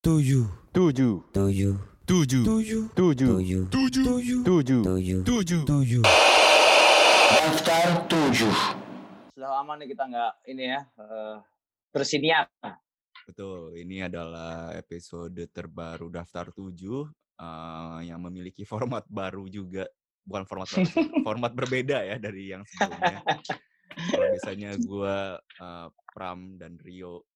tujuh tujuh tujuh tujuh tujuh tujuh tujuh tujuh tujuh tujuh tujuh tujuh Daftar tujuh. Sudah lama nih kita nggak ini ya eh, bersiniar. betul ini adalah episode terbaru daftar tujuh eh, yang memiliki format baru juga bukan format baru format berbeda ya dari yang sebelumnya kalau biasanya gue Pram dan Rio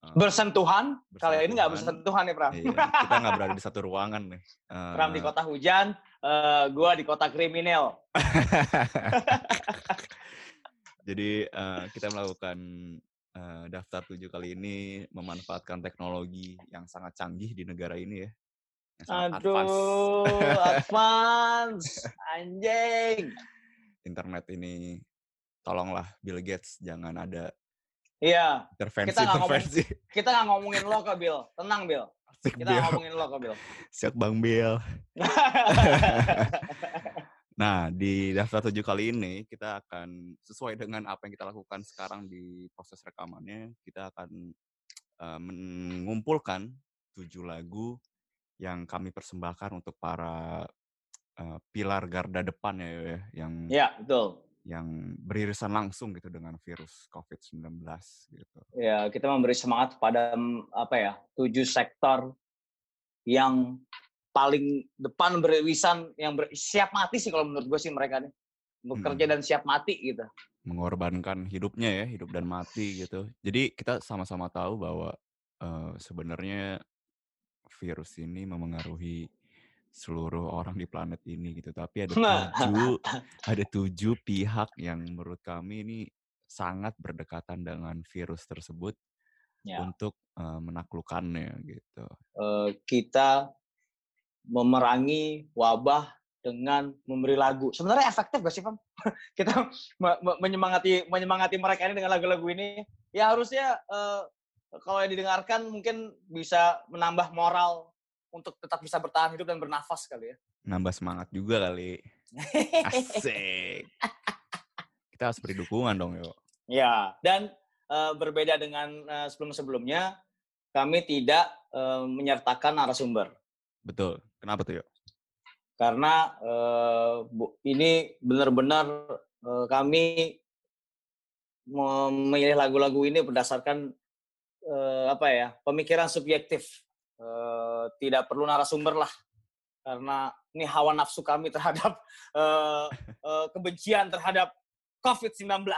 eh, Bersentuhan. Kali ini nggak Bersentuhan. bersentuhan nih Pram. iya, kita nggak berada di satu ruangan nih Eh, Pram di kota hujan, eh, gua di kota kriminal. Jadi eh, kita melakukan eh, daftar tujuh kali ini memanfaatkan teknologi yang sangat canggih di negara ini ya. Yang sangat advance. Aduh, advance, anjing. Internet ini tolonglah Bill Gates jangan ada Iya, intervensi Kita ngomong- intervensi. kita nggak ngomongin lo kok, Bill. Tenang, Bill. Asik Kita Bill. ngomongin lo kok, Bill. Siap Bang Bill. Nah, di daftar tujuh kali ini kita akan sesuai dengan apa yang kita lakukan sekarang di proses rekamannya, kita akan eh, mengumpulkan tujuh lagu yang kami persembahkan untuk para eh, pilar garda depan ya, ya, yang Iya, betul. Yang beririsan langsung gitu dengan virus COVID-19 gitu. Ya, kita memberi semangat kepada mm, apa ya tujuh sektor yang paling depan beririsan, yang ber- siap mati sih kalau menurut gue sih mereka nih bekerja dan siap mati gitu. mengorbankan hidupnya ya, hidup dan mati gitu. Jadi kita sama-sama tahu bahwa eh, sebenarnya virus ini memengaruhi seluruh orang di planet ini gitu. Tapi ada tujuh, ada tujuh pihak yang menurut kami ini sangat berdekatan dengan virus tersebut Ya. untuk eh, menaklukkannya gitu. Eh, kita memerangi wabah dengan memberi lagu. Sebenarnya efektif gak sih, Pam? kita me- me- menyemangati menyemangati mereka ini dengan lagu-lagu ini. Ya harusnya eh, kalau yang didengarkan mungkin bisa menambah moral untuk tetap bisa bertahan hidup dan bernafas kali ya. Nambah semangat juga kali. Asik. Kita harus beri dukungan dong, yuk. Ya, dan eh, berbeda dengan eh, sebelum-sebelumnya, kami tidak eh, menyertakan narasumber Betul. Kenapa tuh, yuk? karena bu- ini benar-benar eh, kami memilih lagu-lagu ini berdasarkan eh, apa ya pemikiran subjektif, Eh, tidak perlu narasumber lah, karena ini hawa nafsu kami terhadap eh, eh, kebencian terhadap COVID-19.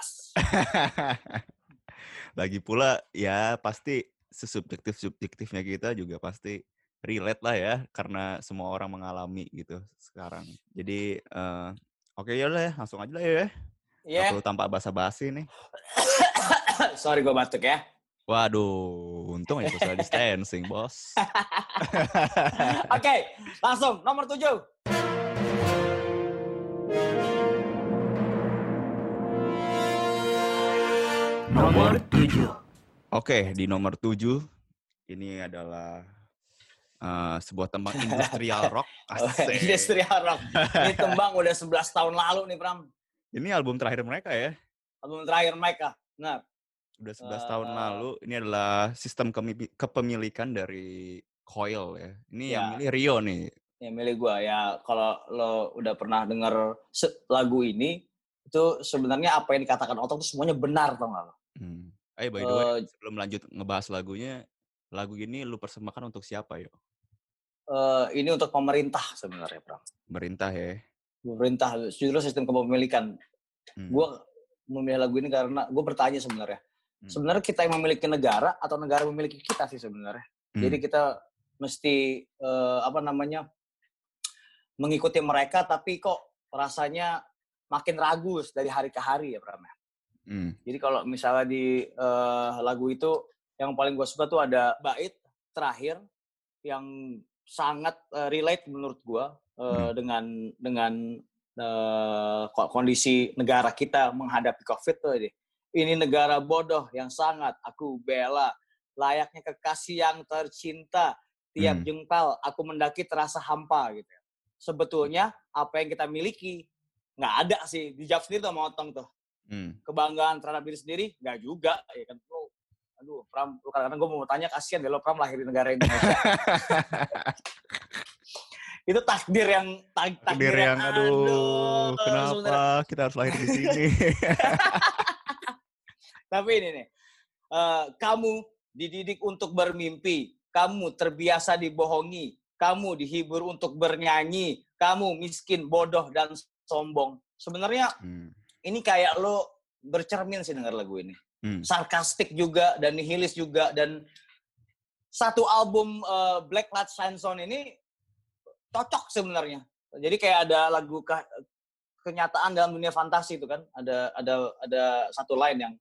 Lagi pula ya pasti sesubjektif-subjektifnya kita juga pasti relate lah ya karena semua orang mengalami gitu sekarang. Jadi eh, oke ya lah ya langsung aja lah ya. Ya, Nggak perlu tanpa basa-basi nih. sorry gue batuk ya. Waduh, untung ya social distancing, bos. Oke, langsung nomor tujuh. Nomor tujuh. Oke, di nomor tujuh ini adalah eh, sebuah tembang industrial rock. Asik. Industrial Rock. Ini tembang udah 11 tahun lalu nih, Pram. Ini album terakhir mereka ya. Album terakhir mereka. Nah, Udah 11 tahun Eh. lalu. Ini adalah sistem kepemilikan dari Coil ya. Ini yang Ya. milih Rio nih. ya milih gua ya kalau lo udah pernah denger lagu ini itu sebenarnya apa yang dikatakan Otong itu semuanya benar tau gak lo? Hmm. Eh by the way, Eh, sebelum lanjut ngebahas lagunya, lagu ini lu persembahkan untuk siapa yo? Eh, ini untuk pemerintah sebenarnya, Pram. Pemerintah ya. Pemerintah justru sistem kepemilikan. Hmm. Gua memilih lagu ini karena gue bertanya sebenarnya. Hmm. Sebenarnya kita yang memiliki negara atau negara memiliki kita sih sebenarnya. Hmm. Jadi kita mesti eh, apa namanya mengikuti mereka, tapi kok rasanya makin ragu dari hari ke hari ya Pram. ya. Hmm. Jadi kalau misalnya di eh, lagu itu yang paling gue suka tuh ada bait terakhir yang sangat eh, relate menurut gue Hmm. dengan dengan ko- kondisi negara kita menghadapi COVID tuh deh. Ini negara bodoh yang sangat aku bela, layaknya kekasih yang tercinta. Tiap Hmm. jengkal aku mendaki terasa hampa gitu. Sebetulnya apa yang kita miliki nggak ada sih dijawab sendiri tuh sama Otong tuh Hmm. kebanggaan terhadap diri sendiri nggak juga ya kan bro aduh Pram, lu kadang-kadang gue mau tanya kasihan deh lo Pram lahir di negara Indonesia. itu takdir yang tak, Takdir yang aduh, kenapa sebenarnya. kita harus lahir di sini? Tapi ini nih, eh, kamu dididik untuk bermimpi, kamu terbiasa dibohongi, kamu dihibur untuk bernyanyi, kamu miskin, bodoh dan sombong. Sebenarnya Hmm, ini kayak lo bercermin sih dengar lagu ini. hmm. Sarkastik juga dan nihilis juga dan satu album eh, Black Light Zone ini cocok sebenarnya. Jadi kayak ada lagu ke- kenyataan dalam dunia fantasi itu kan. Ada ada ada satu line yang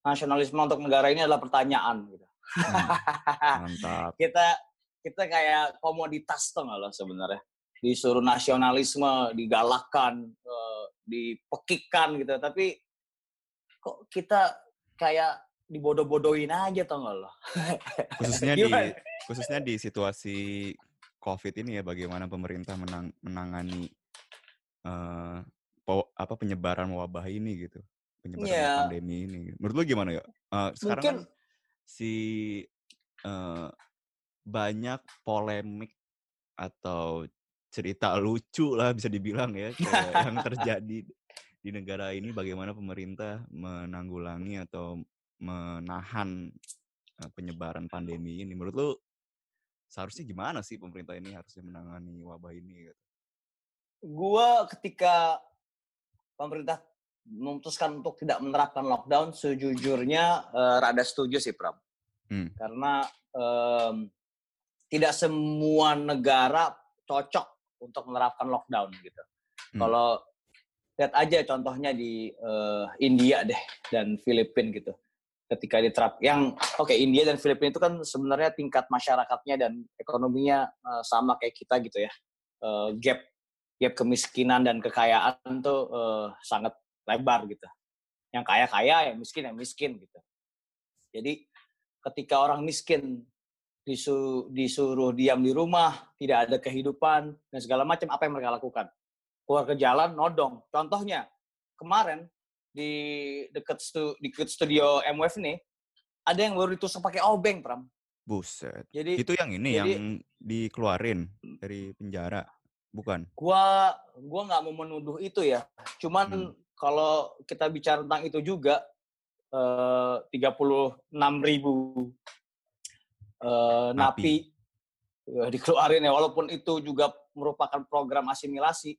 nasionalisme untuk negara ini adalah pertanyaan gitu. Hmm, Mantap. kita kita kayak komoditas tuh nggak lo sebenarnya disuruh nasionalisme digalakkan eh, dipekikan gitu tapi kok kita kayak dibodoh-bodohin aja tau nggak lo Khususnya di khususnya di situasi COVID ini ya bagaimana pemerintah menang, menangani po- apa penyebaran wabah ini gitu. Penyebaran Iya. pandemi ini. Menurut lu gimana ya? Eh, sekarang mungkin kan si eh, banyak polemik atau cerita lucu lah bisa dibilang ya yang terjadi di negara ini bagaimana pemerintah menanggulangi atau menahan eh, penyebaran pandemi ini menurut lu seharusnya gimana sih pemerintah ini harusnya menangani wabah ini gitu? gua ketika pemerintah memutuskan untuk tidak menerapkan lockdown sejujurnya eh, rada setuju sih Pram Hmm. karena em, tidak semua negara cocok untuk menerapkan lockdown gitu. Hmm. Kalau lihat aja contohnya di eh, India deh dan Filipina gitu. Ketika diterap yang oke India dan Filipina itu kan sebenarnya tingkat masyarakatnya dan ekonominya eh, sama kayak kita gitu ya. Eh, gap gap kemiskinan dan kekayaan tuh eh, sangat lebar gitu. Yang kaya kaya, yang miskin yang miskin gitu. Jadi ketika orang miskin disu- disuruh diam di rumah, tidak ada kehidupan dan segala macam, apa yang mereka lakukan? Keluar ke jalan, nodong. Contohnya kemarin di dekat stu, di dekat studio MWF nih, ada yang baru ditusuk pakai obeng, Pram. Buset. Jadi Itu yang ini jadi- yang dikeluarin dari penjara, bukan? gua gua nggak mau menuduh itu ya. Cuman Hmm. Kalau kita bicara tentang itu juga eh, 36 ribu eh, napi, eh, dikeluarin ya walaupun itu juga merupakan program asimilasi.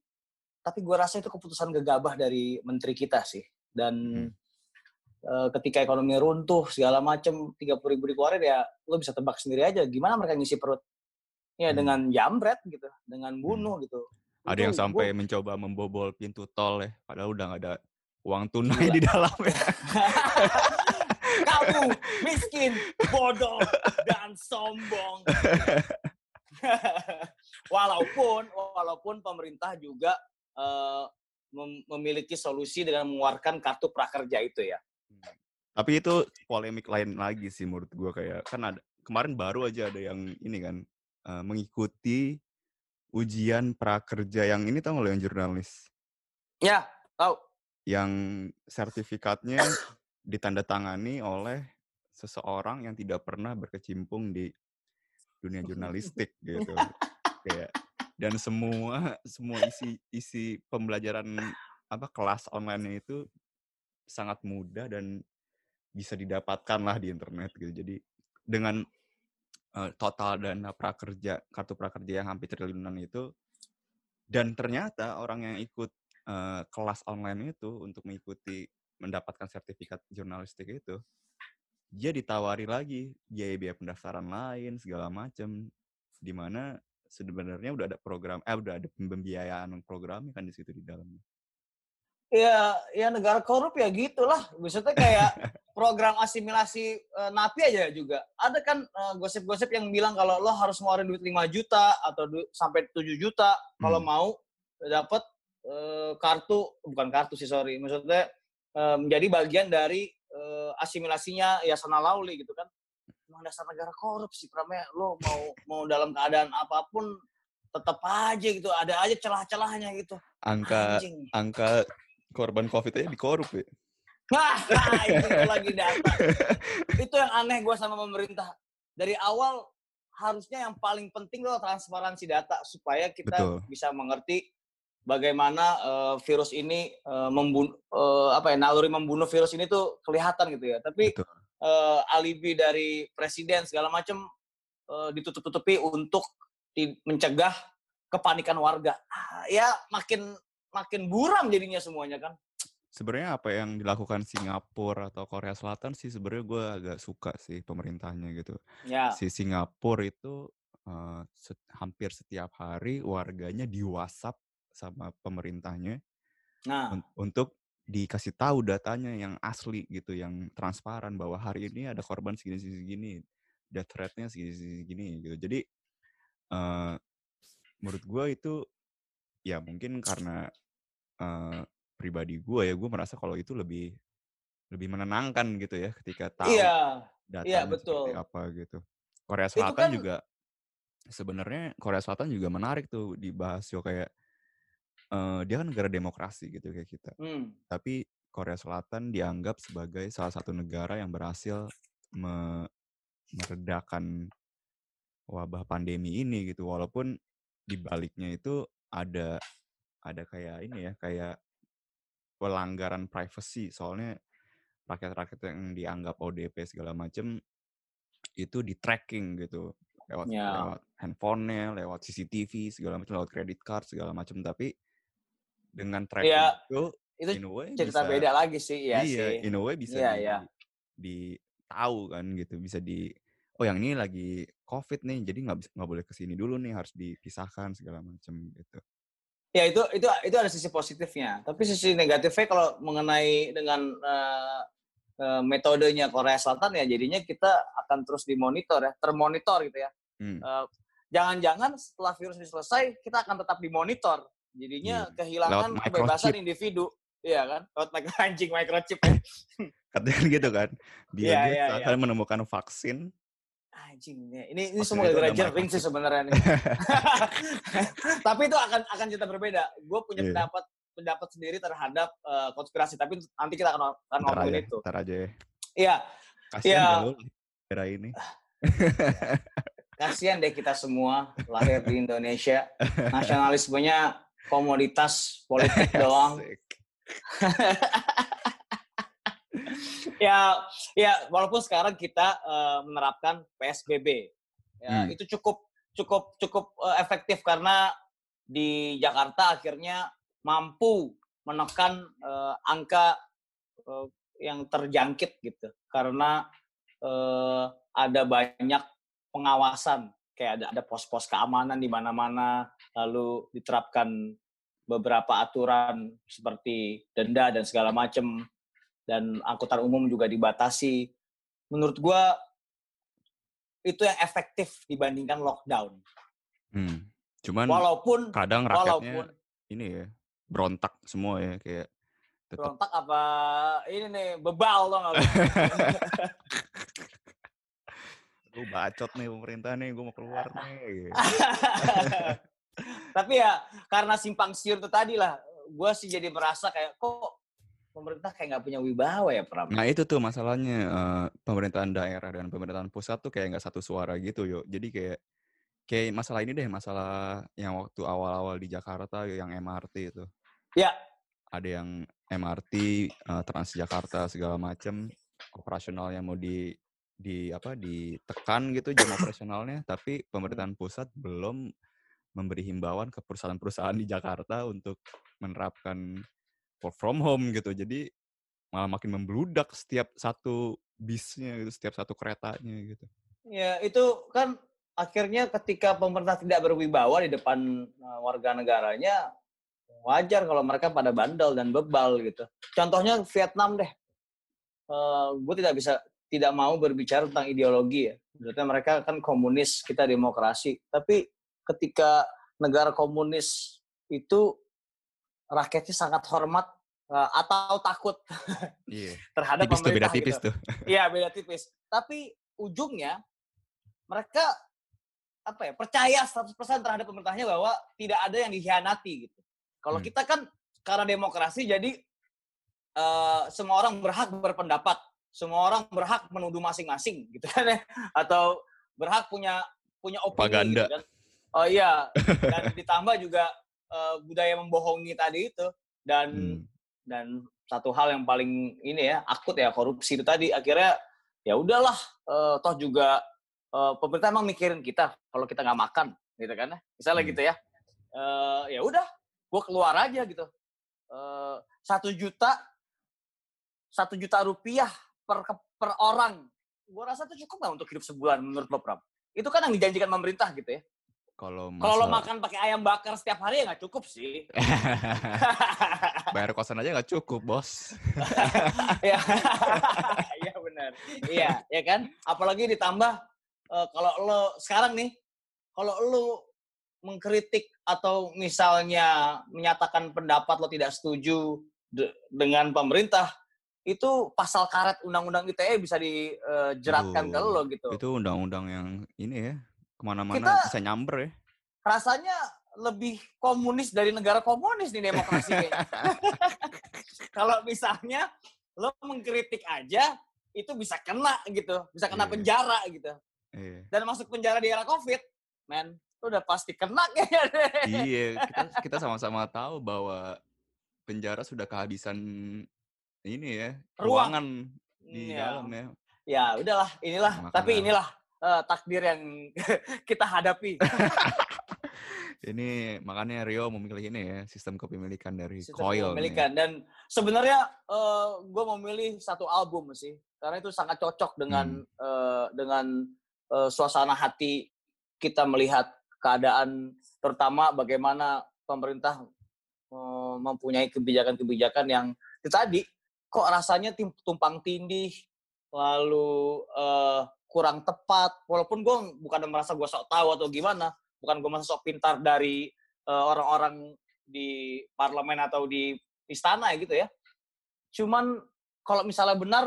Tapi gua rasa itu keputusan gegabah dari menteri kita sih. Dan Hmm. eh, ketika ekonomi runtuh segala macam 30 ribu dikeluarin ya lo bisa tebak sendiri aja gimana mereka ngisi perut. Ya Hmm. dengan jambret gitu, dengan bunuh gitu. Ada Itu yang gua- sampai mencoba membobol pintu tol ya, padahal udah nggak ada uang tunai di dalamnya. kamu miskin, bodoh, dan sombong. walaupun walaupun pemerintah juga eh, mem- memiliki solusi dengan mengeluarkan kartu prakerja itu ya. Tapi itu polemik lain lagi sih menurut gua kayak kan ada kemarin baru aja ada yang ini kan eh, mengikuti ujian prakerja yang ini tau nggak lo yang jurnalis? Ya, tahu. yang sertifikatnya ditandatangani oleh seseorang yang tidak pernah berkecimpung di dunia jurnalistik gitu. Kayak dan semua semua isi isi pembelajaran apa kelas online itu sangat mudah dan bisa didapatkan lah di internet gitu. Jadi dengan eh, total dana prakerja kartu prakerja yang hampir triliunan itu. Dan ternyata orang yang ikut eh, kelas online itu untuk mengikuti mendapatkan sertifikat jurnalistik itu dia ditawari lagi biaya-biaya pendaftaran lain segala macam di mana sebenarnya udah ada program eh udah ada pembiayaan programnya kan di situ di dalamnya Ya, ya negara korup ya gitulah. Maksudnya kayak program asimilasi eh, napi aja juga. Ada kan eh, gosip-gosip yang bilang kalau lo harus ngeluarin duit 5 juta atau du- sampai 7 juta kalau Hmm. mau dapat eh, kartu bukan kartu sih sorry. Maksudnya eh, menjadi bagian dari eh, asimilasinya Yasona Lauli gitu kan. Emang dasar negara korup sih Pramnya. Lo mau mau dalam keadaan apa pun tetap aja gitu. Ada aja celah-celahnya gitu. angka Anjing. angka korban covid aja dikorup ya Nah, itu lagi data. Itu yang aneh gue sama pemerintah. Dari awal harusnya yang paling penting loh transparansi data supaya kita Betul. bisa mengerti bagaimana eh, virus ini membunuh apa ya naluri membunuh virus ini tuh kelihatan gitu ya. Tapi Betul. eh, alibi dari presiden segala macam eh, ditutup-tutupi untuk mencegah kepanikan warga. Ah, Ya makin makin buram jadinya semuanya kan. Sebenarnya apa yang dilakukan Singapura atau Korea Selatan sih sebenarnya gue agak suka sih pemerintahnya gitu. Ya. Si Singapura itu eh, se- hampir setiap hari warganya di WhatsApp sama pemerintahnya Nah, un- untuk dikasih tahu datanya yang asli gitu, yang transparan bahwa hari ini ada korban segini segini segini, death rate-nya segini segini segini gitu. Jadi eh menurut gue itu ya mungkin karena eh, pribadi gue ya gue merasa kalau itu lebih lebih menenangkan gitu ya ketika tahu iya. datanya betul. seperti apa gitu. Korea Selatan kan- juga sebenarnya Korea Selatan juga menarik tuh dibahas yo kayak eh, dia kan negara demokrasi gitu kayak kita. Hmm. Tapi Korea Selatan dianggap sebagai salah satu negara yang berhasil me- meredakan wabah pandemi ini gitu walaupun di baliknya itu ada ada kayak ini ya kayak pelanggaran privacy soalnya rakyat-rakyat yang dianggap ODP segala macem itu di tracking gitu lewat Ya. lewat handphonenya lewat CCTV segala macam lewat credit card segala macam tapi dengan tracking Ya, itu Itu in a way cerita bisa- beda lagi sih, ya iya sih. in a way bisa Iya, di, iya. di tahu kan gitu bisa di oh yang ini lagi covid nih jadi nggak bisa nggak boleh ke sini dulu nih harus dipisahkan segala macam gitu Ya itu itu itu ada sisi positifnya. Tapi sisi negatifnya kalau mengenai dengan eh, eh, metodenya Korea Selatan ya jadinya kita akan terus dimonitor ya, termonitor gitu ya. Hmm. Eh, Jangan-jangan setelah virus ini selesai kita akan tetap dimonitor. Jadinya Iya. kehilangan Lewat kebebasan microchip. individu. Iya kan? Lewat micro anjing microchip ya. katanya gitu kan Iya, Gates iya, akan menemukan vaksin Anjing, ini ini semua gara-gara sih sebenarnya nih. tapi itu akan akan cerita berbeda. Gue punya Iya. pendapat pendapat sendiri terhadap eh, konspirasi, tapi nanti kita akan akan ngomongin itu. ntar aja ya Iya, Iya. era ini kasihan deh kita semua lahir di Indonesia. Nasionalismenya komoditas politik doang. Ya, ya walaupun sekarang kita eh, menerapkan PSBB, ya, Hmm. itu cukup cukup cukup eh, efektif karena di Jakarta akhirnya mampu menekan eh, angka eh, yang terjangkit gitu, karena eh, ada banyak pengawasan, kayak ada ada pos-pos keamanan di mana-mana, lalu diterapkan beberapa aturan seperti denda dan segala macam dan angkutan umum juga dibatasi. Menurut gua itu yang efektif dibandingkan lockdown. Hmm. cuman Walaupun kadang rakyatnya walaupun ini ya berontak semua ya kayak tetap berontak apa ini nih bebal dong gue bacot nih pemerintah nih gue mau keluar nih gitu. Tapi ya karena simpang siur itu tadi lah, gue sih jadi merasa kayak kok pemerintah kayak nggak punya wibawa ya Pram. Nah itu tuh masalahnya eh, pemerintahan daerah dan pemerintahan pusat tuh kayak nggak satu suara gitu yo. Jadi kayak kayak masalah ini deh masalah yang waktu awal-awal di Jakarta yang MRT itu. Ya. Ada yang MRT eh, Transjakarta segala macem operasionalnya mau di di apa ditekan gitu jam operasionalnya tapi pemerintahan pusat belum memberi himbauan ke perusahaan-perusahaan di Jakarta untuk menerapkan work from home gitu. Jadi malah makin membludak setiap satu bisnya gitu, setiap satu keretanya gitu. Ya itu kan akhirnya ketika pemerintah tidak berwibawa di depan uh, warga negaranya wajar kalau mereka pada bandel dan bebal gitu. Contohnya Vietnam deh. gue tidak bisa tidak mau berbicara tentang ideologi ya. Maksudnya mereka kan komunis, kita demokrasi. Tapi ketika negara komunis itu rakyatnya sangat hormat uh, atau takut Iya. terhadap Tipis tuh beda pemerintah tipis gitu. tuh. Iya beda tipis. Tapi ujungnya mereka apa ya percaya 100% terhadap pemerintahnya bahwa tidak ada yang dikhianati gitu. Kalau Hmm. kita kan karena demokrasi jadi eh, semua orang berhak berpendapat, semua orang berhak menuduh masing-masing gitu kan ya, atau berhak punya punya opini gitu kan. Oh iya, dan ditambah juga eh, budaya membohongi tadi itu. Dan Hmm. dan satu hal yang paling ini ya akut ya korupsi itu tadi. Akhirnya ya udahlah eh, toh juga eh, pemerintah emang mikirin kita kalau kita nggak makan gitu kan ya. Misalnya Hmm. gitu ya. Eh, ya udah gue keluar aja gitu. Eh, satu juta satu juta rupiah per per orang. Gue rasa itu cukup nggak untuk hidup sebulan menurut lo Pram? Itu kan yang dijanjikan pemerintah gitu ya Kalau kalau masalah- makan pakai ayam bakar setiap hari ya nggak cukup sih bayar kosan aja nggak cukup bos. Iya, iya benar. Iya, ya kan. Apalagi ditambah eh, kalau lo sekarang nih, kalau lo mengkritik atau misalnya menyatakan pendapat lo tidak setuju de- dengan pemerintah, itu pasal karet undang-undang ITE bisa dijeratkan ke Aduh, lo gitu. Itu undang-undang yang ini ya ke mana-mana Kita- bisa nyamber ya. Rasanya lebih komunis dari negara komunis nih demokrasi kayaknya. kalau misalnya lo mengkritik aja itu bisa kena gitu, bisa kena Iya. penjara gitu. Iya. Dan masuk penjara di era Covid, men, lo udah pasti kena kayaknya. Iya, kita kita sama-sama tahu bahwa penjara sudah kehabisan ini ya, Ruang. ruangan di Iya. dalam ya. Ya udahlah, inilah. Makanya. Tapi inilah eh, takdir yang kita hadapi. Ini makanya Rio memilih ini ya, sistem kepemilikan dari Sistem Coil. nih. kepemilikan. Dan sebenarnya gue memilih satu album sih, karena itu sangat cocok dengan Hmm. eh, dengan eh, suasana hati kita melihat keadaan, terutama bagaimana pemerintah eh, mempunyai kebijakan-kebijakan yang itu tadi kok rasanya tumpang tindih, lalu eh, kurang tepat. Walaupun gue bukan merasa gue sok tahu atau gimana, bukan gue merasa sok pintar dari eh, orang-orang di parlemen atau di istana gitu ya. Cuman kalau misalnya benar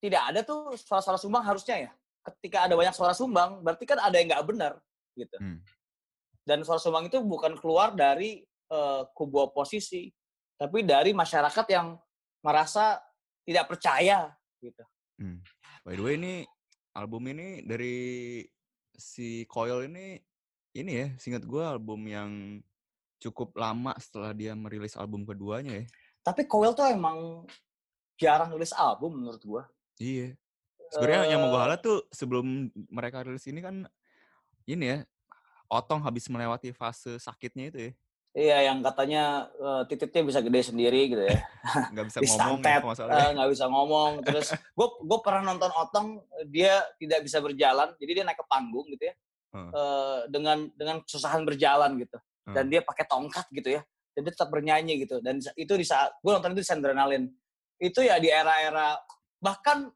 tidak ada tuh suara-suara sumbang harusnya ya. Ketika ada banyak suara sumbang, berarti kan ada yang nggak benar gitu. Hmm. Dan suara sumbang itu bukan keluar dari eh, kubu oposisi, tapi dari masyarakat yang merasa tidak percaya gitu. Hmm. By the way ini album ini dari si Coil ini ini ya, singkat gue album yang cukup lama setelah dia merilis album keduanya ya. Tapi Coil tuh emang jarang nulis album menurut gua. Iya. Sebenarnya yang mau gue Eh, halat tuh sebelum mereka rilis ini kan ini ya, Otong habis melewati fase sakitnya itu ya. Iya, yang katanya eh, titiknya bisa gede sendiri gitu ya. Nggak bisa ngomong ya nggak eh, nggak bisa ngomong terus gue gue pernah nonton Otong dia tidak bisa berjalan jadi dia naik ke panggung gitu ya Hmm. eh, dengan dengan kesusahan berjalan gitu dan Hmm. dia pakai tongkat gitu ya dan dia tetap bernyanyi gitu dan itu di saat gue nonton itu di adrenalin itu ya di era-era bahkan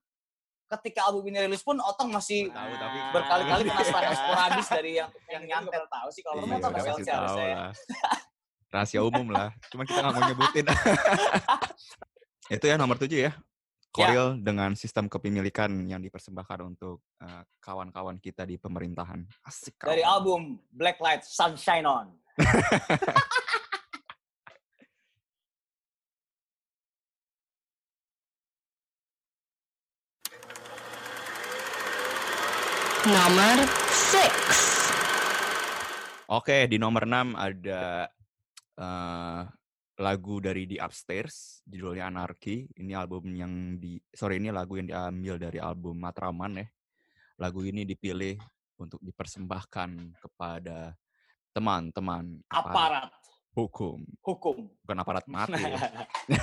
ketika album ini rilis pun Otong masih Tahu tapi berkali-kali kena serangan sporadis dari yang yang nyantet tahu sih kalau Iya, nonton udah pasti tahu harusnya ya. lah. Rahasia umum lah. Cuma kita nggak mau nyebutin. itu ya nomor tujuh ya. Koril dengan sistem kepemilikan yang dipersembahkan untuk eh, kawan-kawan kita di pemerintahan. Asik dari kawan. album Black Light Sunshine On Nomor 6. Oke, di nomor 6 ada eh, lagu dari The Upstairs, judulnya Anarchy. Ini album yang di sorry ini lagu yang diambil dari album Matraman ya. Lagu ini dipilih untuk dipersembahkan kepada teman-teman aparat hukum, hukum bukan aparat mati. ya.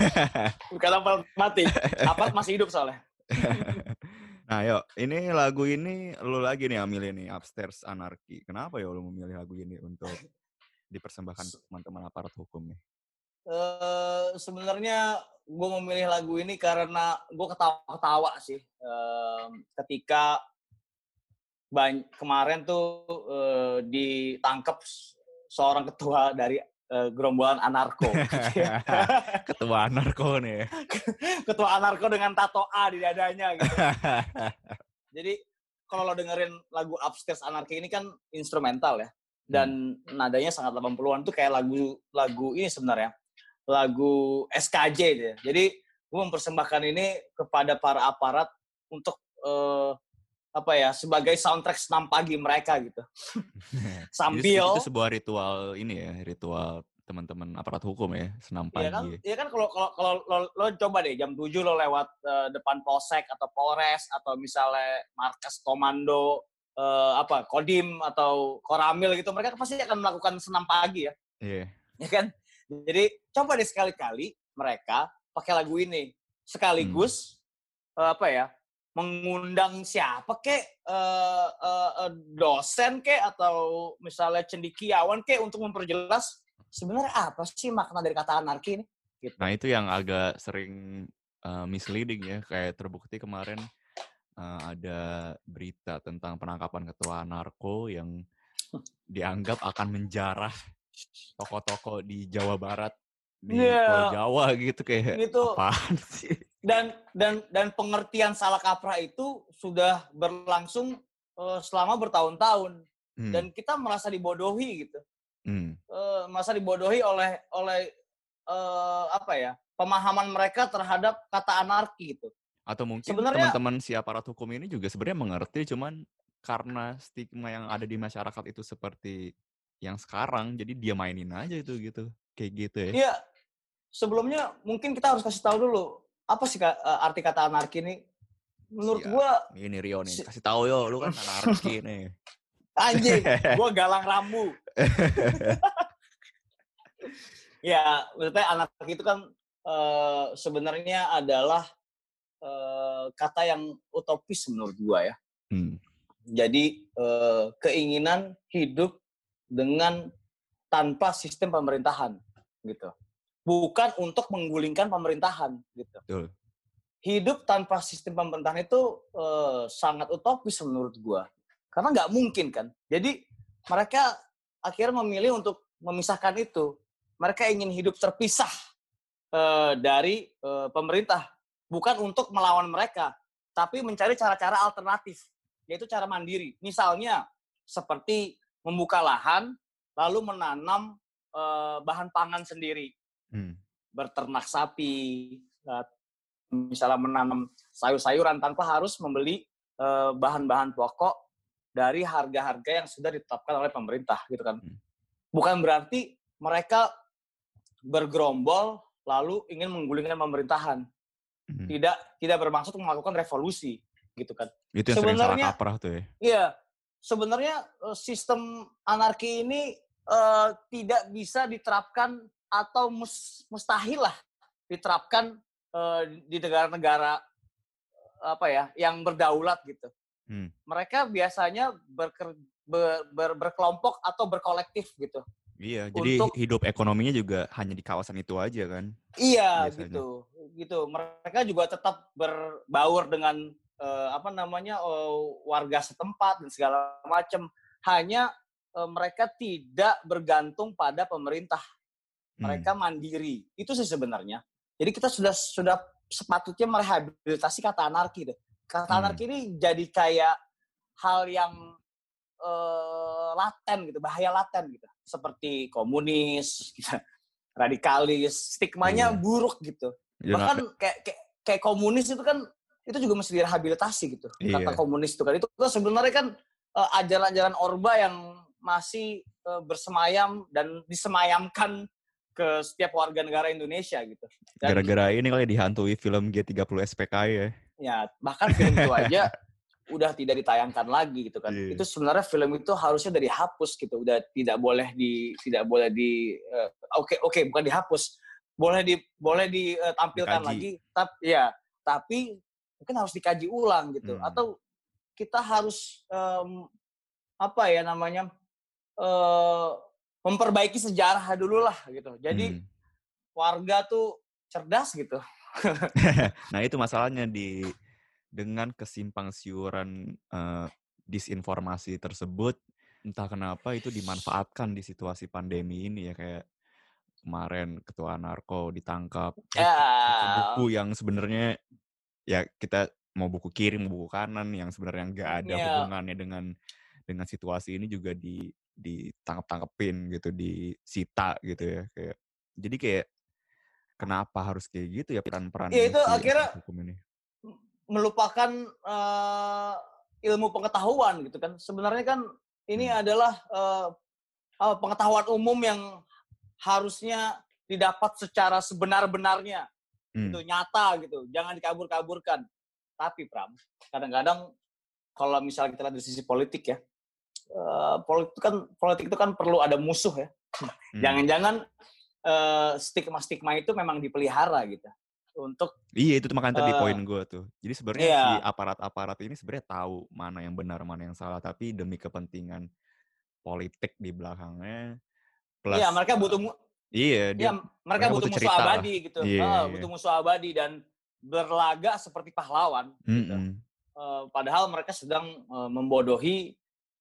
Bukan aparat mati. Aparat masih hidup soalnya. nah, yuk, ini lagu ini lu lagi nih ambil ini Upstairs Anarchy. Kenapa ya lu memilih lagu ini untuk dipersembahkan teman-teman aparat hukum nih? Eh sebenarnya gue memilih lagu ini karena gue ketawa-ketawa sih. Em, ketika kemarin tuh eh, ditangkap seorang ketua dari eh, gerombolan anarko. gitu ya. Ketua narko nih. ya. ketua anarko dengan tato A di dadanya gitu. Jadi kalau lo dengerin lagu Upstairs Anarchy ini kan instrumental ya. Dan nadanya sangat 80-an tuh kayak lagu lagu ini sebenarnya. Lagu SKJ gitu ya. Jadi gue mempersembahkan ini kepada para aparat untuk eh, apa ya sebagai soundtrack senam pagi mereka gitu. Jadi Sambil itu sebuah ritual ini ya, ritual teman-teman aparat hukum ya, senam Iya kan, pagi. iya kan kalau kalau kalau lo, lo coba deh jam 7 lo lewat eh, depan polsek atau polres atau misalnya markas komando eh, apa kodim atau koramil gitu mereka pasti akan melakukan senam pagi ya, Iya. ya kan? Jadi coba deh sekali-kali mereka pakai lagu ini sekaligus eh, apa ya mengundang siapa kek eh, eh, eh, dosen kek atau misalnya cendikiawan kek untuk memperjelas sebenarnya apa sih makna dari kata anarki ini? Nah itu yang agak sering uh, misleading ya, kayak terbukti kemarin uh, ada berita tentang penangkapan ketua narko yang dianggap akan menjarah toko-toko di Jawa Barat di. Pulau Jawa gitu kayak Itu apaan sih? Dan dan dan pengertian salah kaprah itu sudah berlangsung eh, selama bertahun-tahun. Hmm, dan kita merasa dibodohi gitu. Hmm, Eh, merasa dibodohi oleh oleh eh, apa ya pemahaman mereka terhadap kata anarki gitu. Atau mungkin Sebenarnya- teman-teman si aparat hukum ini juga sebenarnya mengerti, cuman karena stigma yang ada di masyarakat itu seperti yang sekarang, jadi dia mainin aja itu gitu, kayak gitu ya. Iya. Sebelumnya mungkin kita harus kasih tahu dulu apa sih eh, arti kata anarki ini menurut Siap. gua Ini Rio nih, Si- kasih tahu yo, lu kan anarki nih. anjing gua galang rambu ya maksudnya anarki itu kan eh, sebenarnya adalah eh, kata yang utopis menurut gua ya Hmm. jadi eh, keinginan hidup dengan tanpa sistem pemerintahan gitu bukan untuk menggulingkan pemerintahan gitu. Betul. hidup tanpa sistem pemerintahan itu eh, sangat utopis menurut gua. Karena nggak mungkin kan. Jadi mereka akhirnya memilih untuk memisahkan itu. Mereka ingin hidup terpisah eh, dari eh, pemerintah. Bukan untuk melawan mereka tapi mencari cara-cara alternatif yaitu cara mandiri. Misalnya seperti membuka lahan lalu menanam eh, bahan pangan sendiri Hmm. berternak sapi, eh, misalnya menanam sayur-sayuran tanpa harus membeli eh, bahan-bahan pokok dari harga-harga yang sudah ditetapkan oleh pemerintah gitu kan. Hmm. Bukan berarti mereka bergerombol lalu ingin menggulingkan pemerintahan. Hmm. Tidak tidak bermaksud melakukan revolusi gitu kan. Itu yang sering salah Sebenarnya- kaprah tuh ya. Iya, sebenarnya eh, sistem anarki ini eh, tidak bisa diterapkan atau mus- mustahil lah diterapkan eh, di negara-negara apa ya yang berdaulat gitu. Hmm. Mereka biasanya berker, ber- ber- berkelompok atau berkolektif gitu. Iya, jadi Untuk- hidup ekonominya juga hanya di kawasan itu aja kan. Iya Biasanya. gitu, gitu. Mereka juga tetap berbaur dengan eh, apa namanya eh, warga setempat dan segala macam. Hanya eh, mereka tidak bergantung pada pemerintah. Hmm. Mereka mandiri. Itu sih sebenarnya. Jadi kita sudah sudah sepatutnya merehabilitasi kata anarki deh. Kata Hmm. anarki ini jadi kayak hal yang eh, laten gitu, bahaya laten gitu. Seperti komunis, gitu, radikalis, stigmanya Iya. buruk gitu. Ya, Bahkan kayak, kayak kayak komunis itu kan itu juga mesti direhabilitasi gitu. Kata Iya. komunis itu kan itu kan sebenarnya kan eh, ajaran-ajaran orba yang masih eh, bersemayam dan disemayamkan ke setiap warga negara Indonesia gitu. Gara-gara ini kali dihantui film G30 SPKI ya. ya bahkan film itu aja udah tidak ditayangkan lagi gitu kan. Iya. Itu sebenarnya film itu harusnya dari dihapus gitu. Udah tidak boleh di tidak boleh di eh, oke oke bukan dihapus. Boleh di boleh ditampilkan Dikaji. lagi. Tapi ya, tapi mungkin harus dikaji ulang gitu. Hmm. Atau kita harus em, apa ya namanya? eh memperbaiki sejarah dulu lah gitu. Jadi Hmm. warga tuh cerdas gitu. Nah itu masalahnya di dengan kesimpang siuran eh, disinformasi tersebut entah kenapa itu dimanfaatkan di situasi pandemi ini ya kayak kemarin ketua narko ditangkap terus Ya. buku yang sebenarnya ya kita mau buku kiri mau buku kanan yang sebenarnya nggak ada Ya. hubungannya dengan dengan situasi ini juga di ditangkap tangkepin gitu disita gitu ya kayak jadi kayak kenapa harus kayak gitu ya peran-peran Iya, itu akhirnya- hukum ini. melupakan eh, ilmu pengetahuan gitu kan. Sebenarnya kan ini Hmm. adalah apa, pengetahuan umum yang harusnya didapat secara sebenar-benarnya, Hmm. gitu, nyata gitu. Jangan dikabur-kaburkan. Tapi Pram, kadang-kadang kalau misalnya kita lihat dari sisi politik ya, eh, politik kan politik itu kan perlu ada musuh ya. Hmm. Jangan-jangan eh, stigma-stigma itu memang dipelihara gitu untuk Iya itu tuh makanya tadi Eh, poin gue tuh. Jadi sebenarnya iya. si aparat-aparat ini sebenarnya tahu mana yang benar mana yang salah, tapi demi kepentingan politik di belakangnya. Plus, Iya, mereka butuh mu- Iya dia. Iya, mereka mereka butuh butuh musuh cerita abadi gitu. Iya, Ah, iya. butuh musuh abadi dan berlaga seperti pahlawan. gitu. Mm-mm. Eh, padahal mereka sedang eh, membodohi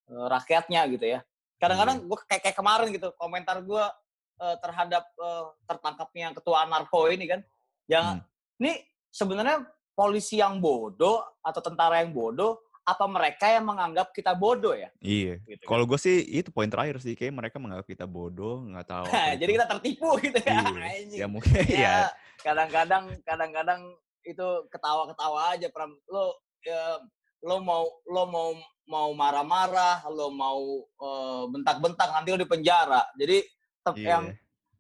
eh, rakyatnya gitu ya. Kadang-kadang Iya. gue kayak, kayak kemarin gitu, komentar gue eh, terhadap eh, tertangkapnya ketua narko ini kan, yang Hmm. ini sebenarnya polisi yang bodoh atau tentara yang bodoh, apa mereka yang menganggap kita bodoh ya? Iya. Gitu kan. Kalau gue sih itu poin terakhir sih, kayak mereka menganggap kita bodoh, nggak tahu. Jadi kita tertipu gitu ya. Iya. Ya mungkin ya. ya kadang-kadang kadang-kadang itu ketawa-ketawa aja Pram. lo ya, lo mau lo mau mau marah-marah lo mau eh, bentak-bentak nanti lo di penjara jadi tep- Iya. yang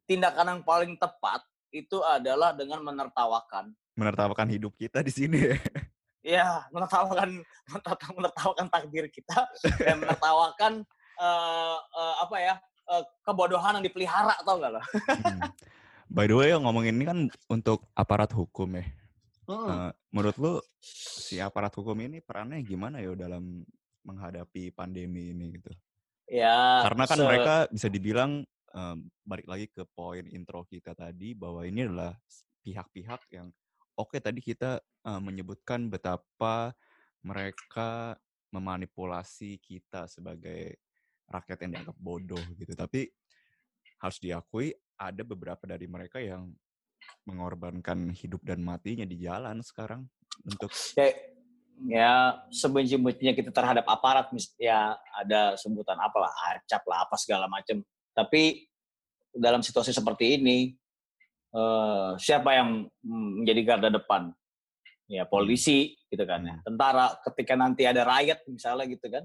tindakan yang paling tepat itu adalah dengan menertawakan Menertawakan hidup kita di sini ya. ya menertawakan menertawakan, takdir kita dan menertawakan eh, eh, apa ya kebodohan yang dipelihara tau gak lo Hmm. By the way, ngomongin ini kan untuk aparat hukum ya. Eh, menurut lu si aparat hukum ini perannya gimana ya dalam menghadapi pandemi ini gitu? ya Karena kan mereka bisa dibilang em, balik lagi ke poin intro kita tadi bahwa ini adalah pihak-pihak yang oke tadi kita eh, menyebutkan betapa mereka memanipulasi kita sebagai rakyat yang dianggap bodoh gitu. Tapi harus diakui ada beberapa dari mereka yang mengorbankan hidup dan matinya di jalan sekarang untuk ya, ya sebenci-bencinya kita terhadap aparat ya ada sebutan apalah acap lah apa segala macam tapi dalam situasi seperti ini eh, siapa yang menjadi garda depan? Ya polisi gitu kan ya. Hmm. tentara ketika nanti ada riot misalnya gitu kan.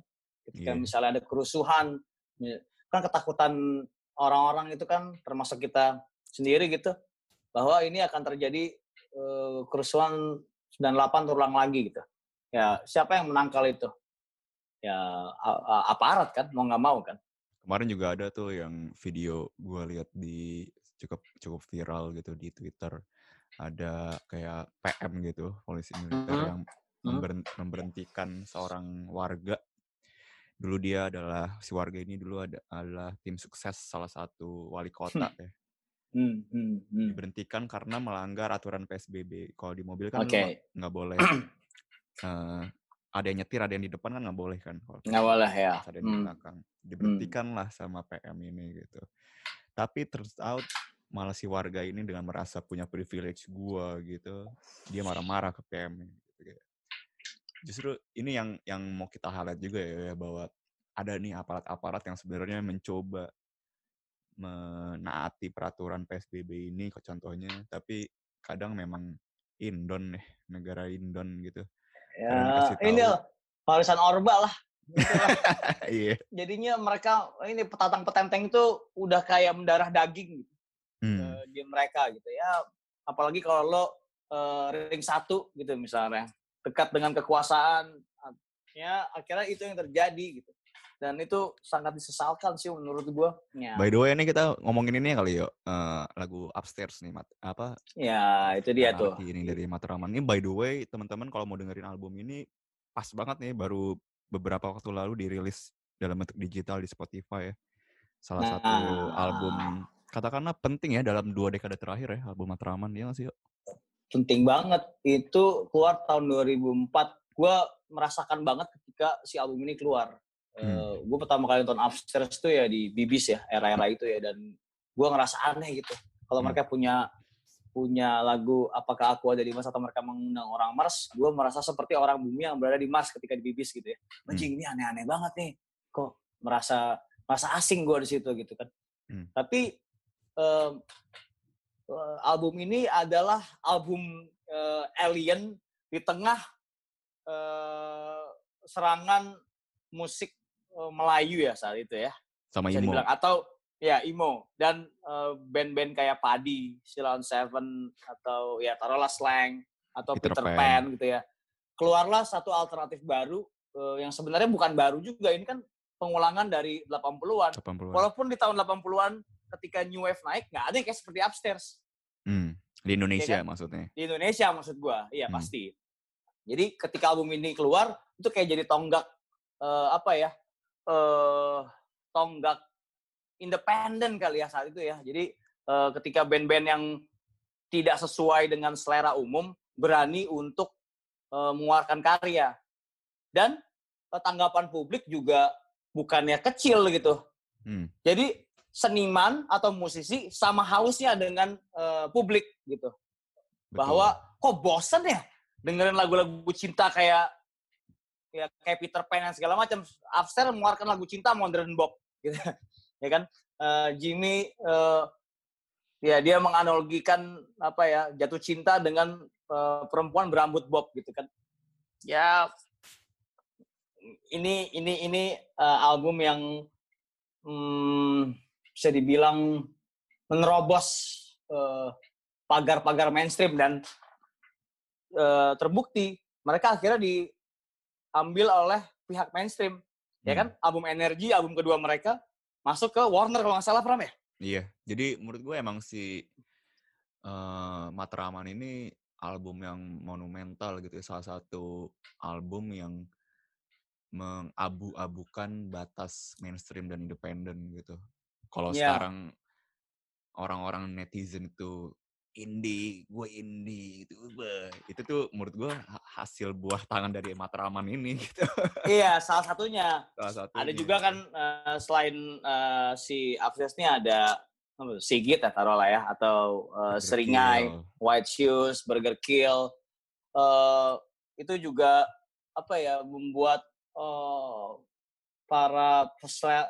Ketika Iya. misalnya ada kerusuhan ya, kan ketakutan orang-orang itu kan termasuk kita sendiri gitu bahwa ini akan terjadi eh, kerusuhan 98 terulang lagi gitu. Ya, siapa yang menangkal itu? Ya, aparat kan, mau nggak mau kan. kemarin juga ada tuh yang video gua lihat di cukup cukup viral gitu di Twitter ada kayak PM gitu polisi militer Mhm. yang memberen- memberhentikan seorang warga dulu dia adalah si warga ini dulu ada adalah tim sukses salah satu wali kota ya Hmm, hmm, hmm. diberhentikan karena melanggar aturan PSBB kalau di mobil kan Oke, nggak boleh eh, ada yang nyetir ada yang di depan kan nggak boleh kan kalau nggak boleh ya. ada yang di Hmm. belakang diberhentikan lah sama PM ini gitu tapi turns out malah si warga ini dengan merasa punya privilege gua gitu dia marah-marah ke PM gitu justru ini yang yang mau kita highlight juga ya bahwa ada nih aparat-aparat yang sebenarnya mencoba menaati peraturan PSBB ini kok contohnya tapi kadang memang indon nih negara indon gitu Ya, ini tahu. warisan Orba lah. Gitu iya Jadinya mereka ini petatang petenteng itu udah kayak mendarah daging gitu, Hmm. di mereka gitu ya. Apalagi kalau lo eh, ring satu gitu misalnya dekat dengan kekuasaan, ya akhirnya itu yang terjadi gitu. Dan itu sangat disesalkan sih menurut gua. Ya, By the way, ini kita ngomongin ini kali yuk. eh, lagu Upstairs nih, Mat. Apa? ya itu dia tuh. Ini dari Matraman. Ini by the way, teman-teman kalau mau dengerin album ini pas banget nih baru beberapa waktu lalu dirilis dalam bentuk digital di Spotify ya. Salah satu Nah. album katakanlah penting ya dalam dua dekade terakhir ya album Matraman ya nggak sih. Yuk? penting banget itu keluar tahun 2004 gue merasakan banget ketika si album ini keluar Hmm. gue pertama kali nonton Upstairs tuh ya di Bibis ya era-era itu ya dan gue ngerasa aneh gitu kalau Hmm. mereka punya punya lagu apakah aku ada di Mars atau mereka mengundang orang Mars gue merasa seperti orang bumi yang berada di Mars ketika di Bibis gitu ya Hmm. anjing ini aneh-aneh banget nih kok merasa merasa asing gue di situ gitu kan Hmm. tapi eh, album ini adalah album eh, alien di tengah eh, serangan musik eh, Melayu ya saat itu ya Sama bisa Imo. dibilang atau ya emo dan eh, band-band kayak Padi, Silon Seven atau ya taruhlah Slang atau Peter Peter, Pan. Pan. gitu ya. Keluarlah satu alternatif baru eh, yang sebenarnya bukan baru juga ini kan pengulangan dari 80-an. 80-an. Walaupun di tahun 80-an ketika New Wave naik nggak ada yang kayak seperti Upstairs Hmm, Di Indonesia Iya kan? maksudnya. di Indonesia maksud gua. Iya Hmm. pasti. Jadi ketika album ini keluar itu kayak jadi tonggak eh, apa ya? Eh tonggak independen kali ya saat itu ya. Jadi eh, ketika band-band yang tidak sesuai dengan selera umum berani untuk eh, mengeluarkan karya. Dan eh, tanggapan publik juga bukannya kecil gitu. Hmm. Jadi seniman atau musisi sama hausnya dengan eh, publik gitu betul. bahwa kok bosen ya dengerin lagu-lagu cinta kayak ya kayak Peter Pan dan segala macam. Upstairs mengeluarkan lagu cinta modern pop gitu. ya kan? Eh, Jimmy eh, ya dia menganalogikan apa ya jatuh cinta dengan eh, perempuan berambut bob gitu kan. Ya ini ini ini eh, album yang hmm, bisa dibilang menerobos eh, pagar-pagar mainstream dan eh, terbukti mereka akhirnya diambil oleh pihak mainstream ya Hmm. kan album energi album kedua mereka masuk ke Warner kalau nggak salah Pram ya Iya, jadi menurut gue emang si eh Matraman ini album yang monumental gitu ya, salah satu album yang mengabu-abukan batas mainstream dan independen gitu. Kalau Iya. sekarang orang-orang netizen itu indie, gue indie gitu, itu tuh menurut gue ha- hasil buah tangan dari Matraman ini gitu. iya salah satunya Salah satu. ada juga kan eh, selain eh, si ini ada Sigit ya taruh lah ya atau eh, Seringai White Shoes, Burger Kill, eh itu juga apa ya membuat eh, para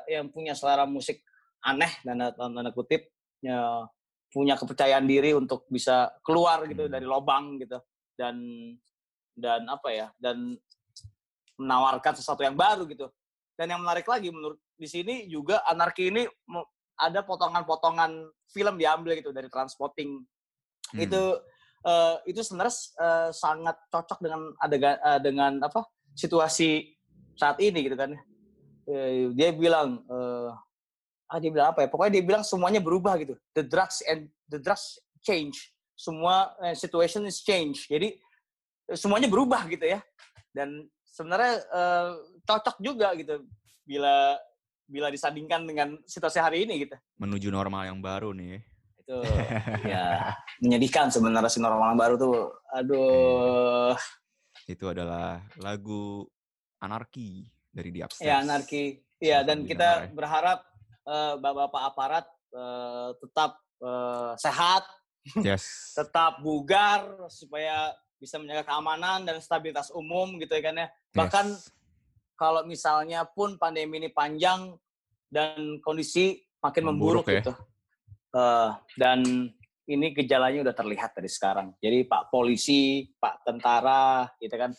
yang punya selera musik aneh dan tanda kutip ya, punya kepercayaan diri untuk bisa keluar gitu Hmm. dari lobang gitu dan dan apa ya dan menawarkan sesuatu yang baru gitu dan yang menarik lagi menurut di sini juga anarki ini ada potongan-potongan film diambil gitu dari transporting Hmm. itu eh, itu sebenarnya eh, sangat cocok dengan adegan eh, dengan apa situasi saat ini gitu kan Eh, dia bilang eh, ah dia bilang apa ya? Pokoknya dia bilang semuanya berubah gitu. The drugs and the drugs change. Semua eh, situation is change. Jadi semuanya berubah gitu ya. Dan sebenarnya eh, cocok juga gitu bila bila disandingkan dengan situasi hari ini gitu. Menuju normal yang baru nih. itu ya menyedihkan sebenarnya si normal baru tuh. Aduh. Itu adalah lagu Anarki dari The Upstairs. ya anarki. Ya Salah dan kita berharap bapak-bapak aparat eh, tetap eh, sehat Yes. tetap bugar supaya bisa menjaga keamanan dan stabilitas umum gitu ya kan ya bahkan Yes. kalau misalnya pun pandemi ini panjang dan kondisi makin Memburuk memburuk, ya. gitu. Eh, dan ini gejalanya udah terlihat dari sekarang. Jadi Pak polisi, Pak tentara, gitu kan,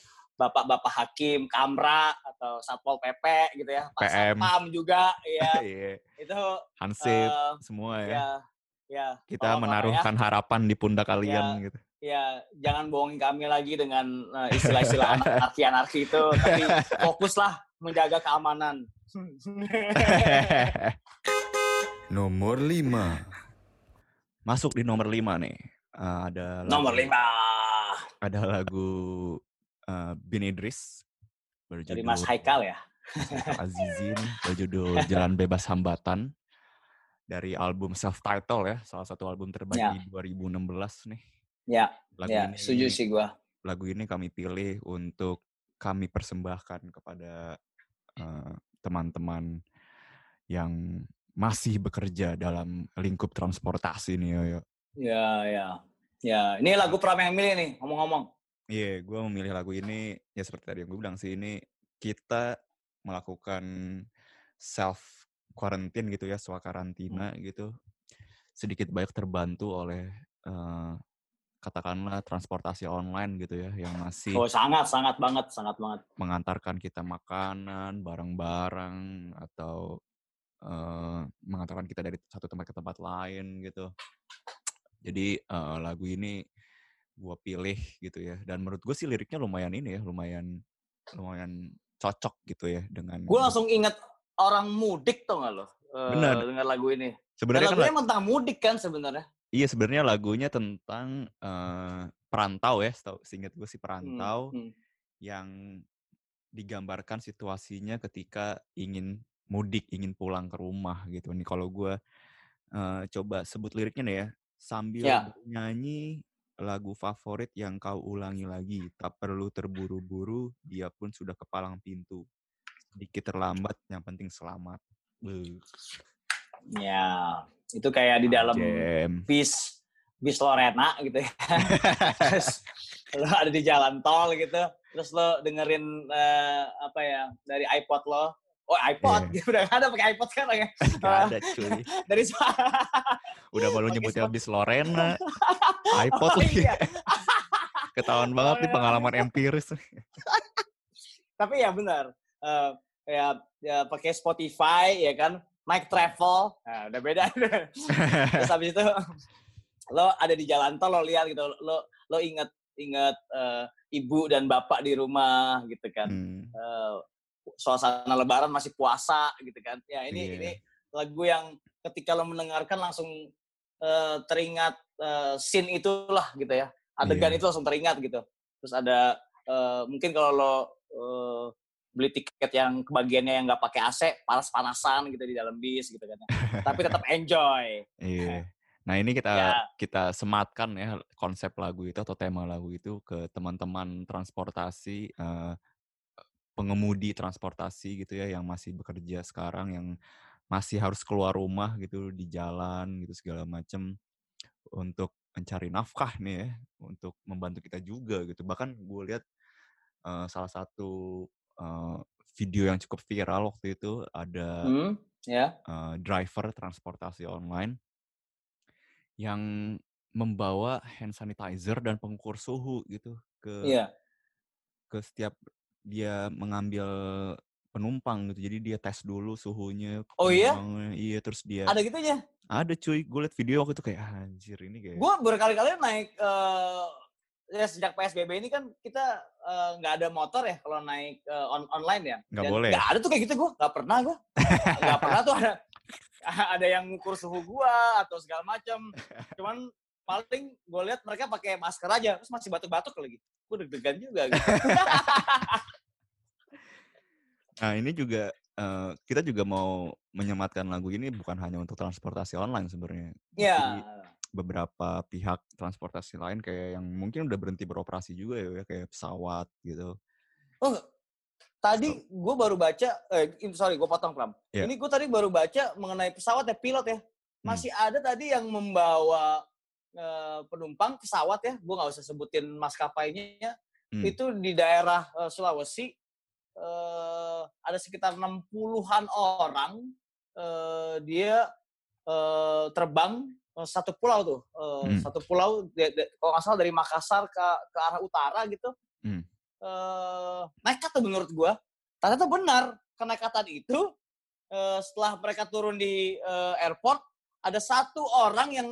Bapak-bapak hakim, Kamra atau Satpol PP gitu ya, Pak PM. Satpam juga, ya Iya. itu Hansip eh, semua ya. ya, ya. Kita menaruhkan harapan di pundak kalian Ya. gitu. ya jangan bohongin kami lagi dengan eh, istilah-istilah anarki-anarki itu, tapi fokuslah menjaga keamanan. nomor 5. Masuk di nomor 5 nih. Eh, ada lagu, Nomor lima Ada lagu eh, Bin Idris dari Mas Haikal ya. Azizin berjudul Jalan Bebas Hambatan dari album self title ya, salah satu album terbaik Ya. di 2016 nih. Ya, Lagu ya, ini setuju sih gua. lagu ini kami pilih untuk kami persembahkan kepada eh, teman-teman yang masih bekerja dalam lingkup transportasi nih yo. yo. Ya, ya. Ya, ini lagu Pram yang milih nih, ngomong-ngomong. Iya, gue memilih lagu ini ya seperti tadi yang gue bilang sih ini kita melakukan self quarantine gitu ya, swakarantina gitu. Sedikit banyak terbantu oleh eh, katakanlah transportasi online gitu ya yang masih Oh sangat sangat banget sangat banget. mengantarkan kita makanan, barang-barang atau eh, mengantarkan kita dari satu tempat ke tempat lain gitu. Jadi eh, lagu ini gua pilih gitu ya. Dan menurut gue sih liriknya lumayan ini ya, lumayan lumayan cocok gitu ya dengan. Gue langsung inget orang mudik tuh nggak lo? Eh, Benar. Dengar lagu ini. Sebenarnya kan lagunya tentang mudik kan sebenarnya. iya sebenarnya lagunya tentang eh, perantau ya, seingat gue sih Hmm, perantau hmm. yang digambarkan situasinya ketika ingin mudik, ingin pulang ke rumah gitu. Nih kalau gue eh, coba sebut liriknya nih ya, sambil Ya. bernyanyi lagu favorit yang kau ulangi lagi, tak perlu terburu-buru, dia pun sudah kepalang pintu. Sedikit terlambat, yang penting selamat. Ya, itu kayak di dalam jam. bis bis Lorena gitu ya. terus lo ada di jalan tol gitu, terus lo dengerin eh, apa ya dari iPod lo. Oh iPod, Iya. gitu udah ada pakai iPod kan ya. Gak ada cuy. dari suara. Udah baru Pakai nyebutnya Spot- bis Lorena, iPod Oh, iya. Ketahuan banget nih Oh, iya. pengalaman empiris. Tapi ya benar. Eh, ya, ya pakai Spotify ya kan, naik travel. Nah, udah beda. Terus habis itu lo ada di jalan tol lo lihat gitu, lo lo inget inget eh, ibu dan bapak di rumah gitu kan. Hmm, Eh, suasana lebaran masih puasa gitu kan. Ya ini Iya. ini lagu yang ketika lo mendengarkan langsung eh, teringat eh, scene itulah gitu ya. Adegan Iya. itu langsung teringat gitu. Terus ada eh, mungkin kalau lo eh, beli tiket yang kebagiannya yang nggak pakai AC, panas-panasan gitu di dalam bis gitu kan. ya. Tapi tetap enjoy. Iya. Nah ini kita Ya. kita sematkan ya konsep lagu itu atau tema lagu itu ke teman-teman transportasi eh, pengemudi transportasi gitu ya yang masih bekerja sekarang yang masih harus keluar rumah gitu di jalan gitu segala macam untuk mencari nafkah nih ya untuk membantu kita juga gitu bahkan gue lihat eh, salah satu eh, video yang cukup viral waktu itu ada Hmm, ya. eh, driver transportasi online yang membawa hand sanitizer dan pengukur suhu gitu ke Iya. ke setiap dia mengambil penumpang gitu. Jadi dia tes dulu suhunya. Oh iya? Iya, terus dia Ada gitunya. ada cuy, gue liat video waktu itu kayak "Ah, anjir ini kayak Gue berkali-kali naik eh ya sejak PSBB ini kan kita eh, nggak ada motor ya kalau naik eh, on- online ya. Nggak boleh. Nggak ada tuh kayak gitu gue, nggak pernah gue. Nggak pernah tuh ada ada yang ngukur suhu gua atau segala macam. Cuman paling gue lihat mereka pakai masker aja, terus masih batuk-batuk lagi. Gue deg-degan juga. Gitu. Nah, ini juga eh, kita juga mau menyematkan lagu ini bukan hanya untuk transportasi online sebenarnya. Iya. Jadi beberapa pihak transportasi lain kayak yang mungkin udah berhenti beroperasi juga ya, kayak pesawat gitu. Oh, tadi gue baru baca, eh sorry gue potong Pram. Iya. Ini gue tadi baru baca mengenai pesawat ya, pilot ya. Masih ada tadi yang membawa eh, penumpang pesawat ya, gue nggak usah sebutin maskapainya. Hmm. Itu di daerah eh, Sulawesi eh, ada sekitar 60-an orang eh, dia eh, terbang eh, satu pulau tuh, eh, Hmm. satu pulau de- de- kalau nggak salah dari Makassar ke ke arah utara gitu. Hmm. Eh, nekat tuh menurut gua. Ternyata benar kenekatan itu eh, setelah mereka turun di eh, airport ada satu orang yang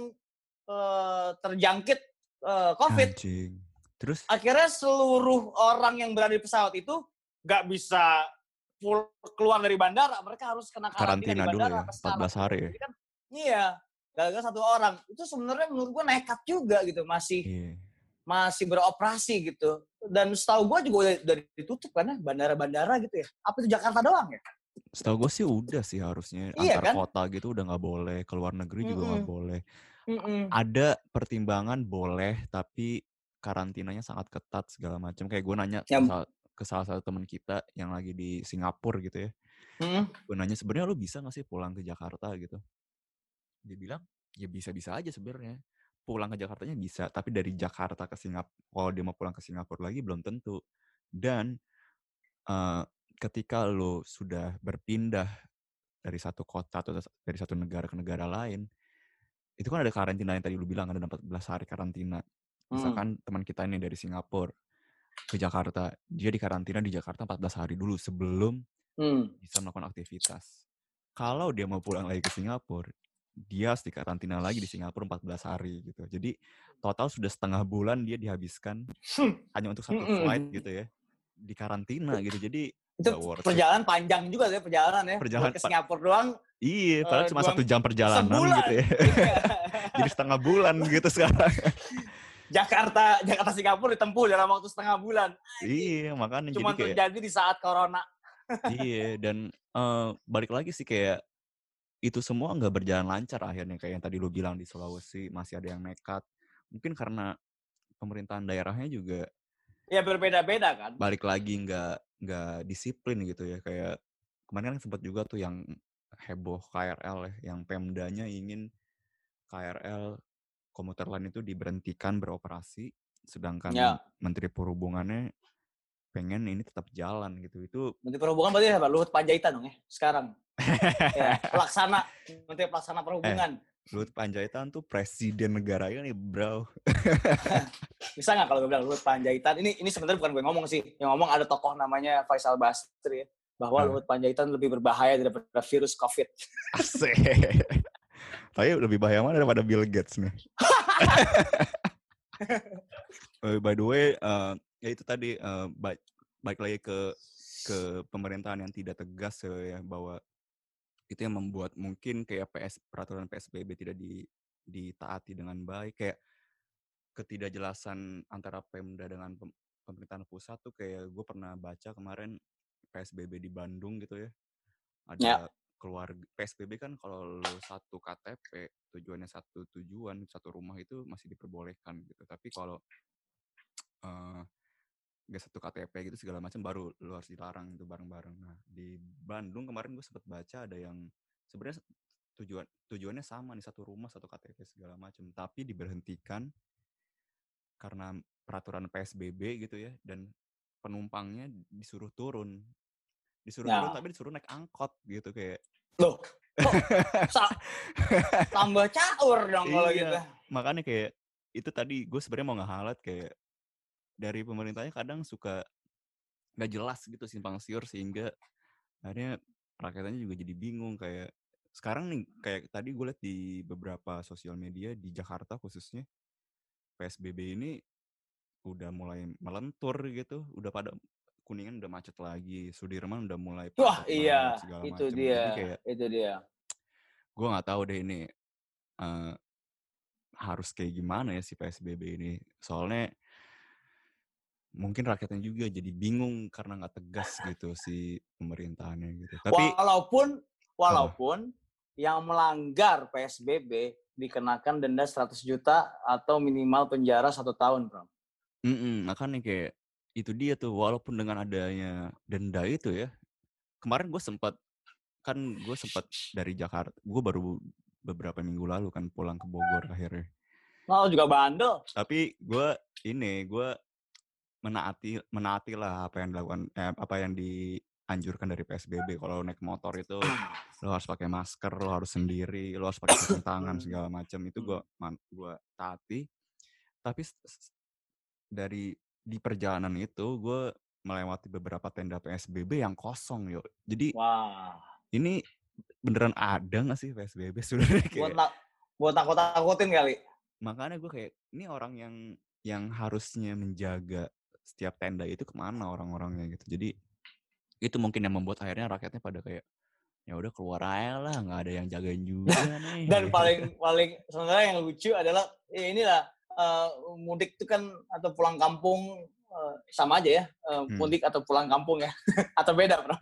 eh, terjangkit eh, COVID. Anjing. Terus Akhirnya seluruh orang yang berada di pesawat itu nggak bisa pul- keluar dari bandara. Mereka harus kena karantina, karantina di dulu bandara ya, sampai sekarang. 14 hari ya. Jadi kan, iya, satu orang. Itu sebenarnya menurut gua nekat juga gitu, masih Iya. masih beroperasi gitu. Dan setahu gue juga udah, udah ditutup kan ya, bandara-bandara gitu ya. Apa itu Jakarta doang ya? Setahu gue sih udah sih harusnya Iya antar kan? kota gitu udah nggak boleh, keluar negeri juga nggak boleh. Mm-mm. Ada pertimbangan boleh, tapi karantinanya sangat ketat segala macam. Kayak gue nanya sal- ke salah satu teman kita yang lagi di Singapura gitu ya. Mm-mm. Gue nanya sebenarnya lo bisa gak sih pulang ke Jakarta gitu? Dia bilang ya bisa-bisa aja sebenarnya. Pulang ke Jakartanya bisa, tapi dari Jakarta ke Singapura, kalau dia mau pulang ke Singapura lagi belum tentu. Dan eh, ketika lo sudah berpindah dari satu kota atau dari satu negara ke negara lain, itu kan ada karantina yang tadi lu bilang ada 14 hari karantina. Hmm. Misalkan teman kita ini dari Singapura ke Jakarta, dia di karantina di Jakarta 14 hari dulu sebelum Hmm. bisa melakukan aktivitas. Kalau dia mau pulang lagi ke Singapura, dia harus di karantina lagi di Singapura 14 hari gitu. Jadi total sudah setengah bulan dia dihabiskan hanya untuk satu Mm-mm. flight gitu ya. Di karantina gitu. Jadi Itu worth it. perjalanan panjang juga ya perjalanan ya. Perjalanan ke Singapura doang. Iya, padahal Eh, cuma satu jam perjalanan sebulan. gitu ya. Jadi setengah bulan gitu sekarang. Jakarta, Jakarta Singapura ditempuh dalam waktu setengah bulan. iya, makanya Cuma jadi kayak terjadi di saat corona. iya dan eh, balik lagi sih kayak itu semua nggak berjalan lancar akhirnya kayak yang tadi lu bilang di Sulawesi masih ada yang nekat. Mungkin karena pemerintahan daerahnya juga Ya berbeda-beda kan. balik lagi nggak nggak disiplin gitu ya kayak kemarin kan sempat juga tuh yang heboh KRL ya yang Pemdanya ingin KRL komuter lain itu diberhentikan beroperasi sedangkan Ya. Menteri Perhubungannya pengen ini tetap jalan gitu itu Menteri Perhubungan berarti apa? Luhut Panjaitan dong ya sekarang. ya, pelaksana Menteri Pelaksana Perhubungan. Luhut Panjaitan tuh presiden negara ini bro Bisa nggak kalau gue bilang Luhut Panjaitan? Ini ini sebenarnya bukan gue ngomong sih. Yang ngomong ada tokoh namanya Faisal Basri ya. Bahwa Hmm. Luhut Panjaitan lebih berbahaya daripada virus COVID. asik tapi lebih bahaya mana daripada Bill Gates nih Eh, by the way eh, ya itu tadi eh, baik baik lagi ke ke pemerintahan yang tidak tegas ya bahwa itu yang membuat mungkin kayak PS peraturan PSBB tidak di ditaati dengan baik kayak ketidakjelasan antara Pemda dengan pem- pemerintahan pusat tuh kayak gue pernah baca kemarin PSBB di Bandung gitu ya ada Ya. Keluarga PSBB kan kalau lu satu KTP tujuannya satu tujuan satu rumah itu masih diperbolehkan gitu. Tapi kalau eh nggak satu KTP gitu segala macam baru lu harus dilarang itu bareng-bareng. Nah di Bandung kemarin gue sempet baca ada yang sebenarnya tujuan tujuannya sama nih satu rumah satu KTP segala macam. Tapi diberhentikan karena peraturan PSBB gitu ya dan penumpangnya disuruh turun disuruh turun Ya. tapi disuruh naik angkot gitu kayak Loh, tambah caur dong kalau Iya. gitu. makanya kayak itu tadi gue sebenarnya mau ngehalat kayak dari pemerintahnya kadang suka nggak jelas gitu simpang siur sehingga akhirnya rakyatnya juga jadi bingung kayak sekarang nih kayak tadi gue liat di beberapa sosial media di Jakarta khususnya PSBB ini udah mulai melentur gitu udah pada kuningan udah macet lagi Sudirman udah mulai Wah, iya, segala itu macem. dia. jadi kayak Itu dia. gue nggak tahu deh ini eh, harus kayak gimana ya si PSBB ini soalnya mungkin rakyatnya juga jadi bingung karena nggak tegas gitu si pemerintahannya gitu tapi walaupun walaupun yang melanggar PSBB dikenakan denda 100 juta atau minimal penjara satu tahun, Bro. mm-mm, makanya kayak itu dia tuh walaupun dengan adanya denda itu ya kemarin gue sempat kan gue sempat dari Jakarta gue baru beberapa minggu lalu kan pulang ke Bogor akhirnya. Lo juga bandel. tapi gue ini gue menaati menaati lah apa yang dilakukan eh, apa yang dianjurkan dari PSBB kalau naik motor itu lo harus pakai masker lo harus sendiri lo harus pakai sarung tangan segala macam. Itu gue gue taati. Tapi dari di perjalanan itu gue melewati beberapa tenda PSBB yang kosong yo jadi Wah. ini beneran ada nggak sih PSBB sebenarnya Buat kayak tak buat takut-takutin kali. makanya gue kayak ini orang yang yang harusnya menjaga setiap tenda itu ke mana orang-orangnya gitu jadi itu mungkin yang membuat akhirnya rakyatnya pada kayak ya udah keluar aja lah nggak ada yang jagain juga nih Dan paling paling sebenarnya yang lucu adalah ya inilah eh, mudik itu kan atau pulang kampung eh, sama aja ya. eh, Hmm. mudik atau pulang kampung ya. atau beda, Bro.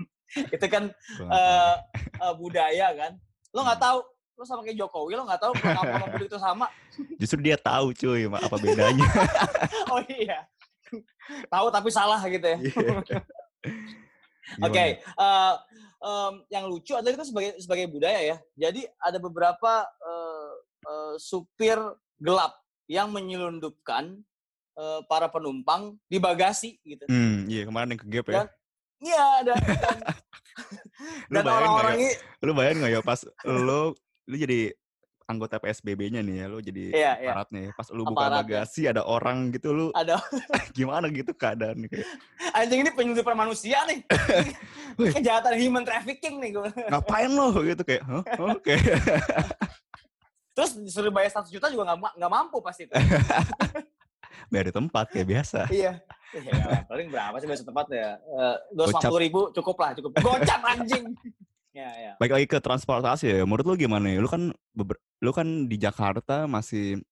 itu kan eh, eh, budaya kan. Lo nggak Hmm. tahu lo sama kayak Jokowi lo nggak tahu pulang kampung sama mudik itu sama. justru dia tahu cuy apa bedanya Oh iya. tahu tapi salah gitu ya. Iya. Oke, Gimana? eh, em, yang lucu adalah itu sebagai sebagai budaya ya. Jadi ada beberapa eh, eh, supir gelap yang menyelundupkan eh, para penumpang di bagasi gitu. hmm iya kemarin yang ke gap ya Dan- Iya, ada. Dan, dan orang-orang ya ini lu bayangin nggak ya pas lu lu jadi anggota PSBB-nya nih ya, lu jadi Iya, iya. aparatnya ya. Pas lu buka Aparatnya. bagasi ada orang gitu lu Ada gimana gitu keadaan kayak anjing ini penyelundupan manusia nih. Kejahatan human trafficking nih gue. ngapain lo gitu kayak "Hah? oke Terus disuruh bayar 100 juta juga nggak ma- nggak mampu pasti itu. biar di tempat kayak biasa iya. Ya, paling berapa sih bahasa tempat ya? Dua Gocap. ratus ribu cukup lah, cukup. Gocap anjing. Ya, ya. baik lagi ke transportasi ya menurut lu gimana ya lu kan lu kan di Jakarta masih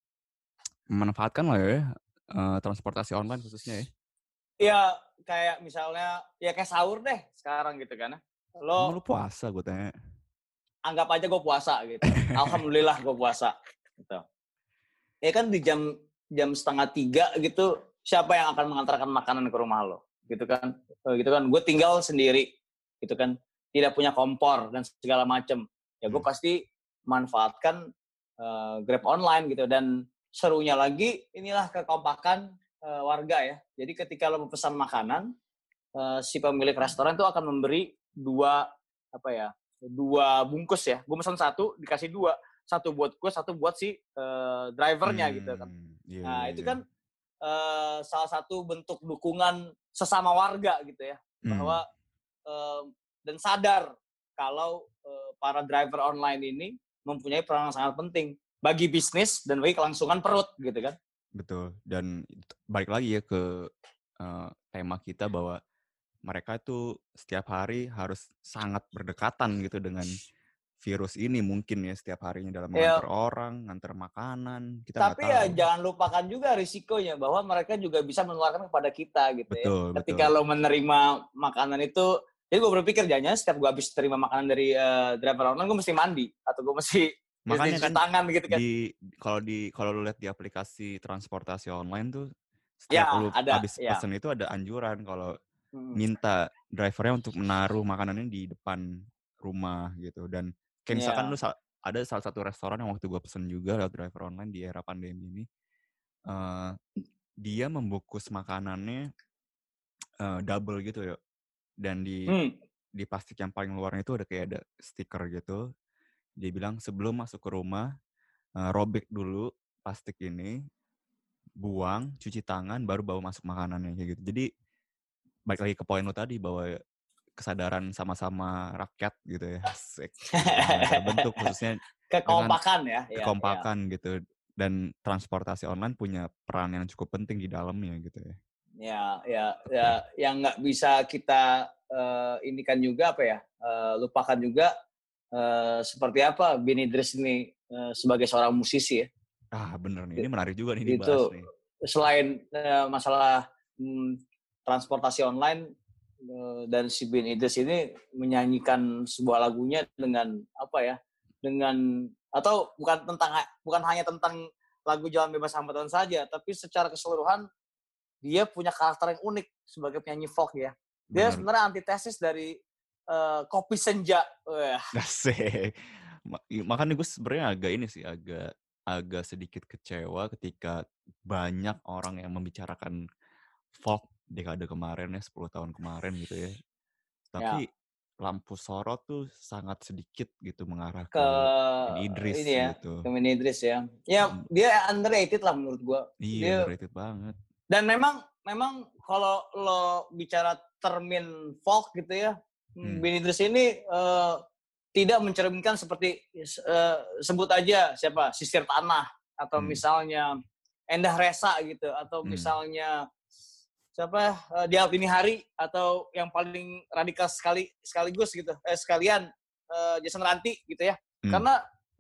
memanfaatkan lah ya eh, transportasi online khususnya ya Iya, kayak misalnya ya kayak sahur deh sekarang gitu kan. Lo Emang lu puasa gue tanya anggap aja gue puasa gitu. Alhamdulillah gue puasa. Gitu. Ya kan di jam jam setengah tiga gitu, siapa yang akan mengantarkan makanan ke rumah lo? Gitu kan? Eh, Gitu kan? Gue tinggal sendiri, gitu kan? Tidak punya kompor dan segala macem. Ya gue Hmm. pasti manfaatkan eh, Grab online gitu. Dan serunya lagi, inilah kekompakan eh, warga ya. Jadi ketika lo pesan makanan, eh, si pemilik restoran itu akan memberi dua apa ya dua bungkus ya. Gue pesan satu dikasih dua. Satu buat gue satu buat si eh, drivernya gitu kan. Hmm, iya, nah iya, itu iya. kan eh, salah satu bentuk dukungan sesama warga gitu ya. Hmm, bahwa eh, dan sadar kalau eh, para driver online ini mempunyai peran yang sangat penting bagi bisnis dan bagi kelangsungan perut gitu kan. Betul dan balik lagi ya ke eh, tema kita bahwa mereka itu setiap hari harus sangat berdekatan gitu dengan virus ini mungkin ya setiap harinya dalam mengantar orang, ngantar makanan, kita tapi ya tahu. jangan lupakan juga risikonya bahwa mereka juga bisa menularkan kepada kita gitu ya betul, ketika betul. lo menerima makanan itu jadi gue berpikir jangan setiap gue habis terima makanan dari eh, driver online gue mesti mandi atau gue mesti Makanya kan tangan gitu kan di kalau di kalau lu lihat di aplikasi transportasi online tuh Ya, setiap lu ada, habis ya. pesen itu ada anjuran kalau. Minta drivernya untuk menaruh makanannya di depan rumah gitu. Dan kayak misalkan Iya. lu sa- ada salah satu restoran yang waktu gua pesen juga lewat driver online di era pandemi ini eh dia membungkus makanannya eh, double gitu ya. Dan di Hmm. di plastik yang paling luarnya itu ada kayak ada stiker gitu. Dia bilang sebelum masuk ke rumah eh, robek dulu plastik ini buang cuci tangan baru bawa masuk makanannya kayak gitu. Jadi balik lagi ke poin lo tadi bahwa kesadaran sama-sama rakyat gitu ya. Terbentuk khususnya kekompakan ya? Ya, kekompakan gitu. Dan transportasi online punya peran yang cukup penting di dalamnya gitu ya. Ya ya ya. Yang nggak bisa kita eh, ini kan juga apa ya eh, lupakan juga eh, seperti apa Benny Idris ini eh, sebagai seorang musisi ya. Ah bener nih. Ini menarik juga nih Itu dibahas nih. selain eh, masalah hmm, transportasi online eh, dan si Ben Idris ini menyanyikan sebuah lagunya dengan apa ya dengan atau bukan tentang bukan hanya tentang lagu Jalan Bebas Hambatan saja tapi secara keseluruhan dia punya karakter yang unik sebagai penyanyi folk ya dia Bener. sebenarnya antitesis dari eh, kopi senja Wah, Asik. Ma- i- Makanya gue sebenarnya agak ini sih agak agak sedikit kecewa ketika banyak orang yang membicarakan folk dekade kemarin ya 10 tahun kemarin gitu ya. Tapi lampu sorot tuh sangat sedikit gitu mengarah ke, ke Idris ini ya gitu. ke Idris ya ya Hmm. dia underrated lah menurut gua Iya, dia- underrated banget. dan memang memang kalau lo bicara termin folk gitu ya Hmm. Ben Idris ini eh, tidak mencerminkan seperti eh, sebut aja siapa sisir tanah atau Hmm. misalnya Endah Resa gitu atau Hmm. misalnya siapa eh, di ini hari atau yang paling radikal sekali sekaligus gitu eh, sekalian eh, Jason Ranti gitu ya Hmm. karena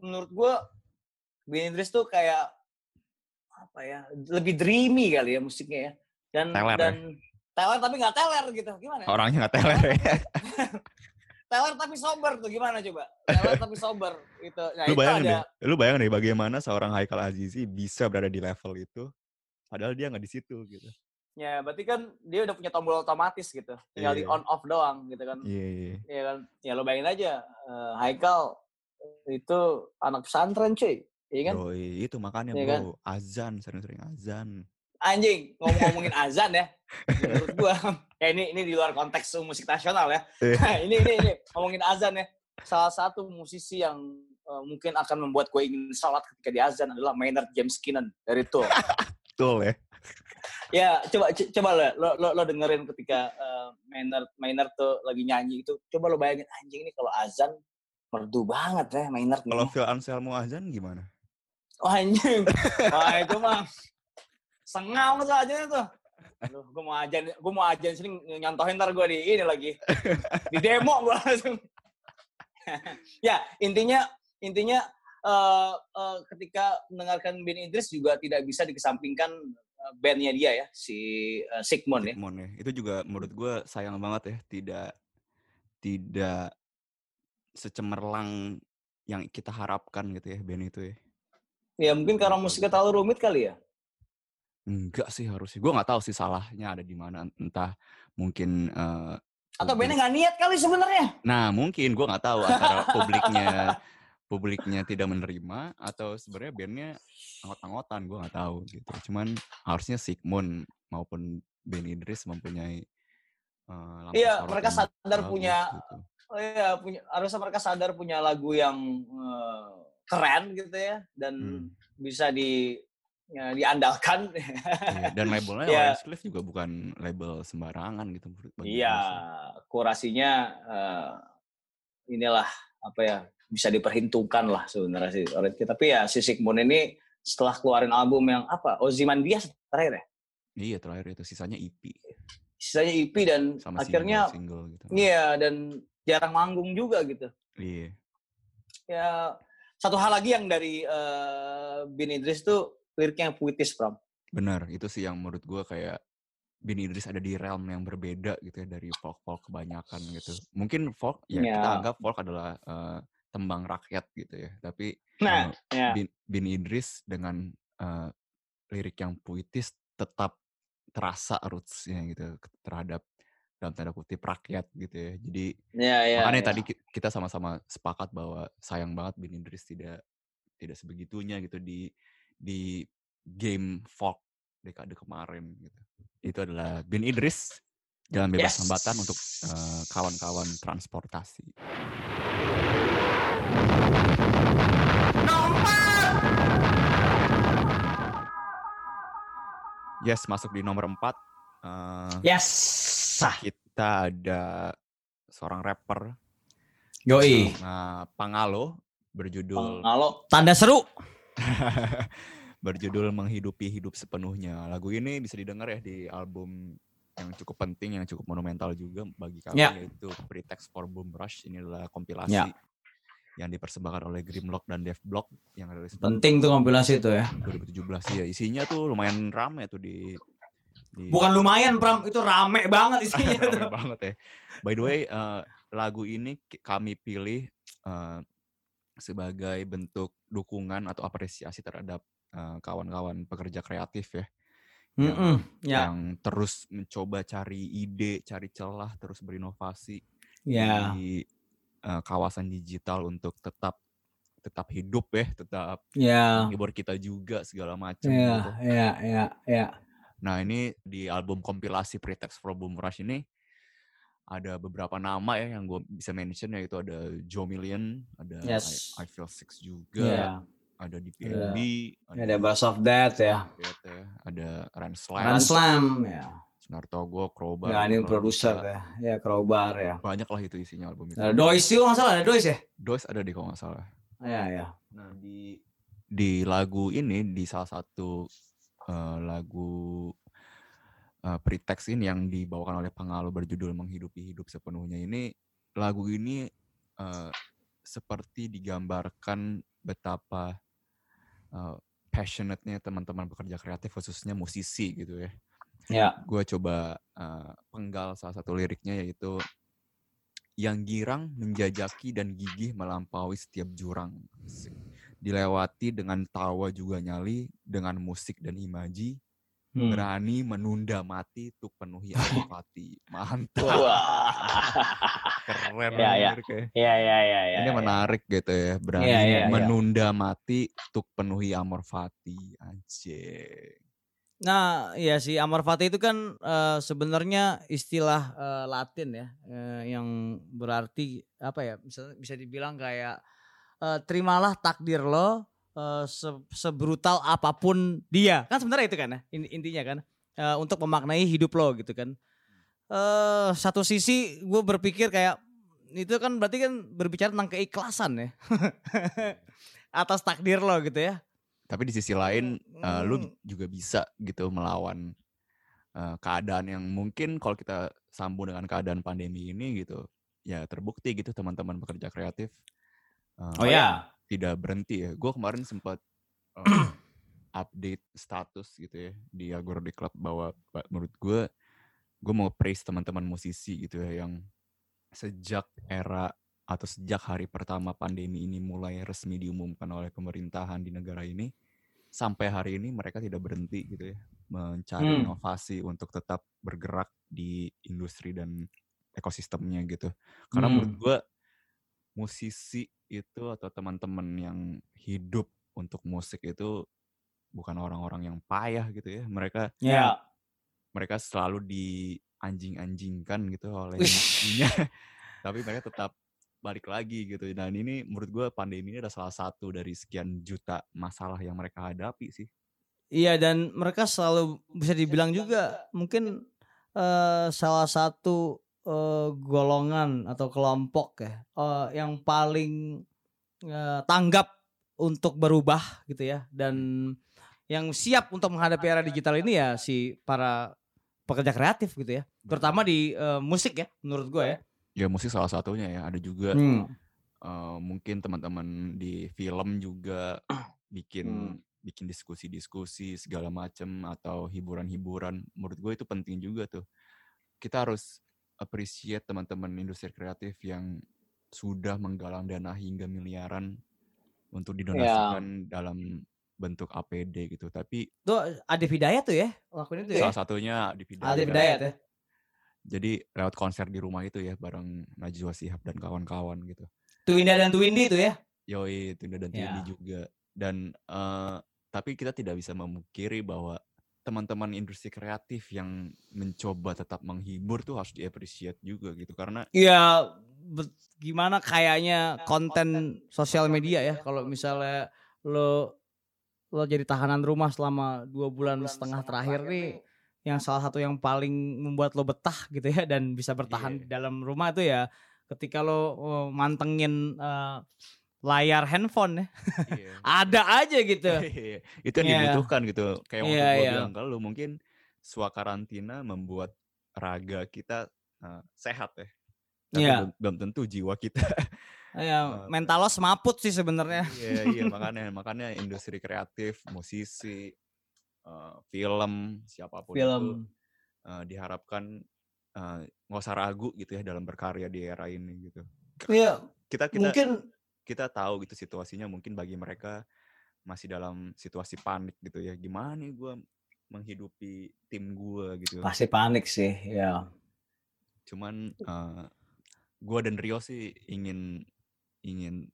menurut gue Ben Idris tuh kayak apa ya lebih dreamy kali ya musiknya ya dan Teler ya? dan teler tapi nggak teler gitu gimana ya? Orangnya nggak teler ya. teler tapi sober tuh gimana coba teler tapi sober gitu nah lu bayangin ada deh, lu bayangin deh bagaimana seorang Haikal Azizi bisa berada di level itu padahal dia nggak di situ gitu. Ya berarti kan dia udah punya tombol otomatis gitu tinggal di Iya. on off doang gitu kan Iya, iya. ya kan ya lo bayangin aja eh, Haikal itu anak pesantren cuy iya kan Yoi, itu makanya Iya bro, kan? azan sering-sering azan. anjing ngomong-ngomongin azan ya menurut gua ya ini ini di luar konteks musik nasional ya Iya. ini ini ini ngomongin azan ya salah satu musisi yang eh, mungkin akan membuat gue ingin salat ketika di azan adalah Maynard James Keenan dari Tool. Betul ya. Ya coba coba lo lo, lo, lo dengerin ketika eh, Maynard Maynard tuh lagi nyanyi itu. Coba lo bayangin anjing ini kalau azan merdu banget ya Maynard. Kalau Phil Anselmo azan gimana? Wah anjing. Wah itu mah sengau tuh aja itu. Aduh, gue mau ajan, gue mau ajan sini nyontohin ntar gue di ini lagi di demo gue langsung. ya intinya intinya eh, eh, ketika mendengarkan Ben Idris juga tidak bisa dikesampingkan bandnya dia ya si eh, Sigmund ya. Sigmund ya. Itu juga menurut gue sayang banget ya tidak tidak secemerlang yang kita harapkan gitu ya band itu ya. Ya mungkin karena musiknya terlalu rumit kali ya. Enggak sih harusnya. Gue nggak tahu sih salahnya ada di mana. Entah mungkin eh, Atau bandnya nggak niat kali sebenarnya. Nah mungkin gue nggak tahu antara publiknya publiknya tidak menerima atau sebenarnya bandnya anggot-anggotan gue nggak tahu gitu. Cuman harusnya Sigmund maupun Ben Idris mempunyai lampu Iya, mereka sadar bagus punya- gitu. Oh iya, punya, harusnya mereka sadar punya lagu yang eh, keren gitu ya dan Hmm. bisa di ya, diandalkan. Iya, Dan labelnya Ya. Orange Cliff juga bukan label sembarangan gitu Iya, sih. kurasinya eh, inilah apa ya bisa diperhitungkan lah sebenarnya sih Kid. Tapi ya si Sigmund ini setelah keluarin album yang apa Ozymandias terakhir ya, Iya terakhir itu sisanya EP sisanya EP dan sama akhirnya single, single gitu. iya dan jarang manggung juga gitu. Iya. Ya satu hal lagi yang dari eh, Bin Idris tuh liriknya yang puitis, Pram. Benar, itu sih yang menurut gue kayak Bin Idris ada di realm yang berbeda gitu ya dari folk-folk kebanyakan gitu. Mungkin folk ya kita Ya. anggap folk adalah eh, tembang rakyat gitu ya. Tapi Nah, eh, ya. Bin, Bin Idris dengan eh, lirik yang puitis tetap terasa rootsnya gitu terhadap dalam tanda kutip rakyat gitu ya. Jadi Ya, ya, makanya ya. tadi ki- kita sama-sama sepakat bahwa sayang banget Bin Idris tidak tidak sebegitunya gitu di di game folk dekade kemarin gitu. Itu adalah Bin Idris Jalan Bebas Yes. Hambatan untuk eh, kawan-kawan transportasi. Yes, masuk di nomor 4. Yes. Sah. kita ada seorang rapper Yoi. Nah, Pangalo berjudul Kalau Tanda seru. berjudul Menghidupi Hidup Sepenuhnya. Lagu ini bisa didengar ya di album yang cukup penting, yang cukup monumental juga bagi kami Ya. yaitu Pretext for Boom Rush. Ini adalah kompilasi Ya. yang dipersembahkan oleh Grimlock dan Dev Block yang rilis Penting tuh kompilasi itu ya. 2017 ya. Isinya tuh lumayan rame tuh di, di Bukan lumayan Pram, itu rame banget isinya tuh. Rame banget ya. By the way, eh, lagu ini kami pilih eh, sebagai bentuk dukungan atau apresiasi terhadap eh, kawan-kawan pekerja kreatif ya, Mm-mm, Ya, yang terus mencoba cari ide, cari celah, terus berinovasi ya, di eh, kawasan digital untuk tetap tetap hidup ya, tetap ya, menghibur kita juga segala macam. ya, gitu. ya, ya, ya. Nah ini di album kompilasi Pretext for Boom Rush ini ada beberapa nama ya yang gue bisa mention yaitu ada Joe Million, ada I- Yes. I, Feel Six Ya. juga, ada DPNB, Ada Bass of Death ya. Ya, ada Ran Slam, ya. Sunartogo, Crowbar, Ya, ini produser ya. Ya, Crowbar ya. Banyak lah itu isinya album itu. Ada Dois juga nggak salah, ada Dois ya? Dois ada di kalau nggak salah. Ya, ya. Nah di di lagu ini di salah satu eh, lagu eh, pretext ini yang dibawakan oleh Pangalo berjudul Menghidupi Hidup Sepenuhnya ini lagu ini eh, seperti digambarkan betapa eh, passionate-nya teman-teman pekerja kreatif khususnya musisi gitu ya. Ya. Gue coba eh, penggal salah satu liriknya yaitu yang girang menjajaki dan gigih melampaui setiap jurang. Dilewati dengan tawa juga nyali, dengan musik dan imaji, Hmm. berani menunda mati untuk penuhi empati. Mantap. Keren Ya, ya. ya ya ya ya. Ini ya. menarik gitu ya, berani iya, iya. menunda mati untuk penuhi amor fati. Anjing. Nah, iya sih Amor Fati itu kan eh, sebenarnya istilah eh, Latin ya, eh, yang berarti apa ya? Misalnya bisa dibilang kayak eh, terimalah takdir lo eh, se- sebrutal apa pun dia. Kan sebenarnya itu kan ya in- intinya kan Eh, untuk memaknai hidup lo gitu kan. Eh satu sisi gue berpikir kayak itu kan berarti kan berbicara tentang keikhlasan ya. Atas takdir lo gitu ya. Tapi di sisi lain eh, lu juga bisa gitu melawan eh, keadaan yang mungkin kalau kita sambung dengan keadaan pandemi ini gitu ya terbukti gitu teman-teman pekerja kreatif eh, Oh ya. Tidak berhenti ya. Gue kemarin sempat eh, update status gitu ya di Agora di Club bahwa ba- menurut gue gue mau praise teman-teman musisi gitu ya yang sejak era atau sejak hari pertama pandemi ini mulai resmi diumumkan oleh pemerintahan di negara ini sampai hari ini mereka tidak berhenti gitu ya mencari Hmm. inovasi untuk tetap bergerak di industri dan ekosistemnya gitu. Karena Hmm. menurut gue musisi itu atau teman-teman yang hidup untuk musik itu bukan orang-orang yang payah gitu ya. Mereka Ya. mereka selalu dianjing-anjingkan gitu oleh industrinya. Tapi mereka tetap balik lagi gitu. Dan ini menurut gue pandemi ini adalah salah satu dari sekian juta masalah yang mereka hadapi sih. Iya dan mereka selalu bisa dibilang juga mungkin eh, salah satu eh, golongan atau kelompok ya eh, yang paling eh, tanggap untuk berubah gitu ya dan yang siap untuk menghadapi era digital ini ya si para pekerja kreatif gitu ya terutama di eh, musik ya menurut gue ya. Ya musik salah satunya ya. Ada juga Hmm. eh, mungkin teman-teman di film juga bikin bikin diskusi-diskusi segala macem atau hiburan-hiburan. Menurut gue itu penting juga tuh. Kita harus appreciate teman-teman industri kreatif yang sudah menggalang dana hingga miliaran untuk didonasikan dalam bentuk APD gitu. Tapi Tuh Adif Hidayat tuh ya lakuin itu ya. salah satunya di Pidaya. Adif Hidayat ya. Jadi lewat konser di rumah itu ya bareng Najwa Shihab dan kawan-kawan gitu. Tuinda dan Tuindi tuh ya. Yoi, Tunda dan Ya. Tindi juga. Dan eh, tapi kita tidak bisa memungkiri bahwa teman-teman industri kreatif yang mencoba tetap menghibur tuh harus di-appreciate juga gitu. Karena Ya bet- gimana kayaknya konten sosial media ya kalau misalnya lo lo jadi tahanan rumah selama dua bulan setengah terakhir nih yang salah satu yang paling membuat lo betah gitu ya dan bisa bertahan Iya. di dalam rumah itu ya ketika lo oh, mantengin eh, layar handphone ya iya, ada aja gitu iya, itu yang Iya. dibutuhkan gitu. Kayak waktu Iya, gue iya. bilang kalau mungkin swakarantina membuat raga kita eh, sehat ya. Tapi Iya. belum, belum tentu jiwa kita. ya mental lo semaput sih sebenarnya iya, iya makanya makanya industri kreatif, musisi, eh, film, siapa pun itu Film. eh, diharapkan eh, nggak usah ragu gitu ya dalam berkarya di era ini gitu. Iya, Kita kita mungkin kita tahu gitu situasinya mungkin bagi mereka masih dalam situasi panik gitu ya. Gimana nih gue menghidupi tim gue gitu. pasti panik sih, ya. Cuman eh gue dan Rio sih ingin ingin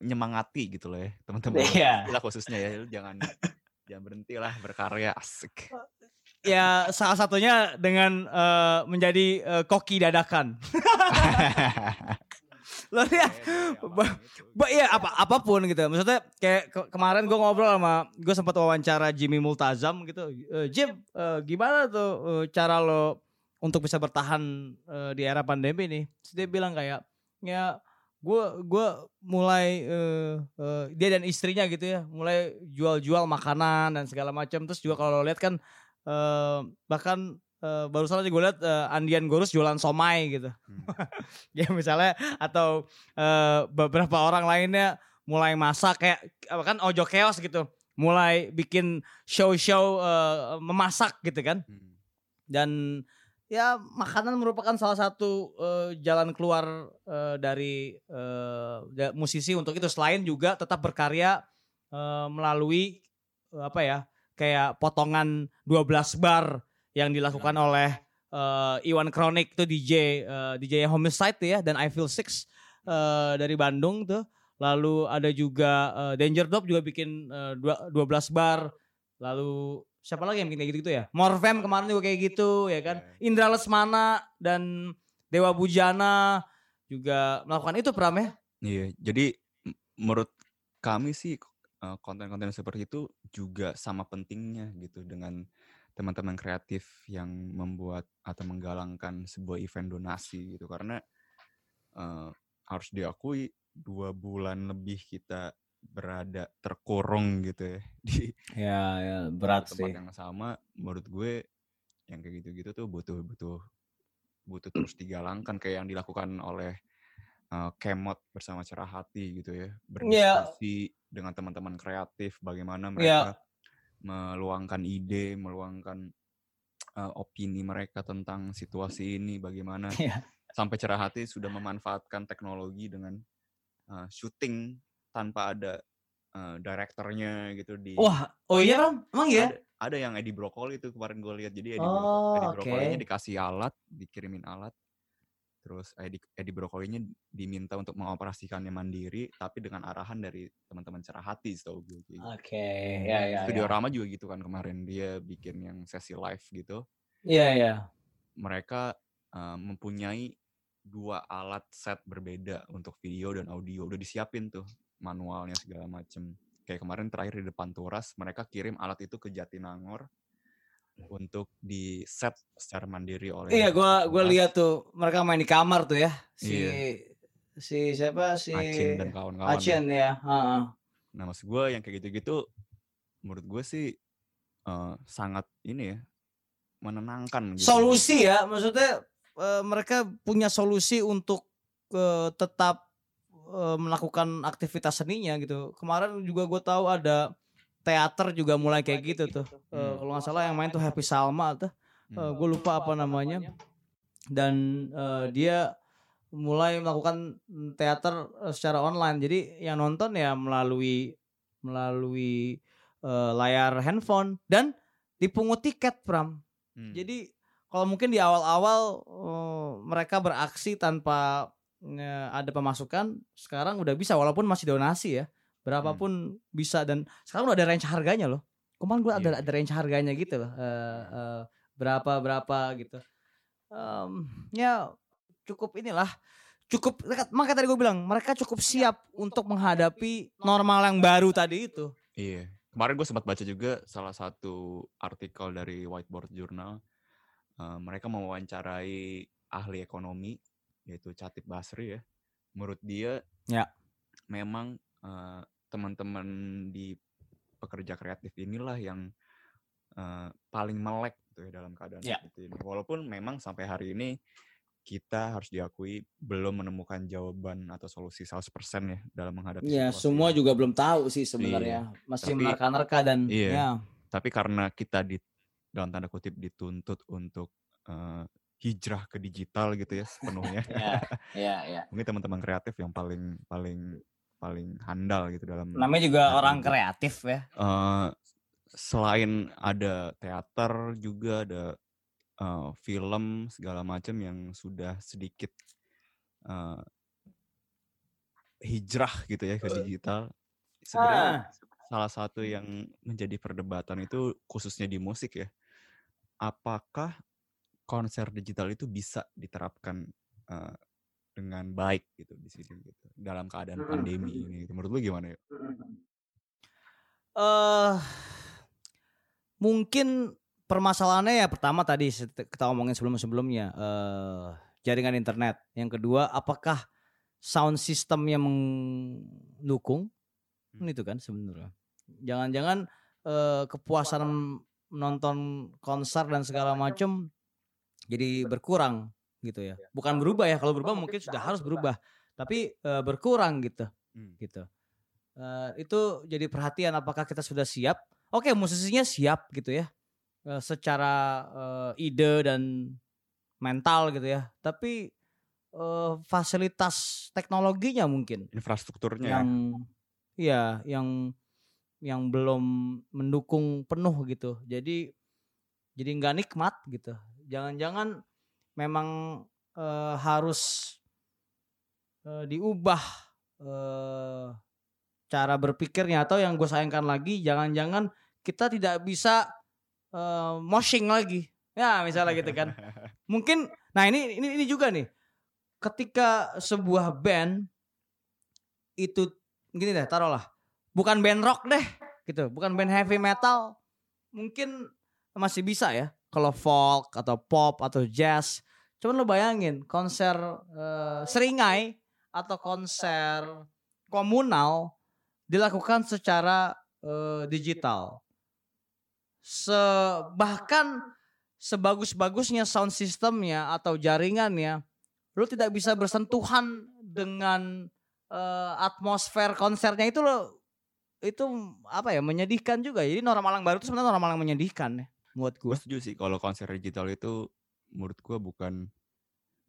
menyemangati gitu loh ya teman-teman. Iya. Kita khususnya ya jangan jangan berhenti lah berkarya asik. ya salah satunya dengan eh, menjadi eh, koki dadakan lo lihat Ba- Ba, iya apa apa pun gitu. Maksudnya kayak ke- kemarin gue ngobrol sama gue sempat wawancara Jimmy Multazam gitu. "Eh, Jim, eh, gimana tuh eh, cara lo untuk bisa bertahan eh, di era pandemi nih? Terus dia bilang kayak ya gue gua mulai eh, eh, dia dan istrinya gitu ya, mulai jual-jual makanan dan segala macam. Terus juga kalau lo lihat kan eh, bahkan eh, barusan aja gue lihat eh, Andian Gorus jualan somai gitu. Hmm. ya misalnya atau eh, beberapa orang lainnya mulai masak kayak apa kan Ojo Chaos gitu mulai bikin show-show eh, memasak gitu kan Hmm. dan ya makanan merupakan salah satu eh, jalan keluar eh, dari da- musisi untuk itu selain juga tetap berkarya eh, melalui eh, apa ya kayak potongan 12 bar yang dilakukan oleh eh, Iwan Kronik tuh DJ eh, DJ Homicide tuh ya dan I Feel Six eh, dari Bandung tuh. Lalu ada juga eh, Danger Dog juga bikin dua- 12 bar. Lalu siapa lagi yang bikin kayak gitu, -gitu ya? Morfem kemarin juga kayak gitu ya kan? Indra Lesmana dan Dewa Bujana juga melakukan itu Pram ya? Iya, jadi menurut kami sih konten-konten seperti itu juga sama pentingnya gitu dengan teman-teman kreatif yang membuat atau menggalangkan sebuah event donasi gitu. Karena eh, harus diakui dua bulan lebih kita berada terkurung gitu ya di Ya, ya berat tempat sih. yang sama. Menurut gue yang kayak gitu-gitu tuh butuh butuh butuh terus digalangkan. Kayak yang dilakukan oleh uh, Kemot bersama Cerah Hati gitu ya. Berdiskusi dengan teman-teman kreatif bagaimana mereka meluangkan ide meluangkan uh, opini mereka tentang situasi ini bagaimana Iya. sampai Cerah Hati sudah memanfaatkan teknologi dengan uh, syuting tanpa ada uh, direkturnya gitu di Wah, oh iya Ram? Emang ya? ada, ada yang Edi Brokoli itu kemarin gue lihat jadi Edi, Oh, Broko- Edi oke. Brokolinya dikasih alat dikirimin alat terus Edi, Edi Brokolinya diminta untuk mengoperasikannya mandiri tapi dengan arahan dari teman-teman cerah hati setahu gue gitu. Oke, ya ya. Studio Rama juga gitu kan kemarin dia bikin yang sesi live gitu Iya ya. mereka uh, mempunyai dua alat set berbeda untuk video dan audio udah disiapin tuh manualnya segala macem kayak kemarin terakhir di depan Turas mereka kirim alat itu ke Jatinangor untuk di set secara mandiri oleh Iya, gua gua lihat tuh mereka main di kamar tuh ya. Si Iya. si siapa si Acin dan kawan-kawan ya. Acin ya. heeh. Nah maksud gue yang kayak gitu-gitu menurut gue sih eh, sangat ini ya menenangkan gitu. Solusi ya, maksudnya eh, mereka punya solusi untuk eh, tetap eh, melakukan aktivitas seninya gitu. Kemarin juga gue tahu ada teater juga mulai kayak gitu tuh. Eh, Hmm. kalau nggak salah yang main tuh Happy Salma tuh. Hmm. gue lupa apa namanya. Dan eh, dia mulai melakukan teater eh, secara online. Jadi yang nonton ya melalui melalui eh, layar handphone dan dipungut tiket, Pram. Hmm. Jadi kalau mungkin di awal-awal eh, mereka beraksi tanpa eh, ada pemasukan, sekarang udah bisa walaupun masih donasi ya. Berapapun bisa dan sekarang udah ada range harganya loh. Kemarin gue ada Iya. ada range harganya gitu loh. Eh, eh, berapa berapa gitu. Em, ya cukup inilah cukup makanya tadi gue bilang mereka cukup siap untuk menghadapi normal yang baru tadi itu. Iya. Kemarin gue sempat baca juga salah satu artikel dari Whiteboard Journal. Eh, mereka mewawancarai ahli ekonomi yaitu Catip Basri ya. Menurut dia, Ya. memang eh, teman-teman di pekerja kreatif inilah yang eh, paling melek gitu ya dalam keadaan Ya. seperti ini. Walaupun memang sampai hari ini kita harus diakui belum menemukan jawaban atau solusi 100% ya dalam menghadapi Ya situasi semua juga belum tahu sih sebenarnya masih Tapi- menerka-nerka dan Iya. ya tapi karena kita di dalam tanda kutip dituntut untuk eh, hijrah ke digital gitu ya sepenuhnya ya ya ya. mungkin teman-teman kreatif yang paling paling paling handal gitu dalam Namanya juga Nah, orang kreatif ya. eh, selain ada teater juga ada eh, film segala macam yang sudah sedikit eh, hijrah gitu ya ke digital sebenarnya salah satu yang menjadi perdebatan itu khususnya di musik ya. Apakah konser digital itu bisa diterapkan eh, dengan baik gitu di sini gitu dalam keadaan pandemi ini gitu. Menurut lu gimana ya? eh mungkin permasalahannya ya pertama tadi kita omongin sebelum-sebelumnya eh jaringan internet. Yang kedua, apakah sound systemnya mendukung? Hmm. Itu kan sebenarnya. Jangan-jangan eh, kepuasan menonton konser dan segala macam jadi berkurang gitu ya. Bukan berubah ya. Kalau berubah mungkin sudah harus berubah, tapi eh, berkurang gitu Hmm. gitu. Eh, itu jadi perhatian apakah kita sudah siap? Oke, musisinya siap gitu ya. Eh, secara eh, ide dan mental gitu ya. Tapi eh, fasilitas teknologinya mungkin Infrastrukturnya ya. yang iya, yang yang belum mendukung penuh gitu. Jadi jadi nggak nikmat gitu. Jangan-jangan memang eh, harus eh, diubah eh, cara berpikirnya atau yang gue sayangkan lagi jangan-jangan kita tidak bisa eh, moshing lagi. Ya, misalnya gitu kan. Mungkin nah ini ini ini juga nih. Ketika sebuah band itu gini deh, taruhlah. Bukan band rock deh, gitu. Bukan band heavy metal. Mungkin masih bisa ya. Kalau folk atau pop atau jazz. Cuman lu bayangin konser eh, seringai atau konser komunal dilakukan secara eh, digital. Se bahkan sebagus-bagusnya sound systemnya atau jaringannya, lu tidak bisa bersentuhan dengan eh, atmosfer konsernya itu lo itu apa ya menyedihkan juga. Jadi Nora Malang baru itu sebenarnya Nora Malang menyedihkan ya buat gue. setuju sih kalau konser digital itu menurut gue bukan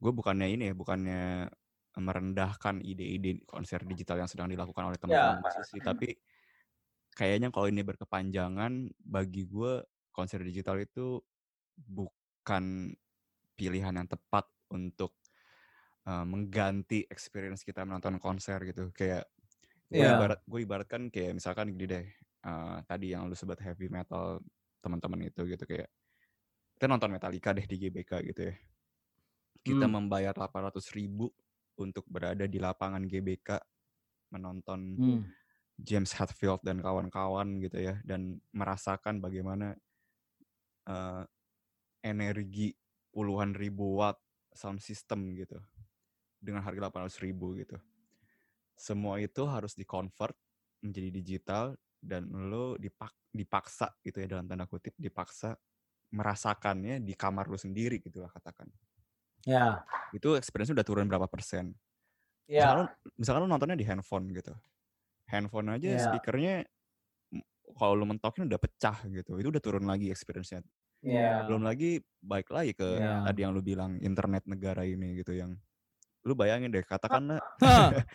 gue bukannya ini ya bukannya merendahkan ide-ide konser digital yang sedang dilakukan oleh teman-teman musisi tapi kayaknya kalau ini berkepanjangan bagi gue konser digital itu bukan pilihan yang tepat untuk uh, mengganti experience kita menonton konser gitu kayak gue Iya. ibarat gue ibaratkan kayak misalkan gini deh uh, tadi yang lu sebut heavy metal teman-teman itu gitu kayak kita nonton Metallica deh di GBK gitu ya kita Hmm. membayar 800 ribu untuk berada di lapangan GBK menonton Hmm. James Hetfield dan kawan-kawan gitu ya dan merasakan bagaimana eh, energi puluhan ribu watt sound system gitu dengan harga 800 ribu gitu semua itu harus dikonvert menjadi digital dan lo dipak dipaksa gitu ya dalam tanda kutip dipaksa merasakannya di kamar lu sendiri gitu lah katakan Ya. itu experience udah turun berapa persen Ya. misalkan, lu, misalkan lu nontonnya di handphone gitu handphone aja Iya. speakernya kalau lu mentokin udah pecah gitu itu udah turun lagi experience-nya Ya. belum lagi baik lagi ke Iya. tadi yang lu bilang internet negara ini gitu yang lu bayangin deh katakanlah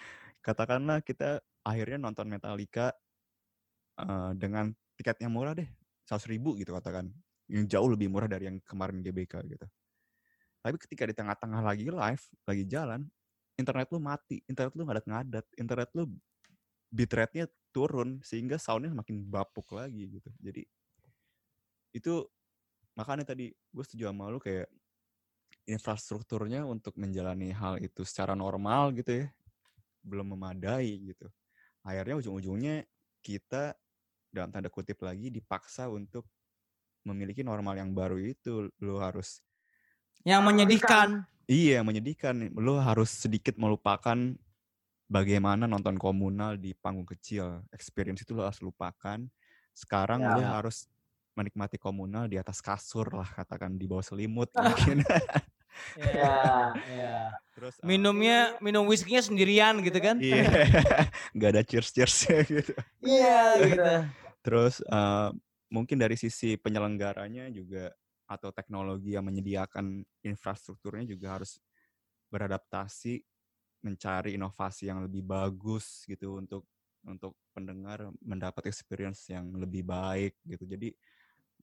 katakanlah kita akhirnya nonton Metallica eh, dengan tiket yang murah deh 100 ribu gitu katakan yang jauh lebih murah dari yang kemarin GBK gitu. Tapi ketika di tengah-tengah lagi live lagi jalan internet lu mati internet lu ngadat-ngadat internet lu bitrate-nya turun sehingga soundnya makin bapuk lagi gitu. Jadi itu makanya tadi gue setuju sama lu kayak infrastrukturnya untuk menjalani hal itu secara normal gitu ya belum memadai gitu. Akhirnya ujung-ujungnya kita dalam tanda kutip lagi dipaksa untuk memiliki normal yang baru itu lu harus Yang menyedihkan. iya menyedihkan lu harus sedikit melupakan bagaimana nonton komunal di panggung kecil experience itu lu harus lupakan sekarang lu Ya. harus menikmati komunal di atas kasur lah katakan di bawah selimut mungkin Ya. ya. terus uh, Minumnya minum whisky-nya sendirian gitu kan? iya nggak ada cheers cheersnya gitu Iya gitu. Terus eh, mungkin dari sisi penyelenggaranya juga atau teknologi yang menyediakan infrastrukturnya juga harus beradaptasi mencari inovasi yang lebih bagus gitu untuk untuk pendengar mendapat experience yang lebih baik gitu. Jadi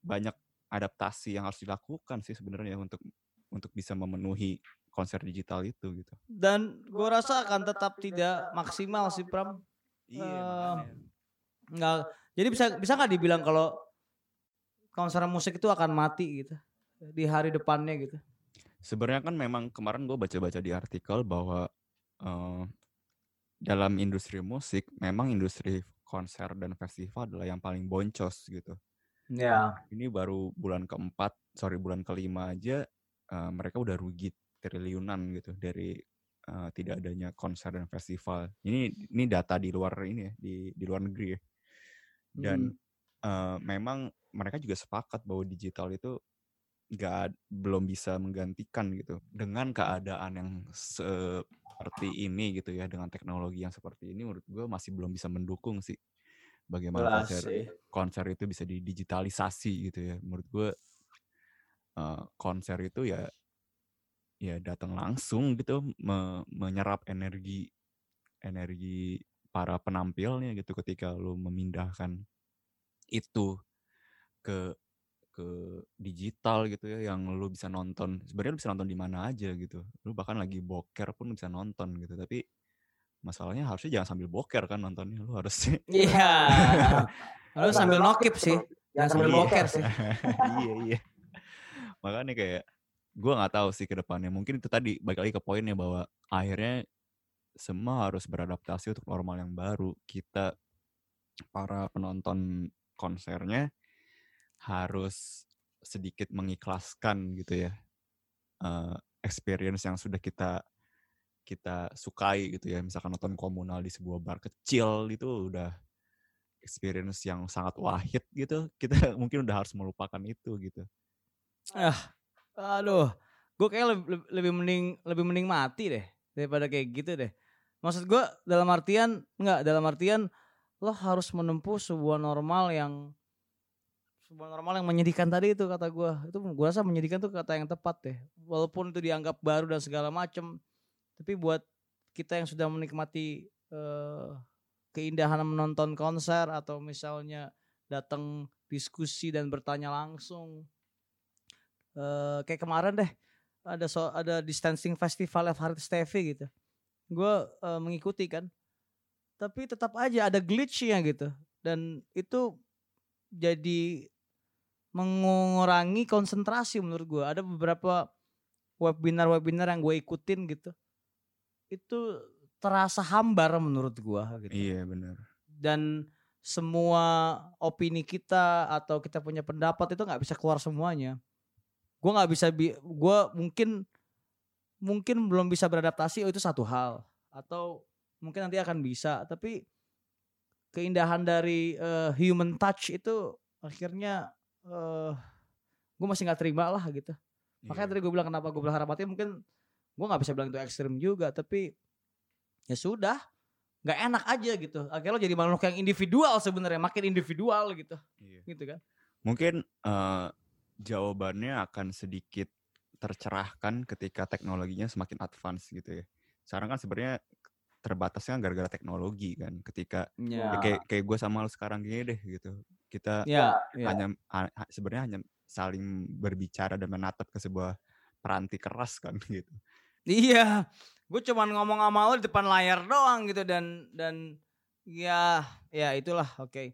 banyak adaptasi yang harus dilakukan sih sebenarnya untuk untuk bisa memenuhi konser digital itu gitu. Dan gue rasa akan tetap tidak maksimal sih Pram. Iya, makanya. Nggak, jadi bisa bisa nggak dibilang kalau konser musik itu akan mati gitu di hari depannya gitu? Sebenarnya kan memang kemarin gue baca-baca di artikel bahwa eh, dalam industri musik memang industri konser dan festival adalah yang paling boncos gitu. Ya. Ini baru bulan keempat, sorry bulan kelima aja eh, mereka udah rugi triliunan gitu dari eh, tidak adanya konser dan festival. Ini ini data di luar ini ya, di di luar negeri ya. Dan eh, memang mereka juga sepakat bahwa digital itu nggak belum bisa menggantikan gitu. Dengan keadaan yang seperti ini gitu ya dengan teknologi yang seperti ini menurut gue masih belum bisa mendukung sih bagaimana konser konser itu bisa didigitalisasi gitu ya. Menurut gue eh, konser itu ya ya datang langsung gitu me- menyerap energi energi para penampilnya gitu ketika lu memindahkan itu ke ke digital gitu ya yang lu bisa nonton sebenarnya lu bisa nonton di mana aja gitu lu bahkan lagi boker pun bisa nonton gitu tapi masalahnya harusnya jangan sambil boker kan nontonnya lu harus Iya. Lalu sambil nokip sih. Jangan sambil Iya. boker sih. iya iya makanya kayak gue nggak tahu sih ke depannya mungkin itu tadi balik lagi ke poinnya bahwa akhirnya semua harus beradaptasi untuk normal yang baru. Kita para penonton konsernya harus sedikit mengikhlaskan gitu ya eh, experience yang sudah kita kita sukai gitu ya. Misalkan nonton komunal di sebuah bar kecil itu udah experience yang sangat wahid gitu. Kita mungkin udah harus melupakan itu gitu. Aduh, gue kayak lebih, lebih mending lebih mending mati deh daripada kayak gitu deh. Maksud gue dalam artian enggak dalam artian lo harus menempuh sebuah normal yang sebuah normal yang menyedihkan tadi itu kata gue itu gue rasa menyedihkan tuh kata yang tepat deh walaupun itu dianggap baru dan segala macem tapi buat kita yang sudah menikmati eh, keindahan menonton konser atau misalnya datang diskusi dan bertanya langsung eh kayak kemarin deh ada so, ada distancing festival Farid Steffi gitu. Gue eh, mengikuti kan. Tapi tetap aja ada glitchnya gitu. Dan itu jadi mengurangi konsentrasi menurut gue. Ada beberapa webinar-webinar yang gue ikutin gitu. Itu terasa hambar menurut gue gitu iya benar dan semua opini kita atau kita punya pendapat itu nggak bisa keluar semuanya. Gue nggak bisa, gue mungkin mungkin belum bisa beradaptasi oh itu satu hal atau mungkin nanti akan bisa. Tapi keindahan dari eh, human touch itu akhirnya eh gue masih nggak terima lah gitu. Makanya Iya. tadi gue bilang kenapa gue berharap hati mungkin gue nggak bisa bilang itu ekstrim juga tapi ya sudah nggak enak aja gitu. Akhirnya lo jadi makhluk yang individual sebenarnya makin individual gitu, Iya. gitu kan? Mungkin eh, jawabannya akan sedikit tercerahkan ketika teknologinya semakin advance gitu ya. Sekarang kan sebenarnya terbatasnya gara-gara teknologi kan. Ketika ya Ya, kayak kayak gue sama lo sekarang gini deh gitu. Kita ya, ya. hanya ha- ha- sebenarnya hanya saling berbicara dan menatap ke sebuah peranti keras kan gitu. Iya, gue cuman ngomong sama lo di depan layar doang gitu dan dan ya ya itulah oke.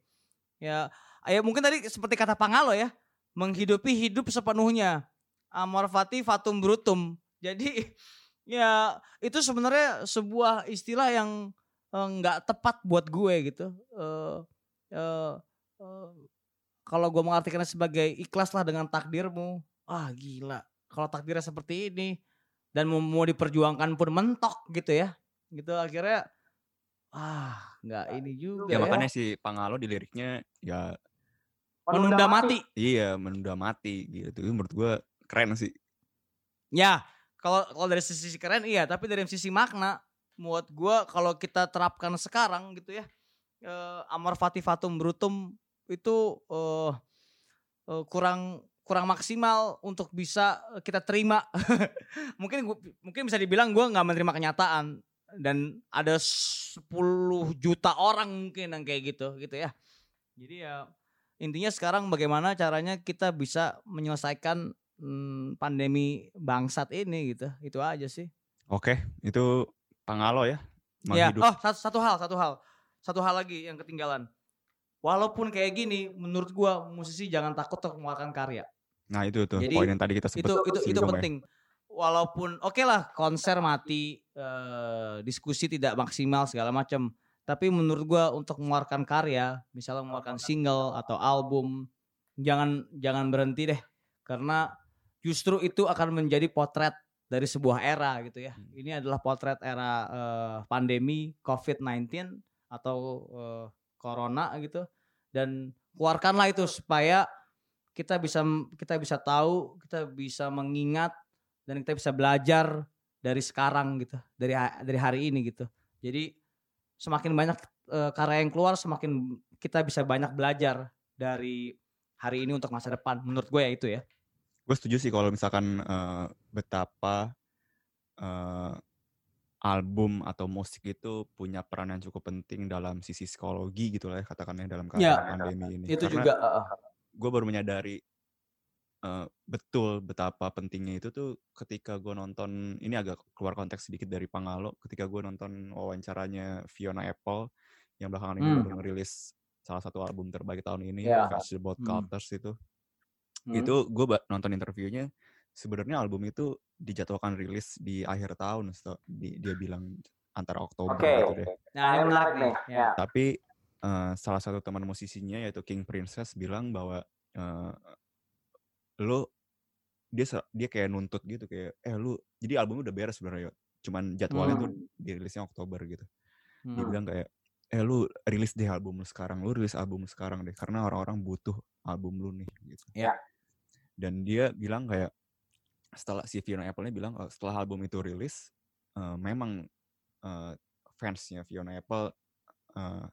Ya, ya mungkin tadi seperti kata Pangalo ya, menghidupi hidup sepenuhnya. Amor fati fatum brutum. Jadi ya itu sebenarnya sebuah istilah yang eh, nggak tepat buat gue gitu. Eh eh, eh, kalau gue mengartikannya sebagai ikhlaslah dengan takdirmu, ah gila. Kalau takdirnya seperti ini, dan mau, mau diperjuangkan pun mentok gitu ya. Gitu akhirnya ah nggak ini juga Ya ya, makanya si Pangalo di liriknya ya menunda mati. iya menunda mati gitu. Itu menurut gue keren sih. ya kalau kalau dari sisi keren iya. Tapi dari sisi makna buat gua kalau kita terapkan sekarang gitu ya eh, amor fati fatum brutum itu eh, eh, kurang kurang maksimal untuk bisa kita terima. Mungkin gua, mungkin bisa dibilang gua nggak menerima kenyataan dan ada 10 juta orang mungkin yang kayak gitu gitu ya. Jadi ya intinya sekarang bagaimana caranya kita bisa menyelesaikan hmm, pandemi bangsat ini gitu. Itu aja sih. Oke, itu Pangalo ya. ya oh satu, satu hal satu hal. Satu hal lagi yang ketinggalan walaupun kayak gini menurut gua musisi jangan takut untuk mengeluarkan karya Nah itu tuh Jadi, poin yang tadi kita sebut. itu itu itu ya. penting walaupun oke lah konser mati eh, diskusi tidak maksimal segala macam tapi menurut gua untuk mengeluarkan karya misalnya mengeluarkan single atau album jangan jangan berhenti deh karena justru itu akan menjadi potret dari sebuah era gitu ya Hmm. ini adalah potret era eh, pandemi COVID-19 atau eh, corona gitu dan keluarkanlah itu supaya kita bisa kita bisa tahu, kita bisa mengingat dan kita bisa belajar dari sekarang gitu, dari dari hari ini gitu. Jadi semakin banyak eh, karya yang keluar, semakin kita bisa banyak belajar dari hari ini untuk masa depan. Menurut gue ya itu ya. Gue setuju sih kalau misalkan eh, betapa eh, album atau musik itu punya peran yang cukup penting dalam sisi psikologi gitu lah ya katakannya dalam Ya, keadaan pandemi ini. Itu Karena juga eh, gue baru menyadari eh, betul betapa pentingnya itu tuh ketika gue nonton ini agak keluar konteks sedikit dari Pangalo ketika gue nonton wawancaranya Fiona Apple yang belakangan ini Hmm. baru ngerilis salah satu album terbaik tahun ini Ya. Fashionable Hmm. Cultures itu Hmm. itu gue nonton interviewnya sebenarnya album itu dijadwalkan rilis di akhir tahun di- dia bilang antara Oktober Oke. gitu deh. Nah, ini menarik nih. Ya. Tapi eh, salah satu teman musisinya yaitu King Princess bilang bahwa eh, lu dia dia kayak nuntut gitu kayak eh lu jadi albumnya udah beres sebenarnya cuman jadwalnya tuh dirilisnya Oktober gitu. Dia Hmm. bilang kayak eh lu rilis deh album lu sekarang, lu rilis album lu sekarang deh karena orang-orang butuh album lu nih gitu. Ya. Dan dia bilang kayak setelah si Fiona Apple-nya bilang "Oh, setelah album itu rilis eh, memang eh, fansnya Fiona Apple eh,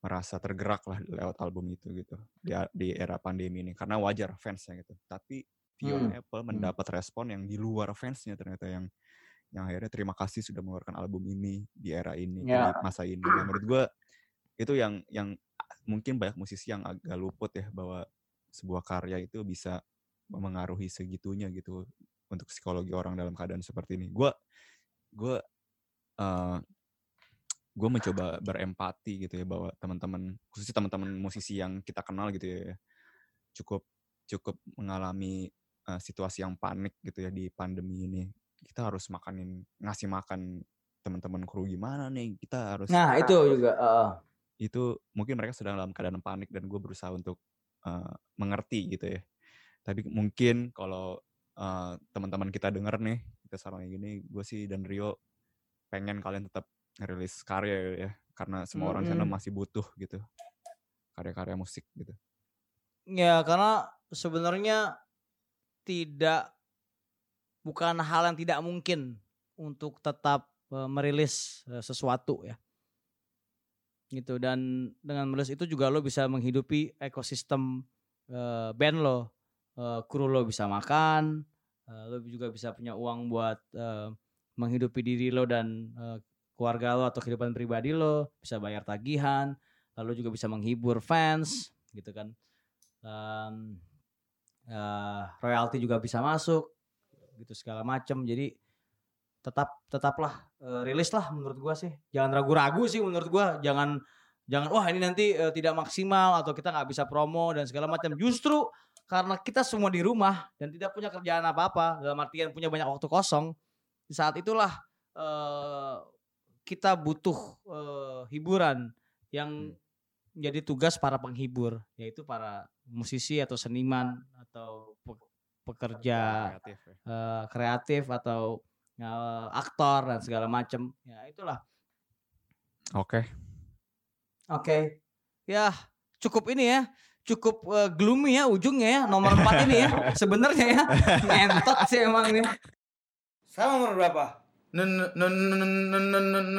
merasa tergerak lah lewat album itu gitu di, di era pandemi ini karena wajar fansnya gitu. Tapi Fiona Apple mendapat respon yang di luar fansnya ternyata yang yang akhirnya terima kasih sudah mengeluarkan album ini di era ini Ya. di masa ini. Dan menurut gue itu yang yang mungkin banyak musisi yang agak luput ya bahwa sebuah karya itu bisa memengaruhi segitunya gitu untuk psikologi orang dalam keadaan seperti ini. Gue gue eh, gue mencoba berempati gitu ya bahwa teman-teman khususnya teman-teman musisi yang kita kenal gitu ya cukup cukup mengalami eh, situasi yang panik gitu ya di pandemi ini kita harus makanin ngasih makan teman-teman kru gimana nih kita harus Nah, itu juga uh, itu mungkin mereka sedang dalam keadaan panik dan gue berusaha untuk uh, mengerti gitu ya. Tapi mungkin kalau uh, teman-teman kita denger nih kita yang gini, gue sih dan Rio pengen kalian tetap ngerilis karya ya, karena semua orang di sana Mm-mm. masih butuh gitu karya-karya musik gitu. Ya karena sebenarnya tidak bukan hal yang tidak mungkin untuk tetap eh, merilis eh, sesuatu ya. Gitu dan dengan merilis itu juga lo bisa menghidupi ekosistem eh, band lo. Eh, kru lo bisa makan, eh, lo juga bisa punya uang buat eh, menghidupi diri lo dan eh, keluarga lo atau kehidupan pribadi lo, bisa bayar tagihan, lalu juga bisa menghibur fans gitu kan. Um, eh, royalti juga bisa masuk gitu segala macam jadi tetap tetaplah eh, rilis lah menurut gua sih. Jangan ragu-ragu sih menurut gua. Jangan jangan wah ini nanti eh, tidak maksimal atau kita nggak bisa promo dan segala macam justru karena kita semua di rumah dan tidak punya kerjaan apa-apa dalam artian punya banyak waktu kosong di saat itulah eh, kita butuh eh, hiburan yang menjadi tugas para penghibur yaitu para musisi atau seniman atau pe- pekerja Kreatif ya. eh, kreatif atau eh, aktor dan segala macam ya itulah Oke. Oke. Ya cukup ini ya. Cukup eh, gloomy ya ujungnya ya nomor 4 ini ya. Sebenarnya ya. Ngentot sih emang nih sama nomor berapa?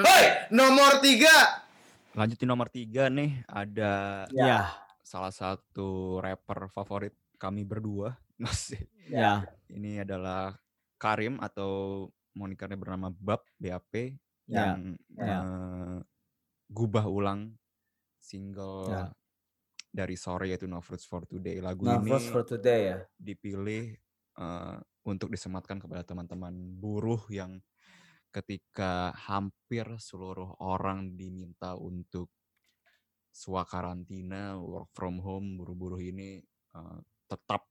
Hoi, nomor tiga. Lanjutin nomor tiga nih ada ya. Salah satu rapper favorit kami berdua. Masih. ya. Ini adalah Karim atau monikernya bernama Bab BAP Ya, yang ya. eh, gubah ulang single Ya. dari Sore yaitu No Fruits for Today. Lagu Nah, ini for today ya dipilih eh, untuk disematkan kepada teman-teman buruh yang ketika hampir seluruh orang diminta untuk swakarantina, work from home, buruh-buruh ini eh, tetap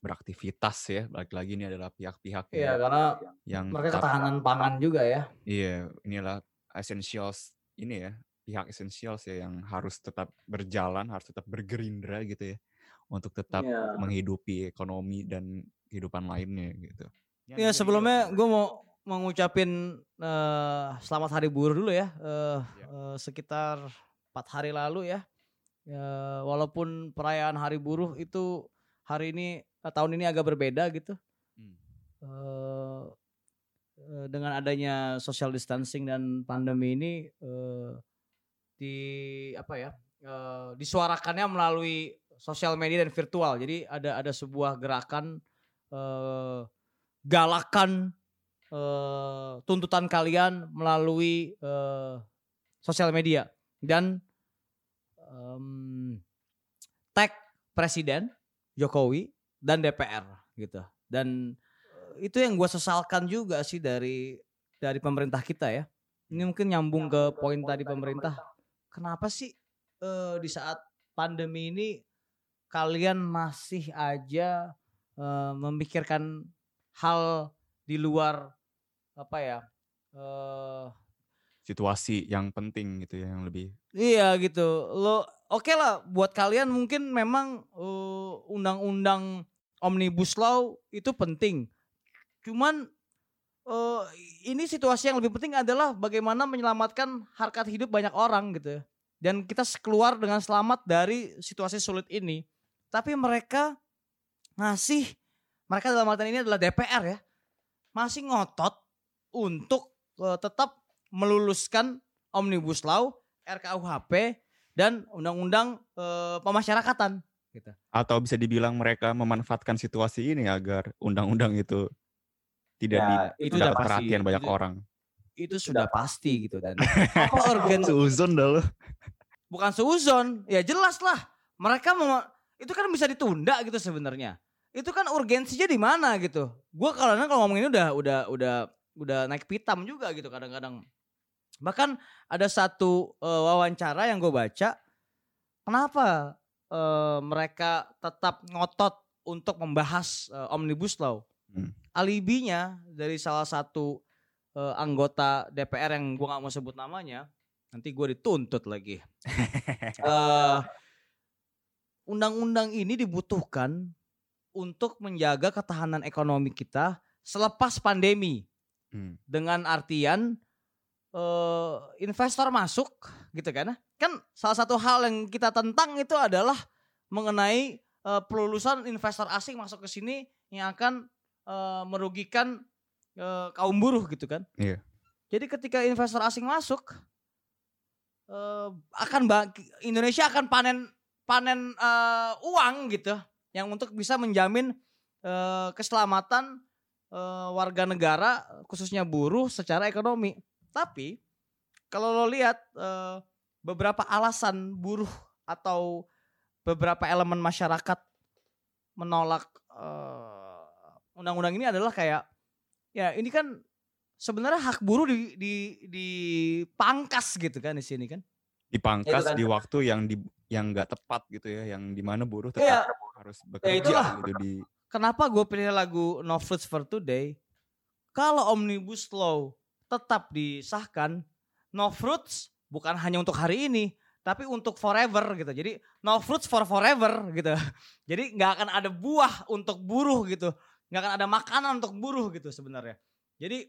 beraktivitas ya. Lagi-lagi ini adalah pihak-pihak Iya yang, karena yang mereka tetap- ketahanan pangan juga ya Iya, inilah essentials ini ya, pihak essentials ya yang harus tetap berjalan, harus tetap bergerindra gitu ya, untuk tetap Iya. menghidupi ekonomi dan kehidupan lainnya gitu. Ya sebelumnya gue mau mengucapin eh, selamat hari buruh dulu ya. Eh, Ya. eh, sekitar empat hari lalu ya. Ya, walaupun perayaan hari buruh itu hari ini eh, tahun ini agak berbeda gitu. Hmm. Eh, dengan adanya social distancing dan pandemi ini eh, di apa ya eh, disuarakannya melalui sosial media dan virtual. Jadi ada ada sebuah gerakan eh, galakan eh, tuntutan kalian melalui eh, sosial media. Dan em, tag presiden Jokowi dan DPR gitu. Dan itu yang gue sesalkan juga sih dari dari pemerintah kita ya. Ini mungkin nyambung ke poin tadi pemerintah kenapa sih eh, di saat pandemi ini kalian masih aja eh, memikirkan hal di luar apa ya eh Situasi yang penting gitu ya yang lebih Iya gitu. Lo oke lah buat kalian mungkin memang undang-undang omnibus law itu penting. Cuman eh, ini situasi yang lebih penting adalah bagaimana menyelamatkan harkat hidup banyak orang gitu. ya. Dan kita keluar dengan selamat dari situasi sulit ini. Tapi mereka masih mereka dalam artian ini adalah DPR ya. Masih ngotot untuk eh, tetap meluluskan omnibus law, RKUHP dan undang-undang eh, pemasyarakatan gitu. atau bisa dibilang mereka memanfaatkan situasi ini agar undang-undang itu tidak Ya, di- itu udah dapat pasti. perhatian banyak Itu- orang. Itu sudah pasti gitu dan apa organ Seuzon dah lo. bukan seuzon, ya jelas lah. Mereka mau itu kan bisa ditunda gitu sebenarnya. Itu kan urgensinya di mana gitu. Gua kalau kalau ngomong ini udah udah udah udah naik pitam juga gitu kadang-kadang. Bahkan ada satu eh, wawancara yang gue baca, kenapa eh, mereka tetap ngotot untuk membahas eh, omnibus law? Hmm. Alibinya dari salah satu eh, anggota DPR yang gue nggak mau sebut namanya, nanti gue dituntut lagi. Eh, undang-undang ini dibutuhkan untuk menjaga ketahanan ekonomi kita selepas pandemi Hmm. dengan artian eh, investor masuk gitu kan kan salah satu hal yang kita tentang itu adalah mengenai eh, pelulusan investor asing masuk ke sini yang akan eh, merugikan eh, kaum buruh gitu kan Iya. jadi ketika investor asing masuk eh, akan Indonesia akan panen panen eh, uang gitu yang untuk bisa menjamin eh, keselamatan eh, warga negara khususnya buruh secara ekonomi. Tapi kalau lo lihat eh, beberapa alasan buruh atau beberapa elemen masyarakat menolak eh, undang-undang ini adalah kayak ya ini kan sebenarnya hak buruh di di dipangkas gitu kan di sini kan. Dipangkas kan- di waktu yang di yang nggak tepat gitu ya, yang di mana buruh tetap Iya. harus bekerja itulah. gitu di Kenapa gue pilih lagu No Fruits for Today? Kalau Omnibus Law tetap disahkan, No Fruits bukan hanya untuk hari ini, tapi untuk forever gitu. Jadi No Fruits for forever gitu. Jadi nggak akan ada buah untuk buruh gitu. Nggak akan ada makanan untuk buruh gitu sebenarnya. Jadi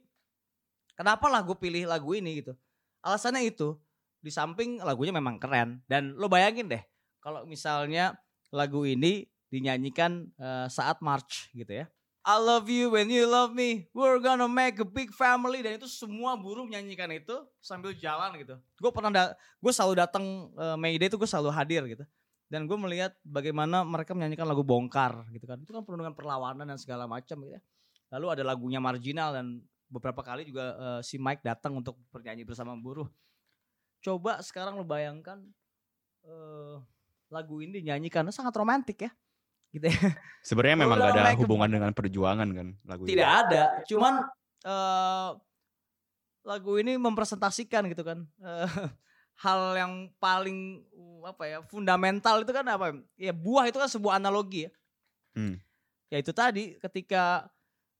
kenapa lah gue pilih lagu ini gitu. Alasannya itu, di samping lagunya memang keren. Dan lo bayangin deh, kalau misalnya lagu ini dinyanyikan eh, saat march gitu ya. I love you when you love me. We're gonna make a big family dan itu semua buruh menyanyikan itu sambil jalan gitu. Gue pernah da- gue selalu datang eh, May Day itu gue selalu hadir gitu. Dan gue melihat bagaimana mereka menyanyikan lagu bongkar gitu kan. Itu kan penuh dengan perlawanan dan segala macam gitu ya. Lalu ada lagunya marginal dan beberapa kali juga eh, si Mike datang untuk bernyanyi bersama buruh. Coba sekarang lo bayangkan eh, lagu ini dinyanyikan sangat romantis ya. Gitu ya. sebenarnya memang gak ada naik ke- hubungan dengan perjuangan kan lagu Tidak ini. ada, cuman eh lagu ini mempresentasikan gitu kan eh, hal yang paling uh, apa ya fundamental itu kan apa ya buah itu kan sebuah analogi ya. Hmm. Ya itu tadi ketika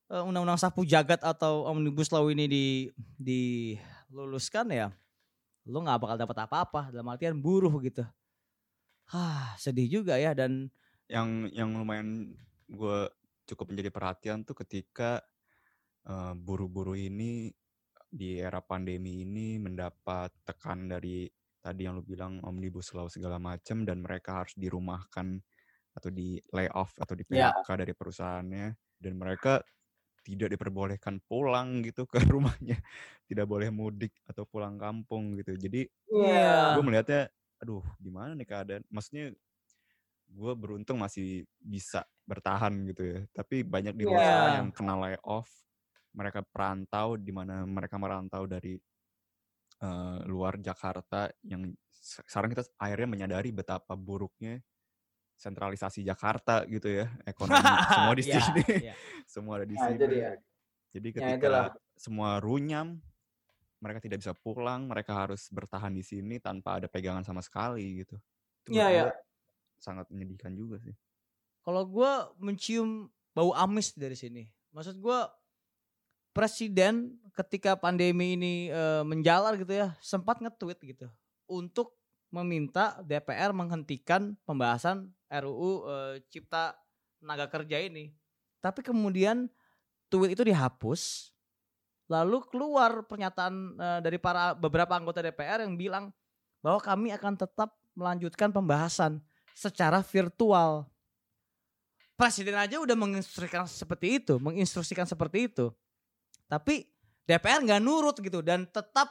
eh, undang-undang sapu jagat atau omnibus law ini di diluluskan ya lu nggak bakal dapat apa-apa dalam artian buruh gitu. Hah, sedih juga ya dan yang yang lumayan gue cukup menjadi perhatian tuh ketika eh, buru-buru ini di era pandemi ini mendapat tekan dari tadi yang lu bilang omnibus law segala macam dan mereka harus dirumahkan atau di layoff atau di Ya. PHK dari perusahaannya dan mereka tidak diperbolehkan pulang gitu ke rumahnya tidak boleh mudik atau pulang kampung gitu jadi Iya. gue melihatnya aduh gimana nih keadaan maksudnya gue beruntung masih bisa bertahan gitu ya tapi banyak di luar Iya. yang kena layoff mereka perantau di mana mereka merantau dari eh, luar Jakarta yang se- sekarang kita akhirnya menyadari betapa buruknya sentralisasi Jakarta gitu ya ekonomi semua di Iya, sini iya. semua ada di Nah, sini jadi Ya, ketika itulah. semua runyam, mereka tidak bisa pulang, mereka harus bertahan di sini tanpa ada pegangan sama sekali gitu. Itu Iya, menurut iya. gua Sangat menyedihkan juga sih. Kalau gue mencium bau amis dari sini, maksud gue presiden ketika pandemi ini eh, menjalar gitu ya sempat nge-tweet gitu untuk meminta DPR menghentikan pembahasan RUU eh, Cipta Tenaga Kerja ini. Tapi kemudian tweet itu dihapus. Lalu keluar pernyataan eh, dari para beberapa anggota DPR yang bilang bahwa kami akan tetap melanjutkan pembahasan secara virtual. Presiden aja udah menginstruksikan seperti itu, menginstruksikan seperti itu. Tapi DPR nggak nurut gitu dan tetap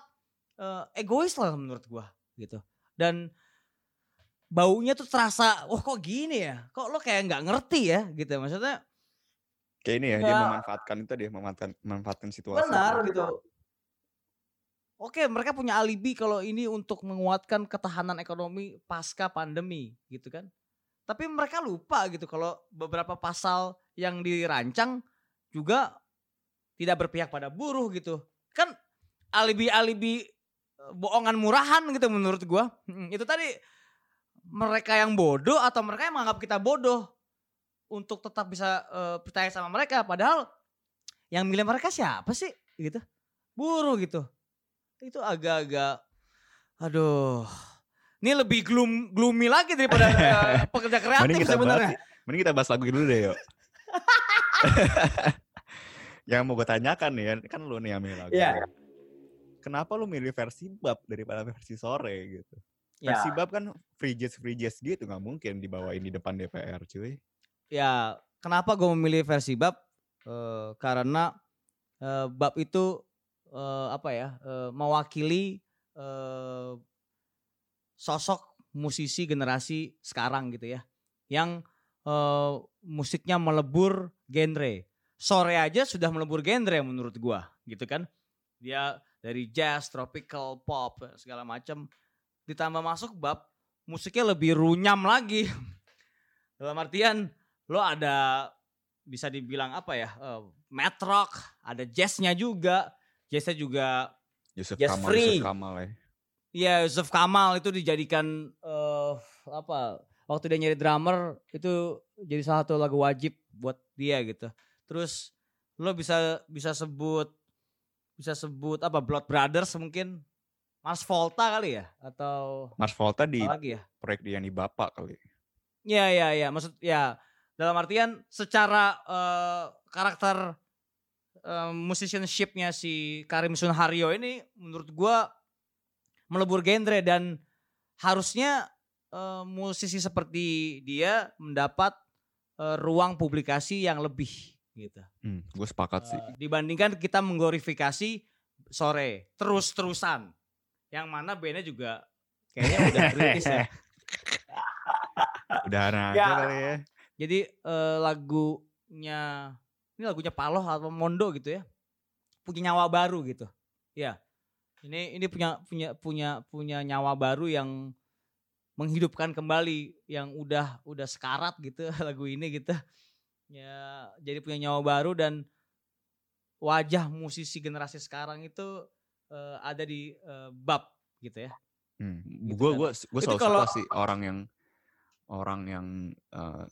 eh, egois lah menurut gua gitu. Dan baunya tuh terasa, wah kok gini ya? Kok lo kayak nggak ngerti ya gitu. Maksudnya Kayak ini ya, dia Ya. memanfaatkan itu dia memanfaatkan memanfaatkan situasi. benar gitu. Oke, mereka punya alibi kalau ini untuk menguatkan ketahanan ekonomi pasca pandemi gitu kan. Tapi mereka lupa gitu kalau beberapa pasal yang dirancang juga tidak berpihak pada buruh gitu. Kan alibi-alibi eh, bohongan murahan gitu menurut gua. Itu tadi mereka yang bodoh atau mereka yang menganggap kita bodoh untuk tetap bisa eh, percaya sama mereka. Padahal yang milih mereka siapa sih? Gitu. Buruh gitu. Itu agak-agak aduh ini lebih gloom, gloomy lagi daripada eh, pekerja kreatif sebenarnya. mending kita bahas lagu dulu deh yuk. yang mau gue tanyakan nih ya, kan lu nih lagu. Iya. Kenapa lu milih versi bab daripada versi sore gitu? ya Versi bab kan free jazz free jazz gitu nggak mungkin dibawain di depan DPR cuy. ya kenapa gue memilih versi bab Eh, karena eh, bab itu eh, apa ya eh, mewakili eh, sosok musisi generasi sekarang gitu ya yang eh, musiknya melebur genre sore aja sudah melebur genre menurut gua gitu kan. Dia dari jazz tropical pop segala macam ditambah masuk bab musiknya lebih runyam lagi. Dalam artian lo ada bisa dibilang apa ya eh, mat rock ada jazznya juga. Jazznya juga Yusuf Jazz Kamal, free. Yusuf Kamal ya. ya Yusuf Kamal itu dijadikan eh apa waktu dia nyari drummer itu jadi salah satu lagu wajib buat dia gitu terus lo bisa bisa sebut bisa sebut apa Blood Brothers mungkin? Mars Volta kali ya? Atau Mars Volta di lagi ya? proyek dia yang Bapak kali. Ya ya ya maksud ya dalam artian secara eh, karakter eh, musicianshipnya si Karim Sunharyo ini menurut gua melebur genre dan harusnya eh, musisi seperti dia mendapat eh, ruang publikasi yang lebih gitu. Hmm, gue sepakat sih. Eh, dibandingkan kita mengglorifikasi sore terus-terusan yang mana bandnya juga kayaknya udah kritis ya. Udahan aja Ya. kali ya. Jadi eh, lagunya ini lagunya Paloh atau Mondo gitu ya. Punya nyawa baru gitu. Ya. Ini ini punya punya punya punya nyawa baru yang menghidupkan kembali yang udah udah sekarat gitu lagu ini gitu. Ya, jadi punya nyawa baru dan wajah musisi generasi sekarang itu eh, ada di eh, bab gitu ya. Hmm. Gitu gue kan. gue selalu kalau- suka sih orang yang orang yang eh,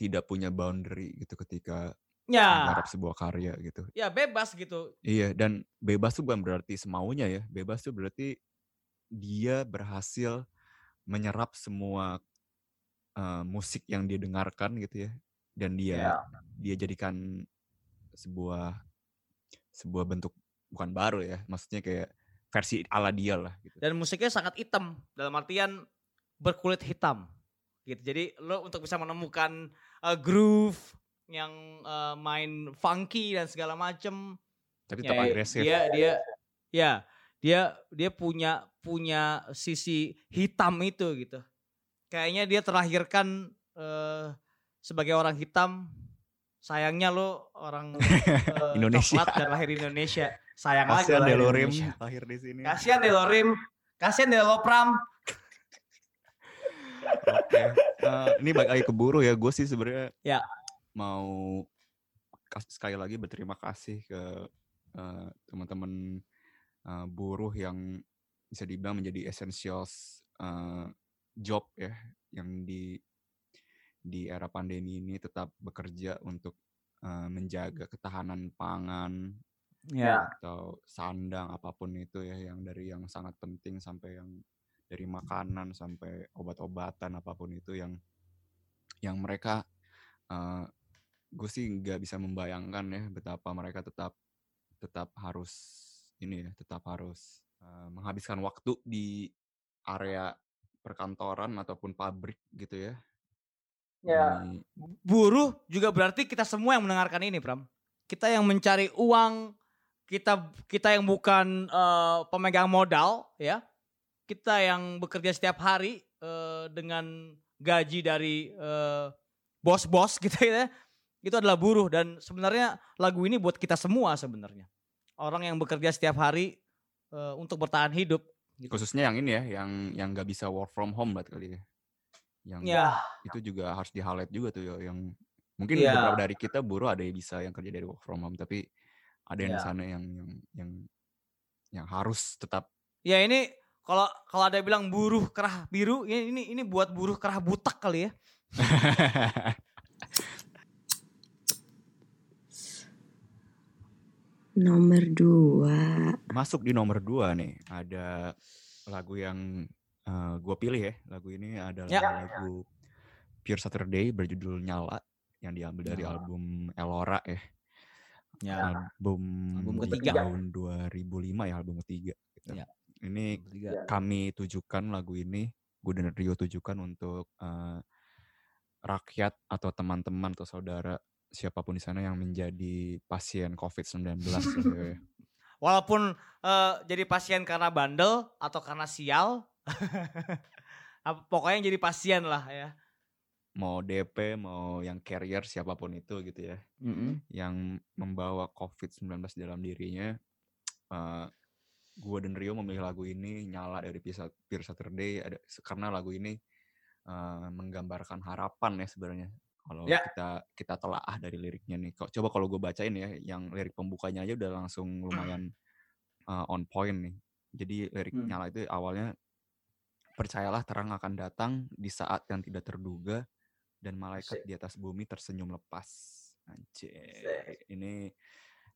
tidak punya boundary gitu ketika Ya, menggarap sebuah karya gitu. ya bebas gitu. Iya dan bebas tuh bukan berarti semaunya ya. Bebas tuh berarti dia berhasil menyerap semua eh, musik yang dia dengarkan gitu ya dan dia Ya. dia jadikan sebuah sebuah bentuk bukan baru ya. Maksudnya kayak versi ala dia lah gitu. dan musiknya sangat hitam dalam artian berkulit hitam gitu jadi lo untuk bisa menemukan uh, groove yang uh, main funky dan segala macem Tapi ya, tetap agresif. dia dia ya dia dia punya punya sisi hitam itu gitu kayaknya dia terlahirkan uh, sebagai orang hitam sayangnya lo orang uh, Indonesia. coklat dan lahir di Indonesia sayang lagi lahir di Delorim Indonesia. lahir di sini. Kasihan deh lo Rim. Kasihan deh lo Pram. Oke. Eh, ini balik lagi ke buruh ya. Gue sih sebenarnya Ya. mau kas- sekali lagi berterima kasih ke eh, teman-teman eh, buruh yang bisa dibilang menjadi essentials eh, job ya yang di di era pandemi ini tetap bekerja untuk eh, menjaga ketahanan pangan Ya. atau sandang apa pun itu ya yang dari yang sangat penting sampai yang dari makanan sampai obat-obatan apa pun itu yang yang mereka eh gue sih nggak bisa membayangkan ya betapa mereka tetap tetap harus ini ya tetap harus eh, menghabiskan waktu di area perkantoran ataupun pabrik gitu ya Ya. Buruh juga berarti kita semua yang mendengarkan ini, Pram. Kita yang mencari uang, kita kita yang bukan eh, pemegang modal, ya. Kita yang bekerja setiap hari eh, dengan gaji dari eh, bos-bos gitu ya. Itu adalah buruh dan sebenarnya lagu ini buat kita semua sebenarnya. Orang yang bekerja setiap hari eh, untuk bertahan hidup. Gitu. khususnya yang ini ya yang yang nggak bisa work from home berarti kali ya yang Ya, itu juga harus di highlight juga tuh ya yang mungkin Iya. beberapa dari kita buruh ada yang bisa yang kerja dari work from home tapi ada yang di Iya. sana yang yang yang yang harus tetap Ya ini kalau kalau ada yang bilang buruh kerah biru, ini ini ini buat buruh kerah butak kali ya. Nomor dua. masuk di nomor dua nih ada lagu yang gue pilih ya lagu ini adalah Ya. lagu Pure Saturday berjudul Nyala yang diambil dari Nyala. album Elora ya Ya. album, Album ketiga. tahun 2005 ya album ketiga gitu. Ya. ini kami tujukan lagu ini gue dan Rio tujukan untuk eh, rakyat atau teman-teman atau saudara siapa pun di sana yang menjadi pasien COVID-19 gitu ya. Walaupun eh, jadi pasien karena bandel atau karena sial, apa- pokoknya jadi pasien lah ya. mau DP mau yang carrier siapa pun itu gitu ya yang membawa COVID-19 dalam dirinya eh gue dan Rio memilih lagu ini nyala dari Pure Pure Saturday ada karena lagu ini eh, menggambarkan harapan ya sebenarnya kalau Ya. kita kita telaah dari liriknya nih Kok- coba kalau gue bacain ya yang lirik pembukanya aja udah langsung lumayan eh, on point nih jadi lirik Hmm. nyala itu awalnya percayalah terang akan datang di saat yang tidak terduga dan malaikat di atas bumi tersenyum lepas. Anjir. Ini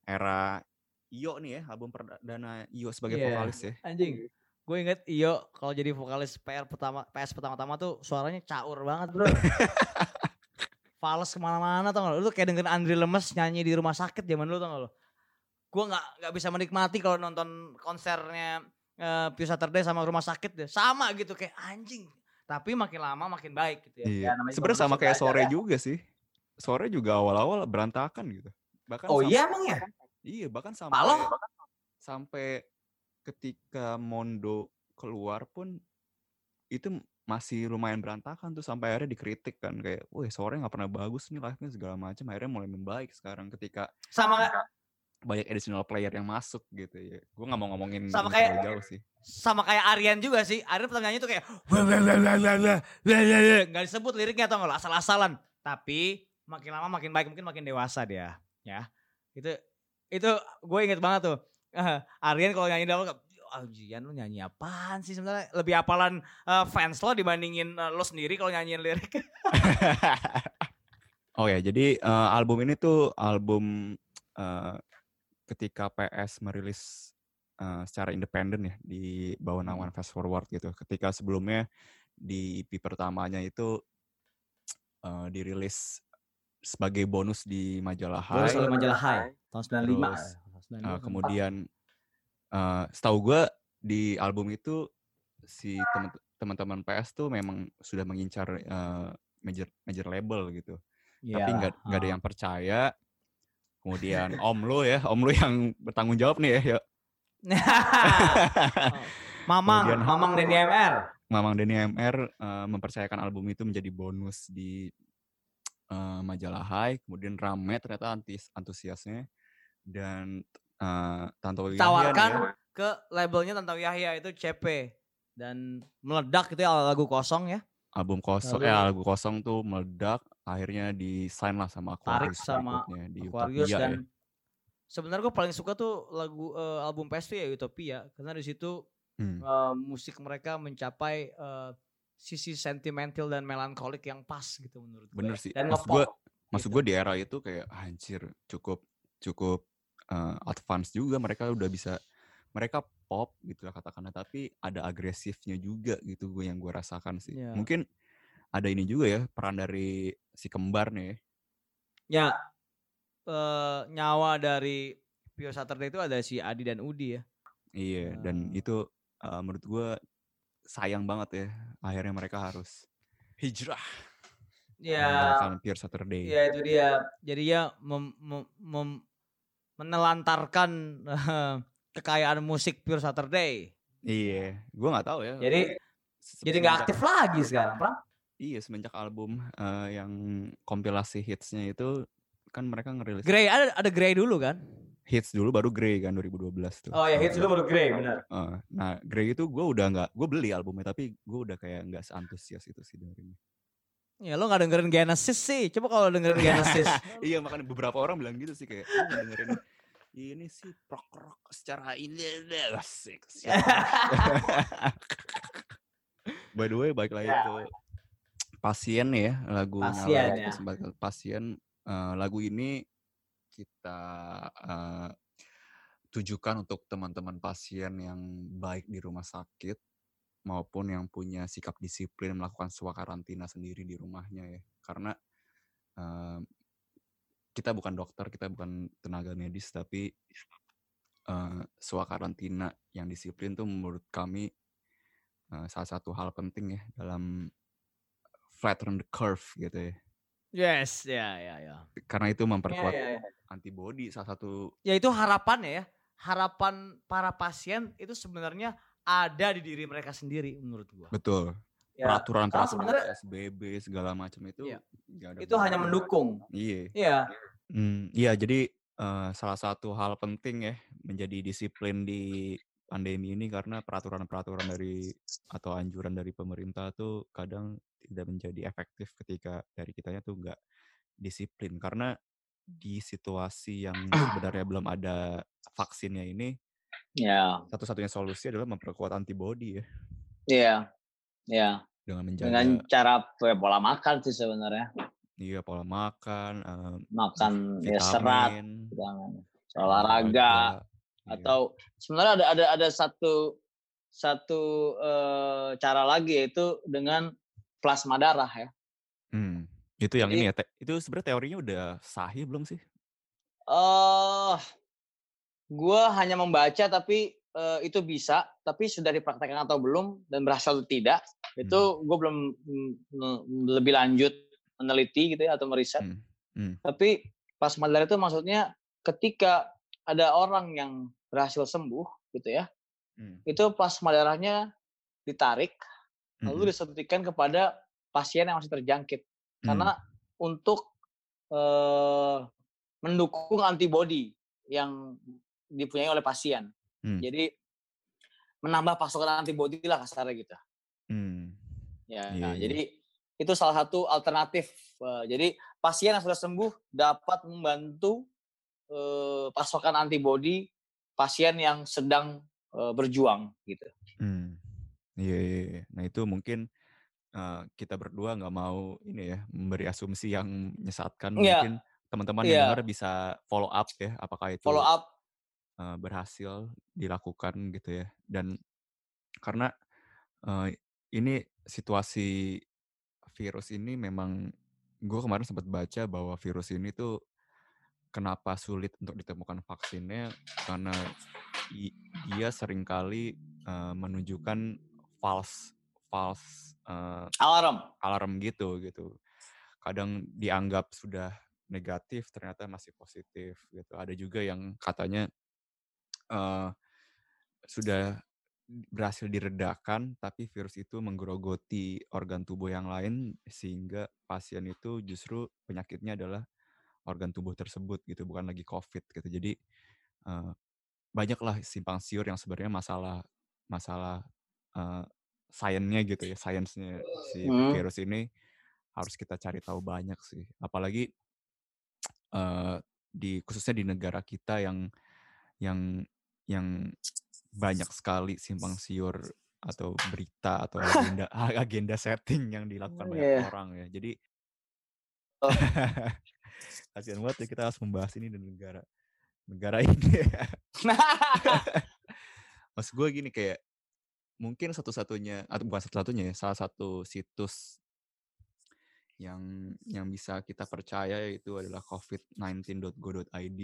era Iyo nih ya, album perdana Iyo sebagai Iya. vokalis ya. Anjing. Gue inget Iyo kalau jadi vokalis PR pertama PS pertama-tama tuh suaranya caur banget bro. Fales ke mana-mana tau gak lo? Lu kayak dengerin Andri Lemes nyanyi di rumah sakit zaman dulu tau gak lo? Gue gak, nggak bisa menikmati kalau nonton konsernya eh Pure Saturday sama rumah sakit deh. Sama gitu kayak anjing. Tapi makin lama makin baik gitu ya. Iya. namanya juga Sebenarnya sama kayak sore ya. juga sih. Sore juga awal-awal berantakan gitu. Bahkan Oh sampai- iya emang ya? Iya, bahkan sampai Paloh? sampai ketika Mondo keluar pun itu masih lumayan berantakan tuh sampai akhirnya dikritik kan kayak, wah sore nggak pernah bagus nih live-nya segala macam. Akhirnya mulai membaik sekarang ketika Sama banyak additional player yang masuk gitu ya. Gue nggak mau ngomongin Sama kayak- terlalu jauh sih. sama kayak Aryan juga sih. Aryan pertama nyanyi tuh kayak nggak disebut liriknya atau nggak asal-asalan. Tapi makin lama makin baik mungkin makin dewasa dia ya. Itu itu gue inget banget tuh. Eh, Aryan kalau nyanyi dulu Oh, Jian lu nyanyi apaan sih sebenarnya? Lebih apalan eh, fans lo dibandingin eh, lo sendiri kalau nyanyiin lirik. oh ya, jadi eh, album ini tuh album eh, ketika PS merilis eh, secara independen ya di bawah naungan Fast Forward gitu. Ketika sebelumnya di EP pertamanya itu eh, dirilis sebagai bonus di majalah Bonus High. oleh majalah High tahun 95. Terus, eh, kemudian eh, setahu gue di album itu si teman-teman PS tuh memang sudah mengincar eh, major major label gitu. Iya. tapi nggak nggak ada yang percaya kemudian om lo ya om lo yang bertanggung jawab nih ya yuk. Mamang, Kemudian- Mamang dan DMR. Mamang Denny MR eh, mempercayakan album itu menjadi bonus di eh, majalah High kemudian rame ternyata antis antusiasnya dan eh, Tanto Yahya Tawarkan ya, ke labelnya Tanto Yahya itu CP dan meledak itu ya lagu kosong ya. album kosong Lalu- eh lagu kosong tuh meledak akhirnya di sign lah sama Tarik Aquarius sama berikutnya di Aquarius Utopia dan ya. sebenarnya gue paling suka tuh lagu eh, album tuh ya Utopia karena di situ Hmm. eh, musik mereka mencapai eh, sisi sentimental dan melankolik yang pas gitu menurut gue. Bener sih. Dan Maksud gue, maksud gitu. gue di era itu kayak anjir cukup cukup eh, advance juga mereka udah bisa mereka pop gitu lah katakanlah tapi ada agresifnya juga gitu gue yang gue rasakan sih Iya. mungkin ada ini juga ya peran dari si kembar nih ya. Eh, nyawa dari Pure Saturday itu ada si Adi dan Udi ya. iya dan Ah. itu eh, menurut gue sayang banget ya akhirnya mereka harus hijrah Ya, meninggalkan Pure Saturday ya itu dia. Jadi ya mem- mem- mem- menelantarkan eh, kekayaan musik Pure Saturday. iya gue nggak tahu ya Jadi jadi nggak aktif lagi sekarang, Pram. Iya semenjak album eh, yang kompilasi hitsnya itu kan mereka ngerilis Grey ada ada Grey dulu kan? hits dulu baru Grey kan 2012 tuh. Oh ya hits dulu baru Grey benar. Eh, nah Grey itu gue udah nggak gue beli albumnya tapi gue udah kayak nggak seantusias itu sih dengerin. Ya lo nggak dengerin Genesis sih. Coba kalau dengerin Genesis. iya makanya beberapa orang bilang gitu sih kayak "Lu nggak dengerin ini sih rock rock secara ini asik. siap." By the way baik lagi Ya. ke pasien ya lagunya Pasien, ya. sebagai pasien Eh, lagu ini kita eh, tujukan untuk teman-teman pasien yang baik di rumah sakit maupun yang punya sikap disiplin melakukan swakarantina sendiri di rumahnya ya karena eh, kita bukan dokter kita bukan tenaga medis tapi eh, swakarantina yang disiplin tuh menurut kami eh, salah satu hal penting ya dalam flatten the curve gitu ya yes, ya ya ya. karena itu memperkuat Ya, ya, ya. antibody salah satu Ya itu harapannya ya. Harapan para pasien itu sebenarnya ada di diri mereka sendiri menurut gua. betul Ya, peraturan peraturan sebenarnya PSBB segala macam itu Iya. nggak ada itu hanya mendukung. iya Iya. Hmm, iya jadi eh, salah satu hal penting ya menjadi disiplin di pandemi ini karena peraturan-peraturan dari atau anjuran dari pemerintah tuh kadang tidak menjadi efektif ketika dari kitanya tuh nggak disiplin karena di situasi yang sebenarnya belum ada vaksinnya ini Ya, satu-satunya solusi adalah memperkuat antibody ya iya, iya. dengan menjaga Dengan cara ya, pola makan sih sebenarnya. iya pola makan eh, Makan ya serat, vitamin olahraga, iya. atau sebenarnya ada ada ada satu satu eh, cara lagi yaitu dengan plasma darah ya. Hmm, itu yang Jadi- ini ya. te- itu sebenarnya teorinya udah sahih belum sih? Eh, gua hanya membaca tapi eh, itu bisa, tapi sudah dipraktekkan atau belum dan berhasil atau tidak itu gue belum mm, mm, lebih lanjut meneliti gitu ya atau meriset. Hmm, hmm. Tapi plasma darah itu maksudnya ketika ada orang yang berhasil sembuh gitu ya, Hmm. itu plasma darahnya ditarik. Lalu disuntikan kepada pasien yang masih terjangkit karena untuk eh, mendukung antibodi yang dipunyai oleh pasien. Hmm. Jadi menambah pasokan antibodi lah kasarnya gitu. Hmm. Ya, Iya, iya. jadi itu salah satu alternatif. eh, jadi pasien yang sudah sembuh dapat membantu eh, pasokan antibodi pasien yang sedang eh, berjuang gitu. Hmm. Iya, iya, iya. Nah itu mungkin eh, kita berdua nggak mau ini ya memberi asumsi yang menyesatkan. Iya. Mungkin teman-teman Iya. yang dengar bisa follow up ya, apakah itu Follow up eh, berhasil dilakukan gitu ya. Dan karena eh, ini situasi virus ini memang gue kemarin sempat baca bahwa virus ini tuh kenapa sulit untuk ditemukan vaksinnya karena i- dia sering kali eh, menunjukkan false false eh, alarm. alarm gitu gitu. Kadang dianggap sudah negatif ternyata masih positif gitu. Ada juga yang katanya eh sudah berhasil diredakan tapi virus itu menggerogoti organ tubuh yang lain sehingga pasien itu justru penyakitnya adalah organ tubuh tersebut gitu bukan lagi covid gitu. Jadi eh, banyaklah simpang siur yang sebenarnya masalah masalah eh, sainsnya gitu ya, sainsnya si Hmm. virus ini harus kita cari tahu banyak sih. Apalagi eh, di khususnya di negara kita yang yang yang banyak sekali simpang siur atau berita atau agenda agenda setting yang dilakukan banyak Iya. orang ya. Jadi Oh. kasihan banget ya kita harus membahas ini di negara negara ini. Maksud gue gini kayak mungkin satu-satunya atau bukan satu-satunya ya, salah satu situs yang yang bisa kita percaya itu adalah covid19.go.id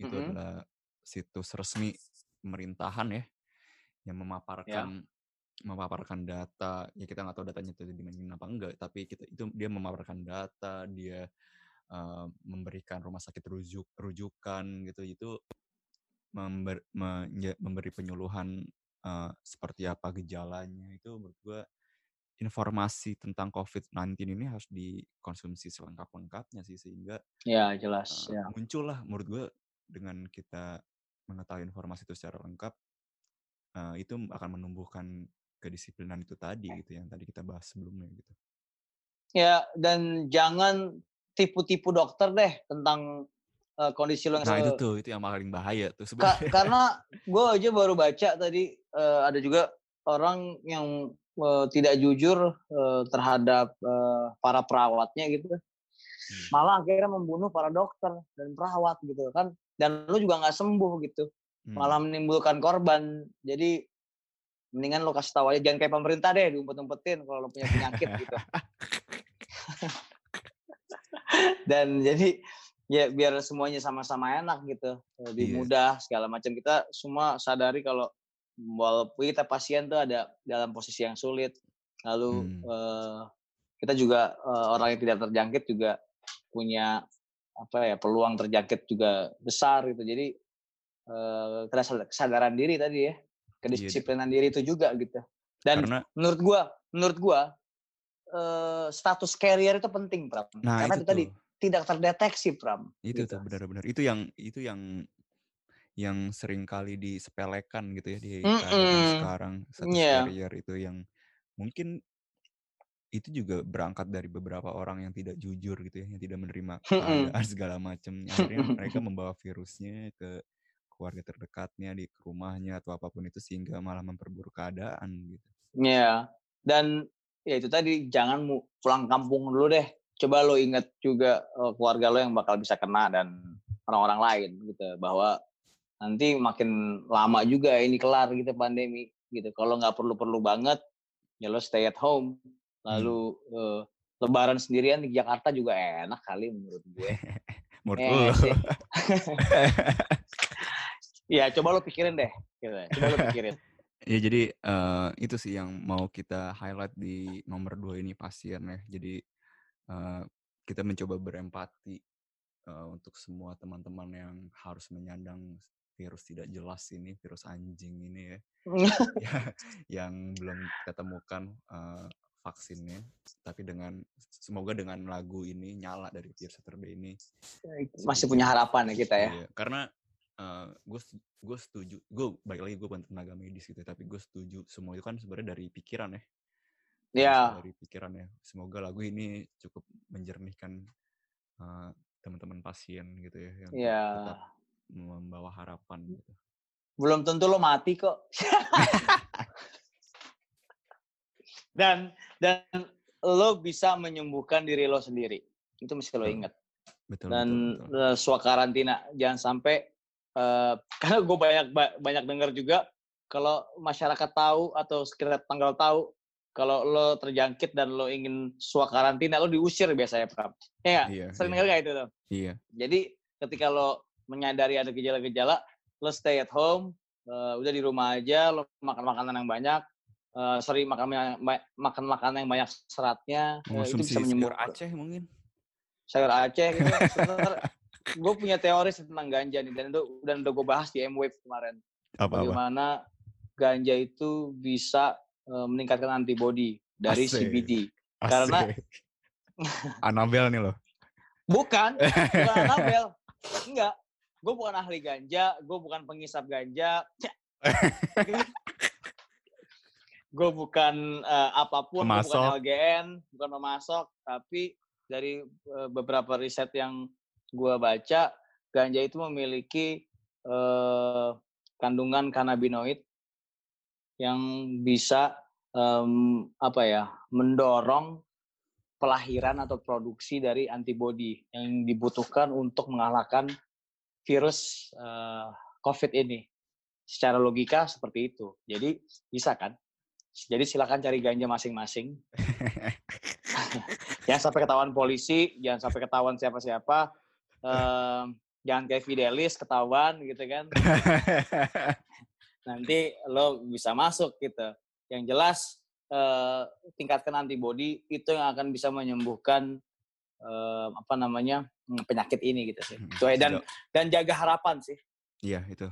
itu Mhm. adalah situs resmi pemerintahan ya yang memaparkan memaparkan data. Ya kita nggak tahu datanya itu dimainin apa enggak tapi kita itu dia memaparkan data dia eh, memberikan rumah sakit rujuk rujukan gitu. Itu member- menye- memberi penyuluhan eh, seperti apa gejalanya itu menurut gua informasi tentang COVID-19 ini harus dikonsumsi selengkap-lengkapnya sih sehingga ya jelas eh, ya. muncullah menurut gue dengan kita mengetahui informasi itu secara lengkap eh, itu akan menumbuhkan kedisiplinan itu tadi gitu yang tadi kita bahas sebelumnya gitu. Ya dan jangan tipu-tipu dokter deh tentang eh, kondisi lo yang Nah itu tuh itu yang paling bahaya tuh Ka- sebenarnya. karena gue aja baru baca tadi eh, ada juga orang yang eh, tidak jujur eh, terhadap eh, para perawatnya gitu malah akhirnya membunuh para dokter dan perawat gitu kan. Dan lu juga nggak sembuh gitu. Hmm. malah menimbulkan korban. Jadi mendingan lo kasih tahu aja. Jangan kayak pemerintah deh diumpet-umpetin kalau lo punya penyakit gitu. Dan jadi ya biar semuanya sama-sama enak gitu. Lebih Iya. mudah segala macam. Kita semua sadari kalau walaupun kita pasien tuh ada dalam posisi yang sulit. Lalu Hmm. eh, kita juga eh, orang yang tidak terjangkit juga punya apa ya peluang terjangkit juga besar gitu. Jadi kesad- kesadaran diri tadi ya kedisiplinan diri itu juga gitu. Dan Karena menurut gua menurut gua eh, status carrier itu penting Pram. Nah karena itu itu tadi tidak terdeteksi Pram itu gitu. benar-benar. Itu yang itu yang yang sering kali disepelekan gitu ya di keadaan Mm-mm. sekarang status Iya. carrier itu yang mungkin itu juga berangkat dari beberapa orang yang tidak jujur gitu ya yang tidak menerima segala macam akhirnya mereka membawa virusnya ke keluarga terdekatnya di rumahnya atau apa pun itu sehingga malah memperburuk keadaan gitu Iya. Dan ya itu tadi jangan pulang kampung dulu deh. Coba lo inget juga keluarga lo yang bakal bisa kena dan orang-orang lain gitu bahwa nanti makin lama juga ini kelar gitu pandemi gitu. Kalau nggak perlu-perlu banget ya lo stay at home. Lalu eh, lebaran sendirian di Jakarta juga enak kali menurut gue. menurut Iya lo? Ya coba lo pikirin deh. Gitu. Coba lo pikirin. Ya jadi eh, itu sih yang mau kita highlight di nomor dua ini pasien ya. Jadi eh, kita mencoba berempati eh, untuk semua teman-teman yang harus menyandang virus tidak jelas ini, virus anjing ini ya, Ya, yang belum kita temukan eh, vaksinnya. Tapi dengan semoga dengan lagu ini nyala dari Tears Saturday ini Masih punya harapan ya kita ya. Iya, karena gue gue setuju gue balik lagi gue bukan tenaga medis gitu tapi gue setuju semua itu kan sebenarnya dari pikiran ya Iya. Dari pikiran ya semoga lagu ini cukup menjernihkan eh, teman-teman pasien gitu ya yang Iya. tetap membawa harapan gitu belum tentu lo mati kok. dan dan lo bisa menyembuhkan diri lo sendiri. Itu mesti lo ingat. betul Dan betul, betul. eh, swakarantina jangan sampai eh, karena gue banyak ba- banyak dengar juga kalau masyarakat tahu atau sekitar tanggal tahu kalau lo terjangkit dan lo ingin swakarantina lo diusir biasanya Pram. Ya iya Sering iya, dengar nggak itu tuh? iya Jadi ketika lo menyadari ada gejala-gejala, lo stay at home, eh, udah di rumah aja, lo makan makanan yang banyak, eh, sorry makan makan makanan yang banyak seratnya, eh, itu bisa sayur menyembuhkan Aceh mungkin sayur Aceh gitu. gue punya teori tentang ganja nih dan itu dan udah gue bahas di M-Wave kemarin. apa apa Bagaimana ganja itu bisa meningkatkan antibody dari Asik. CBD. Karena- Asik. Anabel nih loh Bukan, bukan Anabel. Enggak. Gue bukan ahli ganja, gue bukan pengisap ganja. gue bukan eh, apa pun, gue bukan. LGN, bukan pemasok, tapi dari eh, beberapa riset yang gue baca, ganja itu memiliki eh, kandungan kanabinoid yang bisa em, apa ya mendorong pelahiran atau produksi dari antibodi yang dibutuhkan untuk mengalahkan virus eh, COVID ini. Secara logika seperti itu. Jadi bisa kan? Jadi silakan cari ganja masing-masing. jangan sampai ketahuan polisi, jangan sampai ketahuan siapa-siapa. Em, jangan kayak Fidelis ketahuan gitu kan. Nanti lo bisa masuk gitu. Yang jelas eh, tingkatkan antibodi itu yang akan bisa menyembuhkan eh, apa namanya penyakit ini gitu sih. Hmm, Itu dan Jo- dan jaga harapan sih. Iya itu.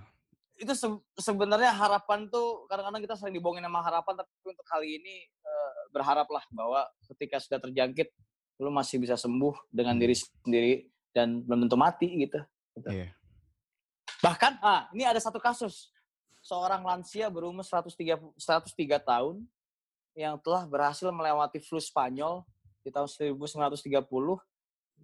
Itu se- sebenarnya harapan tuh kadang-kadang kita sering dibohongin sama harapan tapi untuk kali ini eh, berharaplah bahwa ketika sudah terjangkit lu masih bisa sembuh dengan Hmm. diri sendiri dan belum tentu mati gitu. Gitu. Iya. Bahkan, ah, ini ada satu kasus. Seorang lansia berumur 103, 103 tahun yang telah berhasil melewati flu Spanyol di tahun 1930.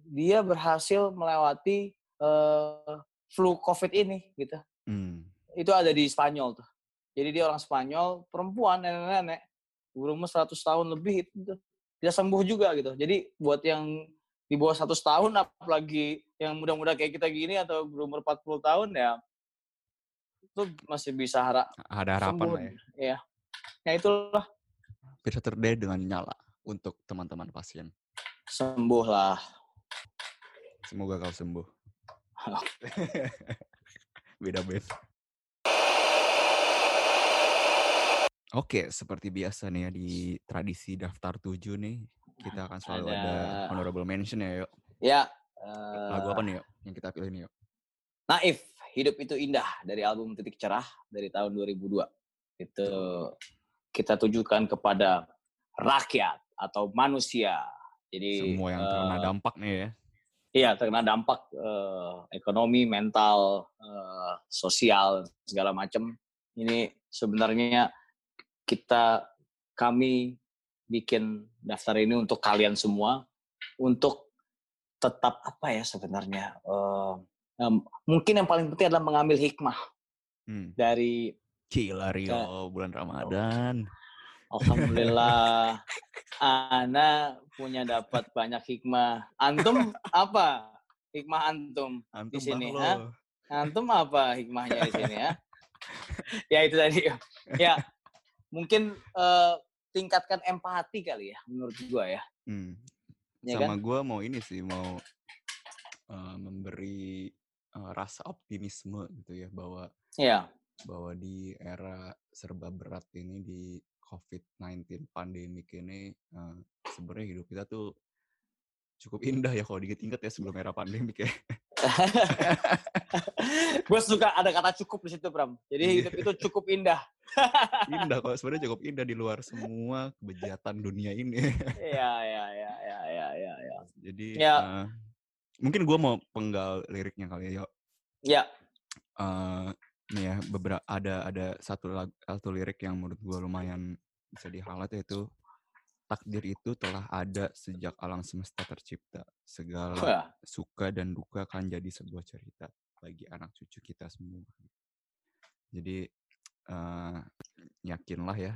Dia berhasil melewati eh, flu COVID ini gitu. Hmm. Itu ada di Spanyol tuh. Jadi dia orang Spanyol, perempuan, nenek-nenek, berumur 100 tahun lebih itu tuh. Bisa sembuh juga gitu. Jadi buat yang di bawah 100 tahun, apalagi yang muda-muda kayak kita gini atau berumur 40 tahun ya, itu masih bisa harap Ada harapan sembuh. lah ya. Iya. Ya itulah, Bisa terdaya dengan nyala untuk teman-teman pasien. sembuh lah. Semoga kau sembuh. Beda beda. Oke, seperti biasa nih ya di tradisi daftar tujuh nih, kita akan selalu ada, Ada- honorable mention ya, yuk. Ya. Lagu eh, apa nih, yuk? Yang kita pilih nih, yuk. Naif, Hidup Itu Indah dari album Titik Cerah dari tahun 2002. Itu kita tujukan kepada rakyat atau manusia. Jadi Semua yang terkena eh, dampak nih ya. Iya, terkena dampak eh, ekonomi, mental, eh, sosial, segala macam. Ini sebenarnya kita kami bikin daftar ini untuk kalian semua untuk tetap apa ya sebenarnya eh, em, mungkin yang paling penting adalah mengambil hikmah Hmm. dari Gila Rio, bulan Ramadan. Alhamdulillah Ana punya dapat banyak hikmah. Antum apa hikmah antum? Antum sini, bah ha? Antum apa hikmahnya di sini ya? ya itu tadi. Ya mungkin eh, tingkatkan empati kali ya menurut gua ya. Hmm. Ya Sama kan? gue mau ini sih, mau eh, memberi eh, rasa optimisme gitu ya, bahwa Ya. bahwa di era serba berat ini di COVID-19 pandemik ini eh, sebenarnya hidup kita tuh cukup indah ya kalau diinget-inget ya sebelum era pandemik ya. gue suka ada kata cukup di situ Pram. Jadi Iya. hidup itu cukup indah. indah kok sebenarnya cukup indah di luar semua kebejatan dunia ini. Iya iya iya iya iya iya. Ya. Jadi Ya. eh, mungkin gue mau penggal liriknya kali ya. Yo. Ya. Nih ya beberapa ada ada satu lag, satu lirik yang menurut gue lumayan bisa di highlight yaitu takdir itu telah ada sejak alam semesta tercipta segala Wah. suka dan duka akan jadi sebuah cerita bagi anak cucu kita semua jadi eh, yakinlah ya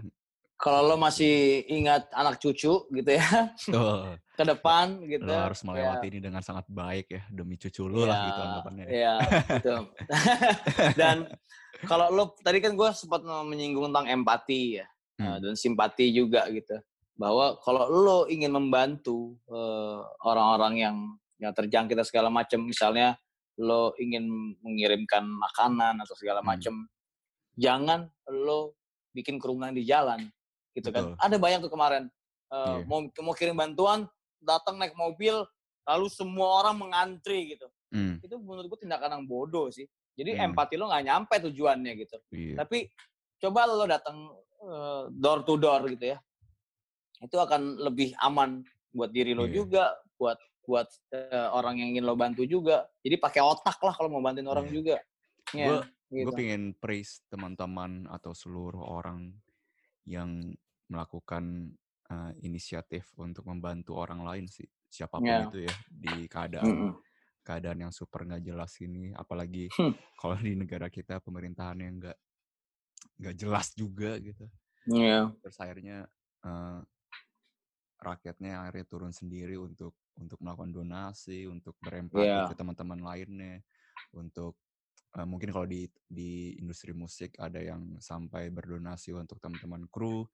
Kalau lo masih ingat anak cucu gitu ya oh, ke depan gitu. lo harus ya. melewati ini dengan sangat baik ya demi cucu lo lah gitu anggapannya ya. Iya, gitu. Dan kalau lo tadi kan gue sempat menyinggung tentang empati ya Hmm. eh, dan simpati juga gitu. Bahwa kalau lo ingin membantu eh, orang-orang yang yang terjangkit segala macam, misalnya lo ingin mengirimkan makanan atau segala Hmm. macam, jangan lo bikin kerumunan di jalan, gitu kan? Betul. Ada banyak tuh kemarin Iya. eh, mau mau kirim bantuan, datang naik mobil, lalu semua orang mengantri gitu Hmm, itu menurut gue tindakan yang bodoh sih. Jadi Hmm. empati lo nggak nyampe tujuannya gitu. iya. Tapi coba lo datang eh, door to door gitu ya. Itu akan lebih aman buat diri lo Iya. juga, buat buat eh, orang yang ingin lo bantu juga. Jadi pakai otak lah kalau mau bantuin orang Iya. juga. Ya, Gue gitu. gue pengen praise teman-teman atau seluruh orang yang melakukan uh, inisiatif untuk membantu orang lain sih siapa pun Ya. itu ya di keadaan Mm-mm. keadaan yang super nggak jelas ini apalagi Hmm. kalau di negara kita pemerintahan yang nggak nggak jelas juga gitu Iya. terus akhirnya uh, rakyatnya akhirnya turun sendiri untuk untuk melakukan donasi untuk berempati Iya. ke teman-teman lainnya untuk eh, mungkin kalau di di industri musik ada yang sampai berdonasi untuk teman-teman kru.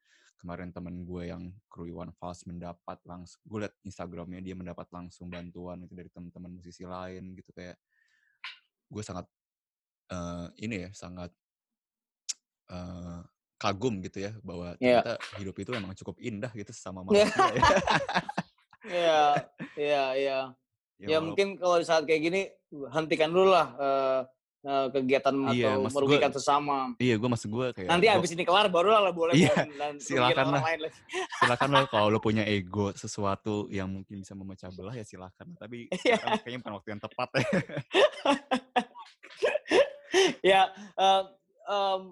Kemarin teman gue yang kru Iwan Fals mendapat langsung, gue liat Instagramnya dia mendapat langsung bantuan itu dari teman-teman musisi lain gitu kayak gue sangat eh, ini ya sangat eh, kagum gitu ya bahwa Iya. ternyata hidup itu emang cukup indah gitu sama Iya. manusia ya. Iya, iya, iya. Ya, Ya mungkin kalau di saat kayak gini hentikan dulu lah eh, eh, kegiatan Iya, atau merugikan gua- sesama. Iya, gue maksud gue kayak Nanti gua- abis ini kelar baru lah boleh Iya, dan silakan lah. lain lagi. silakan lah kalau lo punya ego sesuatu yang mungkin bisa memecah belah ya silakan. Tapi Iya. kayaknya bukan waktu yang tepat ya. ya,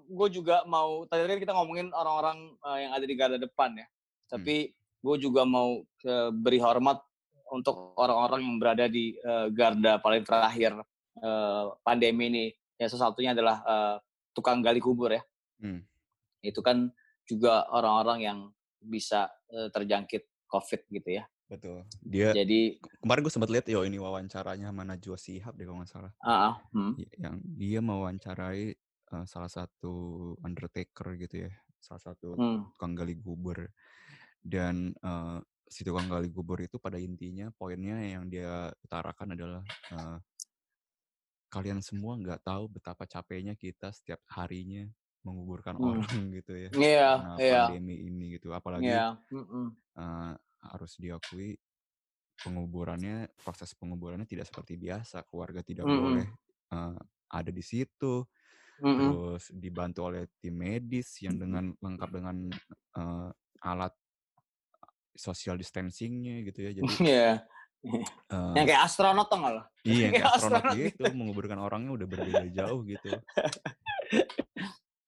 gue juga mau tadi kan kita ngomongin orang-orang eh, yang ada di garda depan ya. Tapi gue juga mau eh, beri hormat untuk orang-orang yang berada di eh, garda paling terakhir eh, pandemi ini. Ya salah satunya adalah eh, tukang gali kubur ya. Hmm. Itu kan juga orang-orang yang bisa eh, terjangkit COVID gitu ya. Betul. Dia Jadi, kemarin gue sempat lihat yo ini wawancaranya sama Najwa Shihab deh kalau nggak salah. ah, ah, hmm. Yang dia mewawancarai eh, salah satu undertaker gitu ya, salah satu Hmm. tukang gali kubur. Dan eh, si tukang gali kubur itu pada intinya poinnya yang dia utarakan adalah eh, kalian semua nggak tahu betapa capeknya kita setiap harinya menguburkan Hmm. orang gitu ya Iya, karena iya, pandemi ini gitu apalagi iya. mm-mm. eh, harus diakui penguburannya proses penguburannya tidak seperti biasa keluarga tidak Mm-mm. boleh eh, ada di situ Mm-mm. terus dibantu oleh tim medis yang dengan lengkap dengan eh, alat social distancingnya gitu ya jadi Iya. Eh, Yang kayak astronot tau nggak lo? iya yang kayak kayak astronot astronot gitu menguburkan orangnya udah berbeda jauh gitu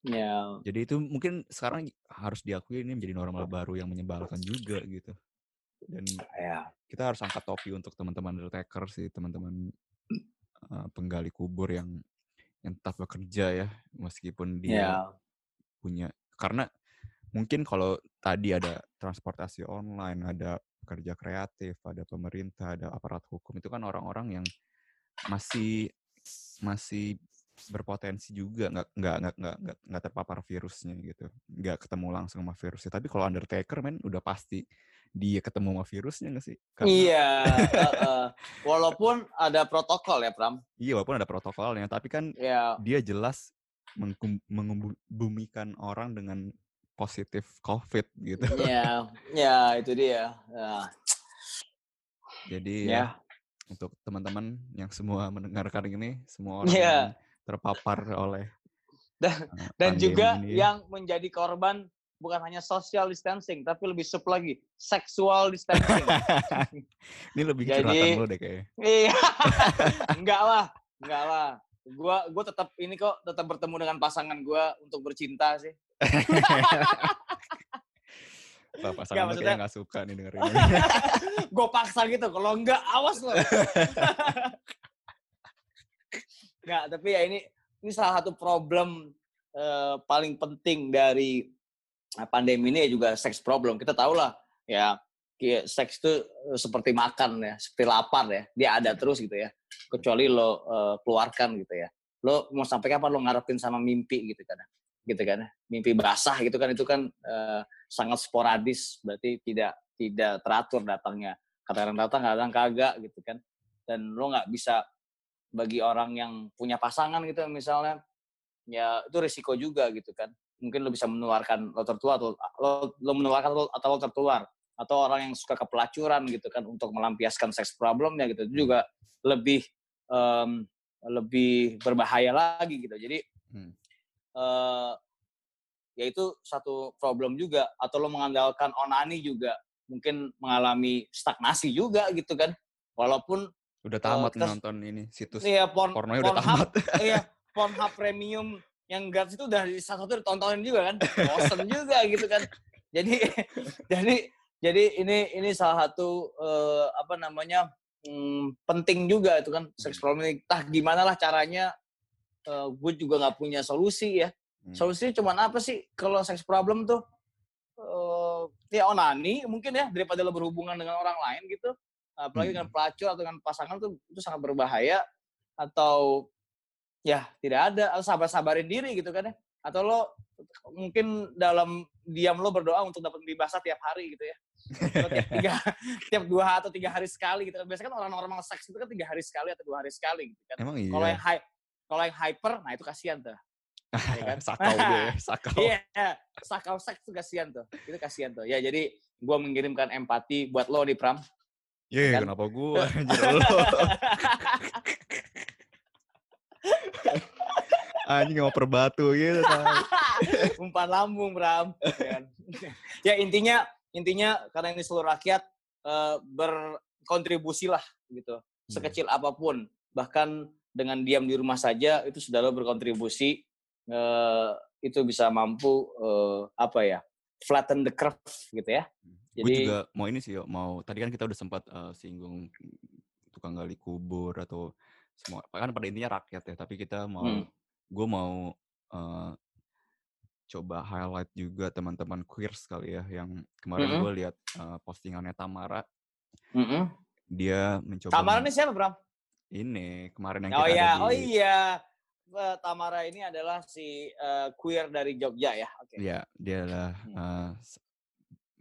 Ya. jadi itu mungkin sekarang harus diakui ini menjadi normal baru yang menyebalkan juga gitu dan Ya. kita harus angkat topi untuk teman-teman undertaker sih teman-teman eh, penggali kubur yang yang tetap bekerja ya meskipun dia Ya. punya karena mungkin kalau tadi ada transportasi online ada kerja kreatif ada pemerintah ada aparat hukum itu kan orang-orang yang masih masih berpotensi juga nggak nggak nggak nggak nggak nggak terpapar virusnya gitu nggak ketemu langsung sama virusnya tapi kalau undertaker men udah pasti dia ketemu sama virusnya nggak sih Karena- Iya. heeh. Walaupun ada protokol ya Pram. iya walaupun ada protokolnya tapi kan Ya. dia jelas mengebumikan orang dengan positif covid gitu Ya. Ya itu dia. Ya. jadi Ya. ya untuk teman-teman yang semua mendengarkan ini semua orang Iya. yang terpapar oleh Dan- eh, Dan juga ini ya. yang menjadi korban bukan hanya social distancing tapi lebih sub lagi sexual distancing. ini lebih Jadi- curhatan lo deh kayaknya Iya. enggak lah, enggak lah. Gua gua tetap ini kok tetap bertemu dengan pasangan gua untuk bercinta sih. Pasangan lo maksudnya- kayaknya nggak suka nih dengerin gue paksa gitu kalau enggak awas loh enggak tapi ya ini ini salah satu problem eh, paling penting dari eh, pandemi ini ya juga seks problem. Kita tahu lah ya kayak seks itu eh, seperti makan ya seperti lapar ya dia ada terus gitu ya kecuali lo eh, keluarkan gitu ya. Lo mau sampai kapan lo ngarepin sama mimpi gitu kan gitu kan. Mimpi basah gitu kan itu kan eh, sangat sporadis berarti tidak tidak teratur datangnya. Kadang datang kadang kagak gitu kan. Dan lo nggak bisa bagi orang yang punya pasangan gitu misalnya ya itu risiko juga gitu kan. Mungkin lo bisa menularkan lo tertular atau lo, lo menularkan lo- atau lo tertular. Atau orang yang suka kepelacuran gitu kan untuk melampiaskan seks problemnya gitu. Itu juga lebih em, lebih berbahaya lagi gitu. Jadi Hmm. Eh ya itu satu problem juga. Atau lo mengandalkan onani juga. Mungkin mengalami stagnasi juga gitu kan. Walaupun udah tamat kita- nonton ini situs ya porn pornonya udah Pornhub, tamat. Iya Pornhub premium yang gratis itu udah di salah satu ditontonin juga kan. Bosen juga gitu kan. Jadi jadi jadi ini ini salah satu eh, apa namanya hmm, penting juga itu kan. Seks problem ini. Tah gimana lah caranya eh, gue juga nggak punya solusi ya. Hmm. solusinya cuma apa sih kalau seks problem tuh? Eh ya onani mungkin ya daripada lo berhubungan dengan orang lain gitu. Apalagi Hmm. dengan pelacur atau dengan pasangan tuh itu sangat berbahaya atau ya tidak ada Lo sabar-sabarin diri gitu kan ya. Atau lo mungkin dalam diam lo berdoa untuk dapat mimpi basah tiap hari gitu ya. Atau tiap tiga tiap dua atau tiga hari sekali gitu kan. Biasanya kan orang normal seks itu kan tiga hari sekali atau dua hari sekali gitu kan. Emang kalau yang iya. high kalau yang hyper nah itu kasihan tuh ya kan? sakau gue, sakau. Iya, sakau seks tuh kasihan tuh. Itu kasihan tuh. Ya jadi gua mengirimkan empati buat lo nih Pram. Iya, kan? kenapa gue? Anjir lo. Anjing mau perbatu gitu. Umpan lambung Pram. Ya kan? ya intinya intinya karena ini seluruh rakyat eh, berkontribusi lah gitu. Sekecil apa pun. Bahkan dengan diam di rumah saja itu sudah lo berkontribusi eh, itu bisa mampu eh, apa ya? flatten the curve gitu ya. gue Jadi juga mau ini sih, Yo, mau tadi kan kita udah sempat eh, singgung tukang gali kubur atau semua kan pada intinya rakyat ya, tapi kita mau Hmm. gue mau eh, coba highlight juga teman-teman queers kali ya yang kemarin Mm-mm. gue lihat eh, postingannya Tamara Mm-mm. dia mencoba Tamara ini siapa Bram? Ini kemarin yang Oh kita iya, ada oh di iya. Eh, Tamara ini adalah si eh, queer dari Jogja ya. Oke. Iya, dia adalah Hmm. s-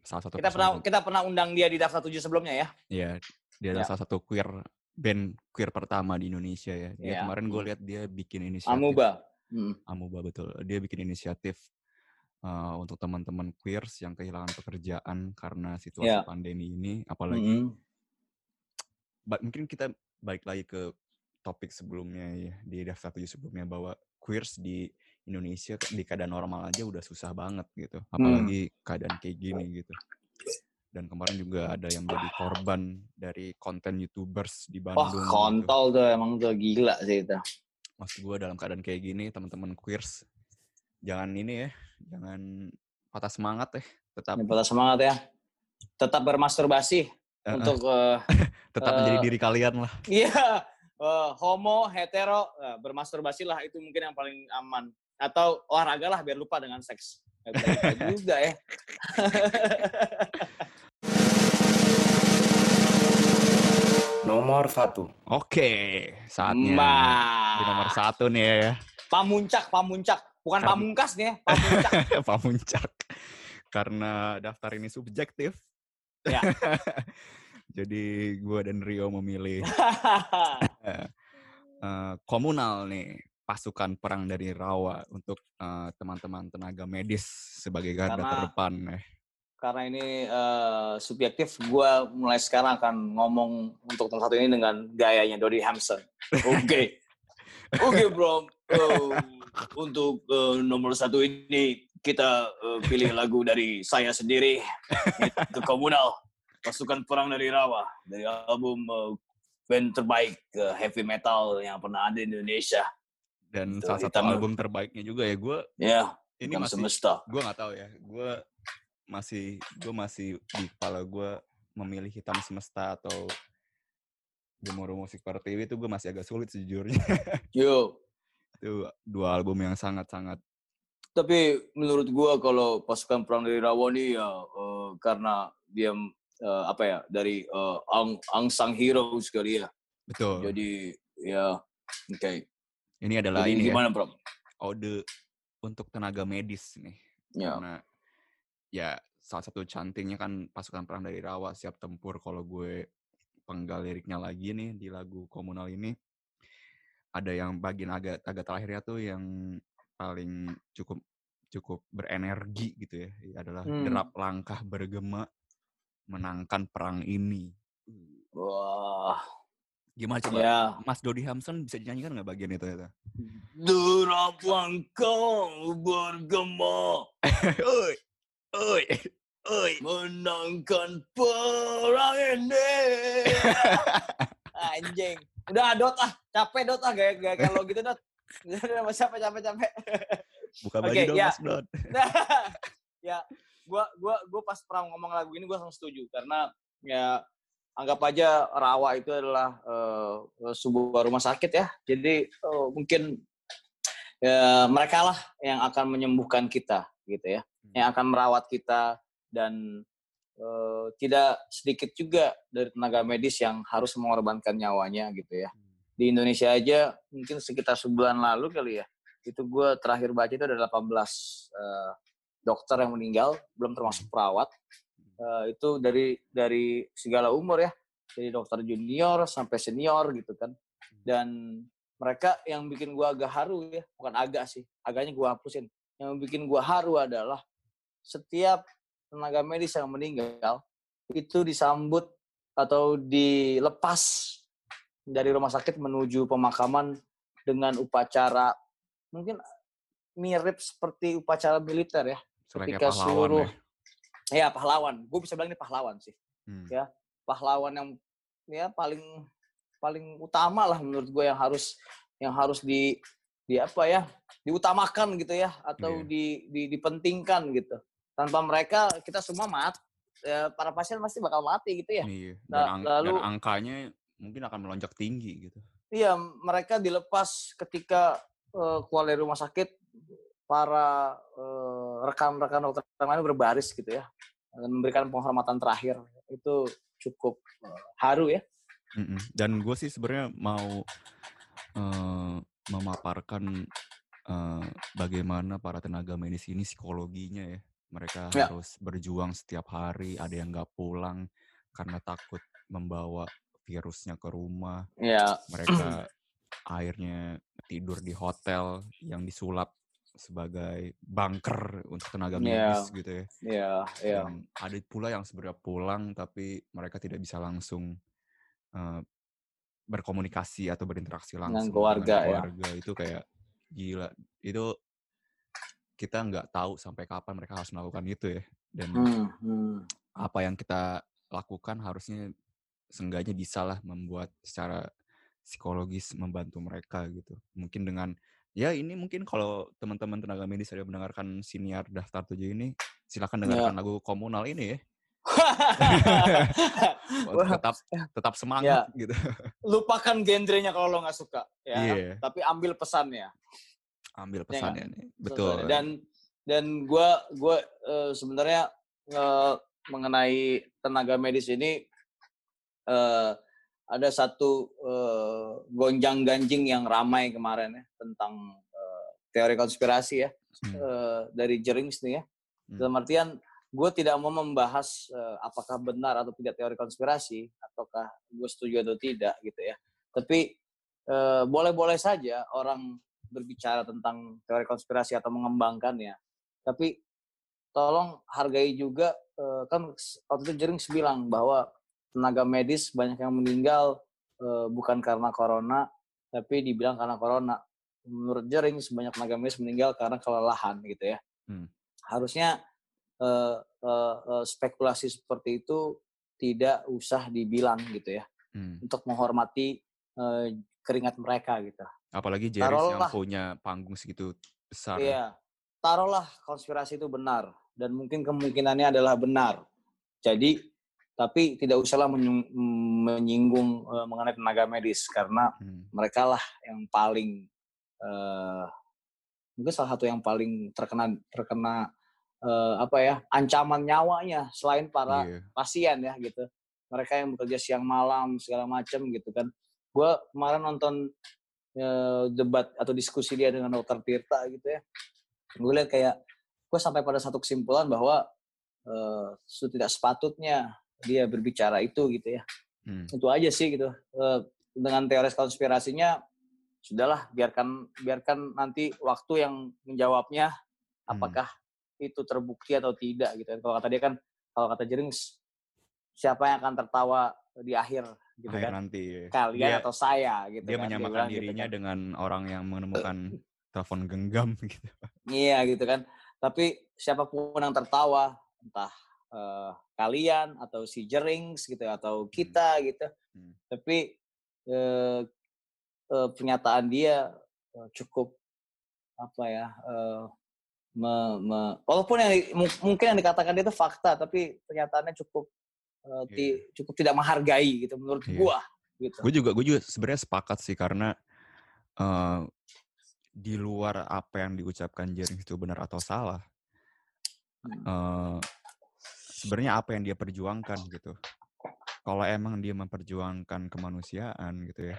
salah satu Kita pernah personil- kita pernah undang dia di daftar tujuh sebelumnya ya. Iya, dia adalah Ya. salah satu queer band queer pertama di Indonesia ya. Dia Iya. kemarin gue Hmm. lihat dia bikin inisiatif. Amuba. Hmm. Amuba betul. Dia bikin inisiatif eh, untuk teman-teman queers yang kehilangan pekerjaan karena situasi Ya. pandemi ini. Apalagi Mm-mm. ba- mungkin kita balik lagi ke topik sebelumnya ya di daftar tujuh sebelumnya bahwa queers di Indonesia di keadaan normal aja udah susah banget gitu. Hmm. Apalagi keadaan kayak gini gitu. Dan kemarin juga ada yang jadi korban dari konten YouTubers di Bandung. gitu. kontol tuh emang tuh gila sih itu. Maksud gue dalam keadaan kayak gini, teman-teman queers jangan ini ya, jangan patah semangat ya. Tetap patah semangat ya. Tetap bermasturbasi eh, untuk eh, tetap menjadi eh, diri kalian lah. iya eh, homo, hetero, eh, bermasturbasi lah itu mungkin yang paling aman. Atau olahraga lah biar lupa dengan seks. Juga ya. Nomor satu. Oke, saatnya Mbak. di nomor satu nih ya. Pamuncak, pamuncak. Bukan Karena- pamungkas nih ya, pamuncak. Pamuncak. Karena daftar ini subjektif. Ya. Jadi gue dan Rio memilih eh, komunal nih pasukan perang dari Rawa untuk eh, teman-teman tenaga medis sebagai garda Karena- terdepan. Eh. Karena ini eh, subjektif, gue mulai sekarang akan ngomong untuk nomor satu ini dengan gayanya Dodi Hampson. Oke. Oke bro, Eh, untuk eh, nomor satu ini kita eh, pilih lagu dari saya sendiri, itu komunal, pasukan perang dari Rawa, dari album eh, band terbaik eh, heavy metal yang pernah ada di Indonesia. Dan Itu, salah satu hitam. album terbaiknya juga ya gue Ya, ini masih semesta. gue nggak tahu ya gue masih gue masih di kepala gue memilih hitam semesta atau gemuruh musik pertiwi itu gue masih agak sulit sejujurnya Yuk. itu dua album yang sangat sangat Tapi menurut gua kalau pasukan perang dari Rawa nih ya eh, karena dia eh, apa ya dari eh, ang angsang hero sekali ya. betul Jadi ya oke. ini adalah Jadi ini ya gimana, Bro? ode untuk tenaga medis nih Ya. karena ya salah satu cantingnya kan pasukan perang dari Rawa siap tempur kalau gue penggal liriknya lagi nih di lagu komunal ini ada yang bagian agak agak terakhirnya tuh yang paling cukup cukup berenergi gitu ya adalah Hmm. derap langkah bergema menangkan perang ini Wah, gimana coba ya. Mas Dodi Hamson bisa dinyanyikan nggak bagian itu ya Derap langkah bergema oi oi oi menangkan perang ini. Anjing. Udah dot ah, capek dot ah gaya gaya kalau gitu dot. Udah capek capek capek. buka baju dong ya. Mas Nah, ya, gua gua gua pas pernah ngomong lagu ini gua langsung setuju karena ya anggap aja Rawa itu adalah eh, sebuah rumah sakit ya. Jadi eh, mungkin ya, mereka lah yang akan menyembuhkan kita gitu ya, yang akan merawat kita dan eh, tidak sedikit juga dari tenaga medis yang harus mengorbankan nyawanya gitu ya di di Indonesia aja mungkin sekitar sebulan lalu kali ya. Itu gue terakhir baca itu ada 18 eh, dokter yang meninggal belum termasuk perawat. Eh, itu dari dari segala umur ya. Dari dokter junior sampai senior gitu kan. Dan mereka yang bikin gua agak haru ya bukan agak sih agaknya gua hapusin. Yang bikin gua haru adalah setiap tenaga medis yang meninggal itu disambut atau dilepas dari rumah sakit menuju pemakaman dengan upacara mungkin mirip seperti upacara militer ya ketika pahlawan seluruh ya. ya pahlawan gue bisa bilang ini pahlawan sih Hmm. ya pahlawan yang ya paling paling utama lah menurut gue yang harus yang harus di di apa ya diutamakan gitu ya atau Iya. di, di dipentingkan gitu tanpa mereka kita semua mat ya, para pasien pasti bakal mati gitu ya Iya. Dan, Nah, ang- lalu- dan angkanya mungkin akan melonjak tinggi gitu. iya mereka dilepas ketika eh, keluar dari rumah sakit para eh, rekan-rekan dokter yang lain berbaris gitu ya dan memberikan penghormatan terakhir itu cukup eh, haru ya Mm-mm. Dan gue sih sebenarnya mau eh, memaparkan eh, bagaimana para tenaga medis ini psikologinya ya. Mereka Ya. harus berjuang setiap hari. Ada yang nggak pulang karena takut membawa virusnya ke rumah. ya Mereka akhirnya tidur di hotel yang disulap sebagai bunker untuk tenaga Ya. medis gitu ya. ya ya Dan ada pula yang sebenarnya pulang tapi mereka tidak bisa langsung eh, berkomunikasi atau berinteraksi langsung keluarga, ya. keluarga. Itu kayak gila. Itu kita nggak tahu sampai kapan mereka harus melakukan itu ya. Dan Hmm, hmm. apa yang kita lakukan harusnya seenggaknya bisa lah membuat secara psikologis membantu mereka gitu. Mungkin dengan ya ini mungkin kalau teman-teman tenaga medis ada yang mendengarkan siniar daftar tujuh ini silakan dengarkan lagu komunal ini ya. Untuk Wah, tetap tetap semangat gitu. lupakan genrenya kalau lo nggak suka ya Iya, tapi ambil pesannya ambil nggak? pesannya nih. Sesuai. Betul. dan dan gue gua eh, sebenarnya eh, mengenai tenaga medis ini eh, ada satu eh, gonjang ganjing yang ramai kemarin ya tentang eh, teori konspirasi ya Hmm. eh, dari Jerings nih ya Hmm. dalam artian gue tidak mau membahas eh, apakah benar atau tidak teori konspirasi ataukah gue setuju atau tidak gitu ya tapi eh, boleh-boleh saja orang berbicara tentang teori konspirasi atau mengembangkannya tapi tolong hargai juga kan waktu itu Jerings bilang bahwa tenaga medis banyak yang meninggal eh, bukan karena corona tapi dibilang karena corona menurut Jerings banyak tenaga medis meninggal karena kelelahan gitu ya Hmm. harusnya eh, eh, eh, spekulasi seperti itu tidak usah dibilang gitu ya Hmm. untuk menghormati eh, keringat mereka gitu. Apalagi Jeris yang punya panggung segitu besar. ya. Iya, taruhlah konspirasi itu benar dan mungkin kemungkinannya adalah benar. Jadi tapi tidak usahlah menyinggung eh, mengenai tenaga medis karena Hmm. mereka lah yang paling eh, mungkin salah satu yang paling terkena terkena eh, apa ya ancaman nyawanya selain para Iya. pasien ya gitu mereka yang bekerja siang malam segala macam gitu kan gue kemarin nonton eh, debat atau diskusi dia dengan dokter Tirta gitu ya gue lihat kayak gue sampai pada satu kesimpulan bahwa eh, sudah tidak sepatutnya dia berbicara itu gitu ya Hmm. itu aja sih gitu Eh, dengan teori konspirasinya sudahlah biarkan biarkan nanti waktu yang menjawabnya Hmm. apakah itu terbukti atau tidak gitu kalau kata dia kan kalau kata Jerings siapa yang akan tertawa di akhir gitu Akhir kan nanti. kalian Dia- atau saya gitu dia kan menyamakan bilang gitu dirinya kan. dengan orang yang menemukan telepon genggam gitu. Iya gitu kan. Tapi siapa pun yang tertawa, entah eh, kalian atau si Jerings gitu atau kita gitu. Hmm. Tapi eh, eh, pernyataan dia eh, cukup apa ya? eh, me- me- walaupun yang mungkin yang dikatakan dia itu fakta, tapi pernyataannya cukup eh, ti- cukup tidak menghargai gitu menurut Iya. gua gitu. Gue juga gue juga sebenarnya sepakat sih karena eh, di luar apa yang diucapkan Jerings itu benar atau salah. Hmm. Sebenarnya apa yang dia perjuangkan gitu. Kalau emang dia memperjuangkan kemanusiaan gitu ya,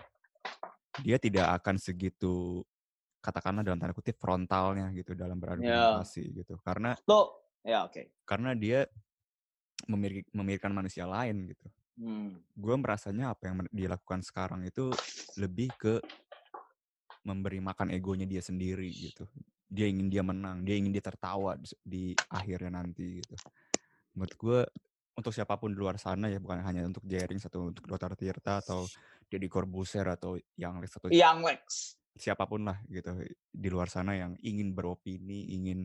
dia tidak akan segitu katakanlah dalam tanda kutip frontalnya gitu dalam berargumentasi gitu karena Lo, ya oke. karena dia memiliki memikirkan manusia lain gitu Hmm. gue merasanya apa yang men- dia lakukan sekarang itu lebih ke memberi makan egonya dia sendiri gitu. Dia ingin dia menang, dia ingin dia tertawa di akhirnya nanti gitu. Menurut gue untuk siapa pun di luar sana ya bukan hanya untuk Jerings atau untuk Dr. Tirta atau Deddy Corbuzier atau yang Lex atau Young Lex. siapa pun lah gitu di luar sana yang ingin beropini, ingin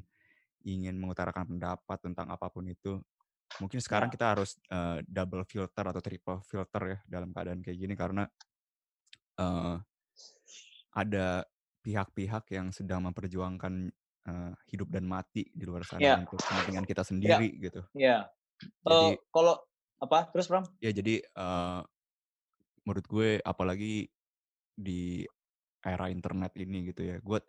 ingin mengutarakan pendapat tentang apa pun itu. Mungkin sekarang Ya. kita harus eh, double filter atau triple filter ya dalam keadaan kayak gini karena eh, ada pihak-pihak yang sedang memperjuangkan eh, hidup dan mati di luar sana Ya. untuk kepentingan kita sendiri gitu. Ya. Jadi Eh, kalau apa? Terus Bram? ya jadi eh, menurut gue apalagi di era internet ini gitu ya gue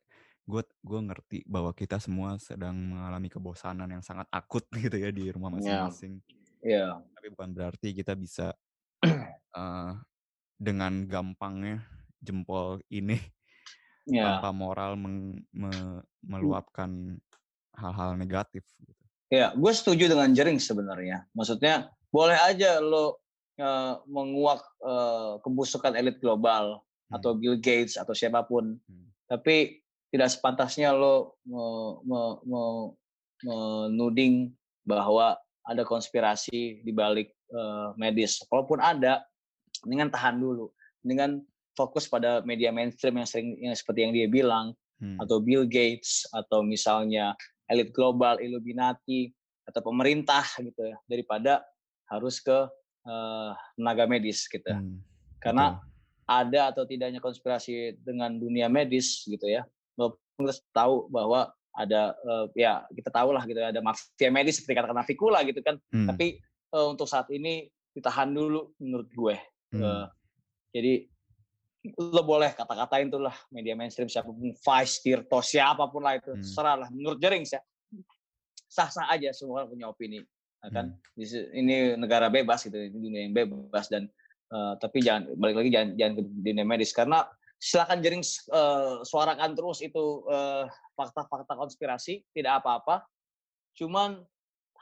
gue gue ngerti bahwa kita semua sedang mengalami kebosanan yang sangat akut gitu ya di rumah Ya. masing-masing Iya. tapi bukan berarti kita bisa eh, dengan gampangnya jempol ini Ya. tanpa moral meng- me- meluapkan hal-hal negatif gitu. Ya, gue setuju dengan Jering sebenarnya. Maksudnya boleh aja lo eh, menguak eh, kebusukan elit global Hmm. atau Bill Gates atau siapa pun, Hmm. tapi tidak sepantasnya lo me- me- me- menuding bahwa ada konspirasi di balik eh, medis. Kalaupun ada, dengan tahan dulu, dengan fokus pada media mainstream yang sering yang seperti yang dia bilang Hmm. atau Bill Gates atau misalnya elit global, Illuminati atau pemerintah gitu ya daripada harus ke eh, tenaga medis gitu. ya. Hmm, Karena betul. ada atau tidaknya konspirasi dengan dunia medis gitu ya. Walaupun kita tahu bahwa ada eh, ya kita tahu lah gitu ya, ada mafia medis seperti katakan Navikula gitu kan. Hmm, Tapi eh, untuk saat ini ditahan dulu menurut gue. hmm, Eh, jadi lo boleh kata-katain tuh lah media mainstream siapa pun Vice, Tirto, siapa pun lah itu Hmm. serah lah. Menurut Jering ya sah-sah aja semua orang punya opini ya kan? Hmm, ini negara bebas gitu ini dunia yang bebas dan eh, tapi jangan balik lagi jangan jangan ke dunia medis. Karena silakan Jering eh, suarakan terus itu eh, fakta-fakta konspirasi tidak apa-apa. Cuman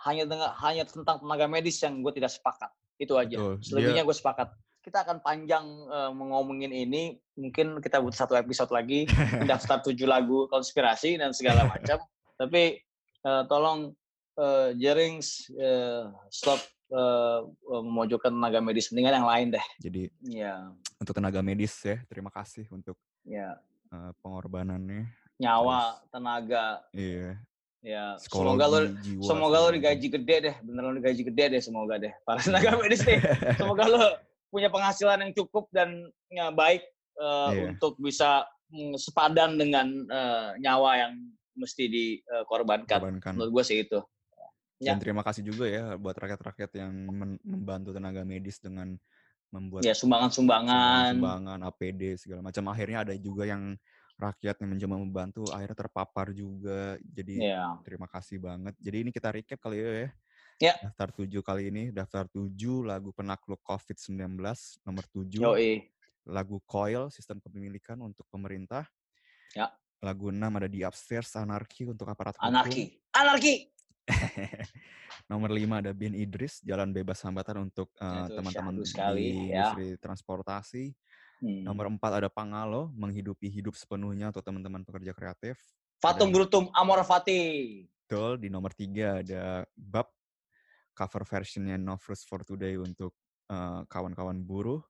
hanya dengan hanya tentang tenaga medis yang gue tidak sepakat. Itu aja. Betul. selebihnya Dia- gue sepakat kita akan panjang eh, ngomongin ini. Mungkin kita butuh satu episode lagi daftar tujuh lagu konspirasi dan segala macam. Tapi eh, tolong eh, Jerings eh, stop eh, memojokkan tenaga medis mendingan yang lain deh. Jadi ya untuk tenaga medis ya, terima kasih untuk ya eh, pengorbanannya. nyawa tenaga. Iya. ya Psikologi, semoga lo jiwa. semoga lo digaji gede deh. Beneran digaji gede deh semoga deh. Para tenaga medis nih semoga lo punya penghasilan yang cukup dan ya, baik eh, Iya. untuk bisa mm, sepadan dengan eh, nyawa yang mesti dikorbankan. Korbankan. Menurut gue sih itu. Ya. Dan terima kasih juga ya buat rakyat-rakyat yang membantu tenaga medis dengan membuat Ya sumbangan-sumbangan. sumbangan, APD segala macam. Akhirnya ada juga yang rakyat yang mencoba membantu akhirnya terpapar juga. Jadi Ya. terima kasih banget. Jadi ini kita recap kali ya. Ya. Daftar 7 kali ini, daftar 7 lagu penakluk COVID-19 nomor 7. Yoi. Lagu Coil, sistem kepemilikan untuk pemerintah. Ya. Lagu 6 ada di Upstairs, Anarki untuk aparat hukum. Anarki. Anarki. Nomor 5 ada Bin Idris, Jalan Bebas Hambatan untuk eh, Itu teman-teman di sekali, ya. industri transportasi. Hmm. Nomor 4 ada Pangalo, menghidupi hidup sepenuhnya untuk teman-teman pekerja kreatif. Fatum Grutum Amor Fati. Betul, di nomor 3 ada Bab, cover versionnya No Fruits for Today untuk kawan-kawan buruh.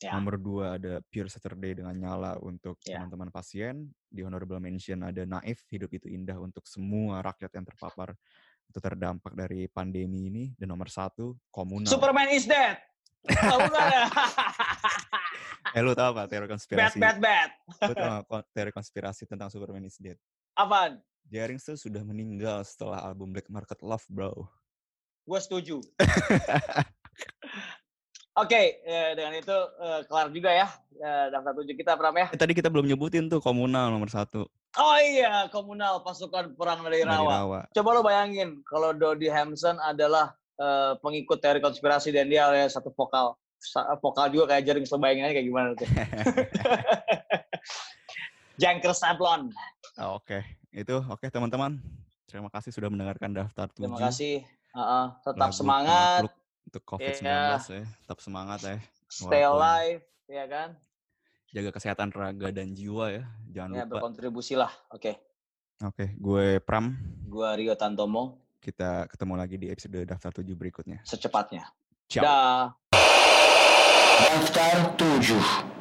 Ya. Nomor 2 ada Pure Saturday dengan Nyala untuk Ya. teman-teman pasien. Di honorable mention ada Naif, Hidup Itu Indah untuk semua rakyat yang terpapar atau terdampak dari pandemi ini. Dan nomor satu, Komunal. Superman is dead. Ya? Eh lu tau apa teori bad, konspirasi? bad, bad. Lu tau teori konspirasi tentang Superman is Dead? Apaan? Jarings tuh sudah meninggal setelah album Black Market Love, bro. Gue setuju. Oke, eh, dengan itu eh, kelar juga ya eh, daftar tujuh kita Pram ya. Eh, tadi kita belum nyebutin tuh Komunal nomor satu. Oh iya, komunal pasukan perang dari Dari Rawa. Rawa. Coba lo bayangin kalau Dodi Hamson adalah eh, pengikut teori konspirasi dan dia oleh satu vokal vokal juga kayak jaring sebayangin aja kayak gimana tuh. Jangkar Sablon. Ah, Oke, itu oke teman-teman. Terima kasih sudah mendengarkan daftar 7. Terima kasih. Heeh, tetap lagu semangat, untuk COVID-19 Iya. ya. Tetap semangat ya. stay Walaupun- alive, ya kan? Jaga kesehatan raga dan jiwa ya. Jangan Ya, lupa. berkontribusi lah. Oke. Oke, gue Pram. Gua Rio Tantomo, Kita ketemu lagi di episode daftar 7 berikutnya. secepatnya. Ciao. Dah. Daftar 7.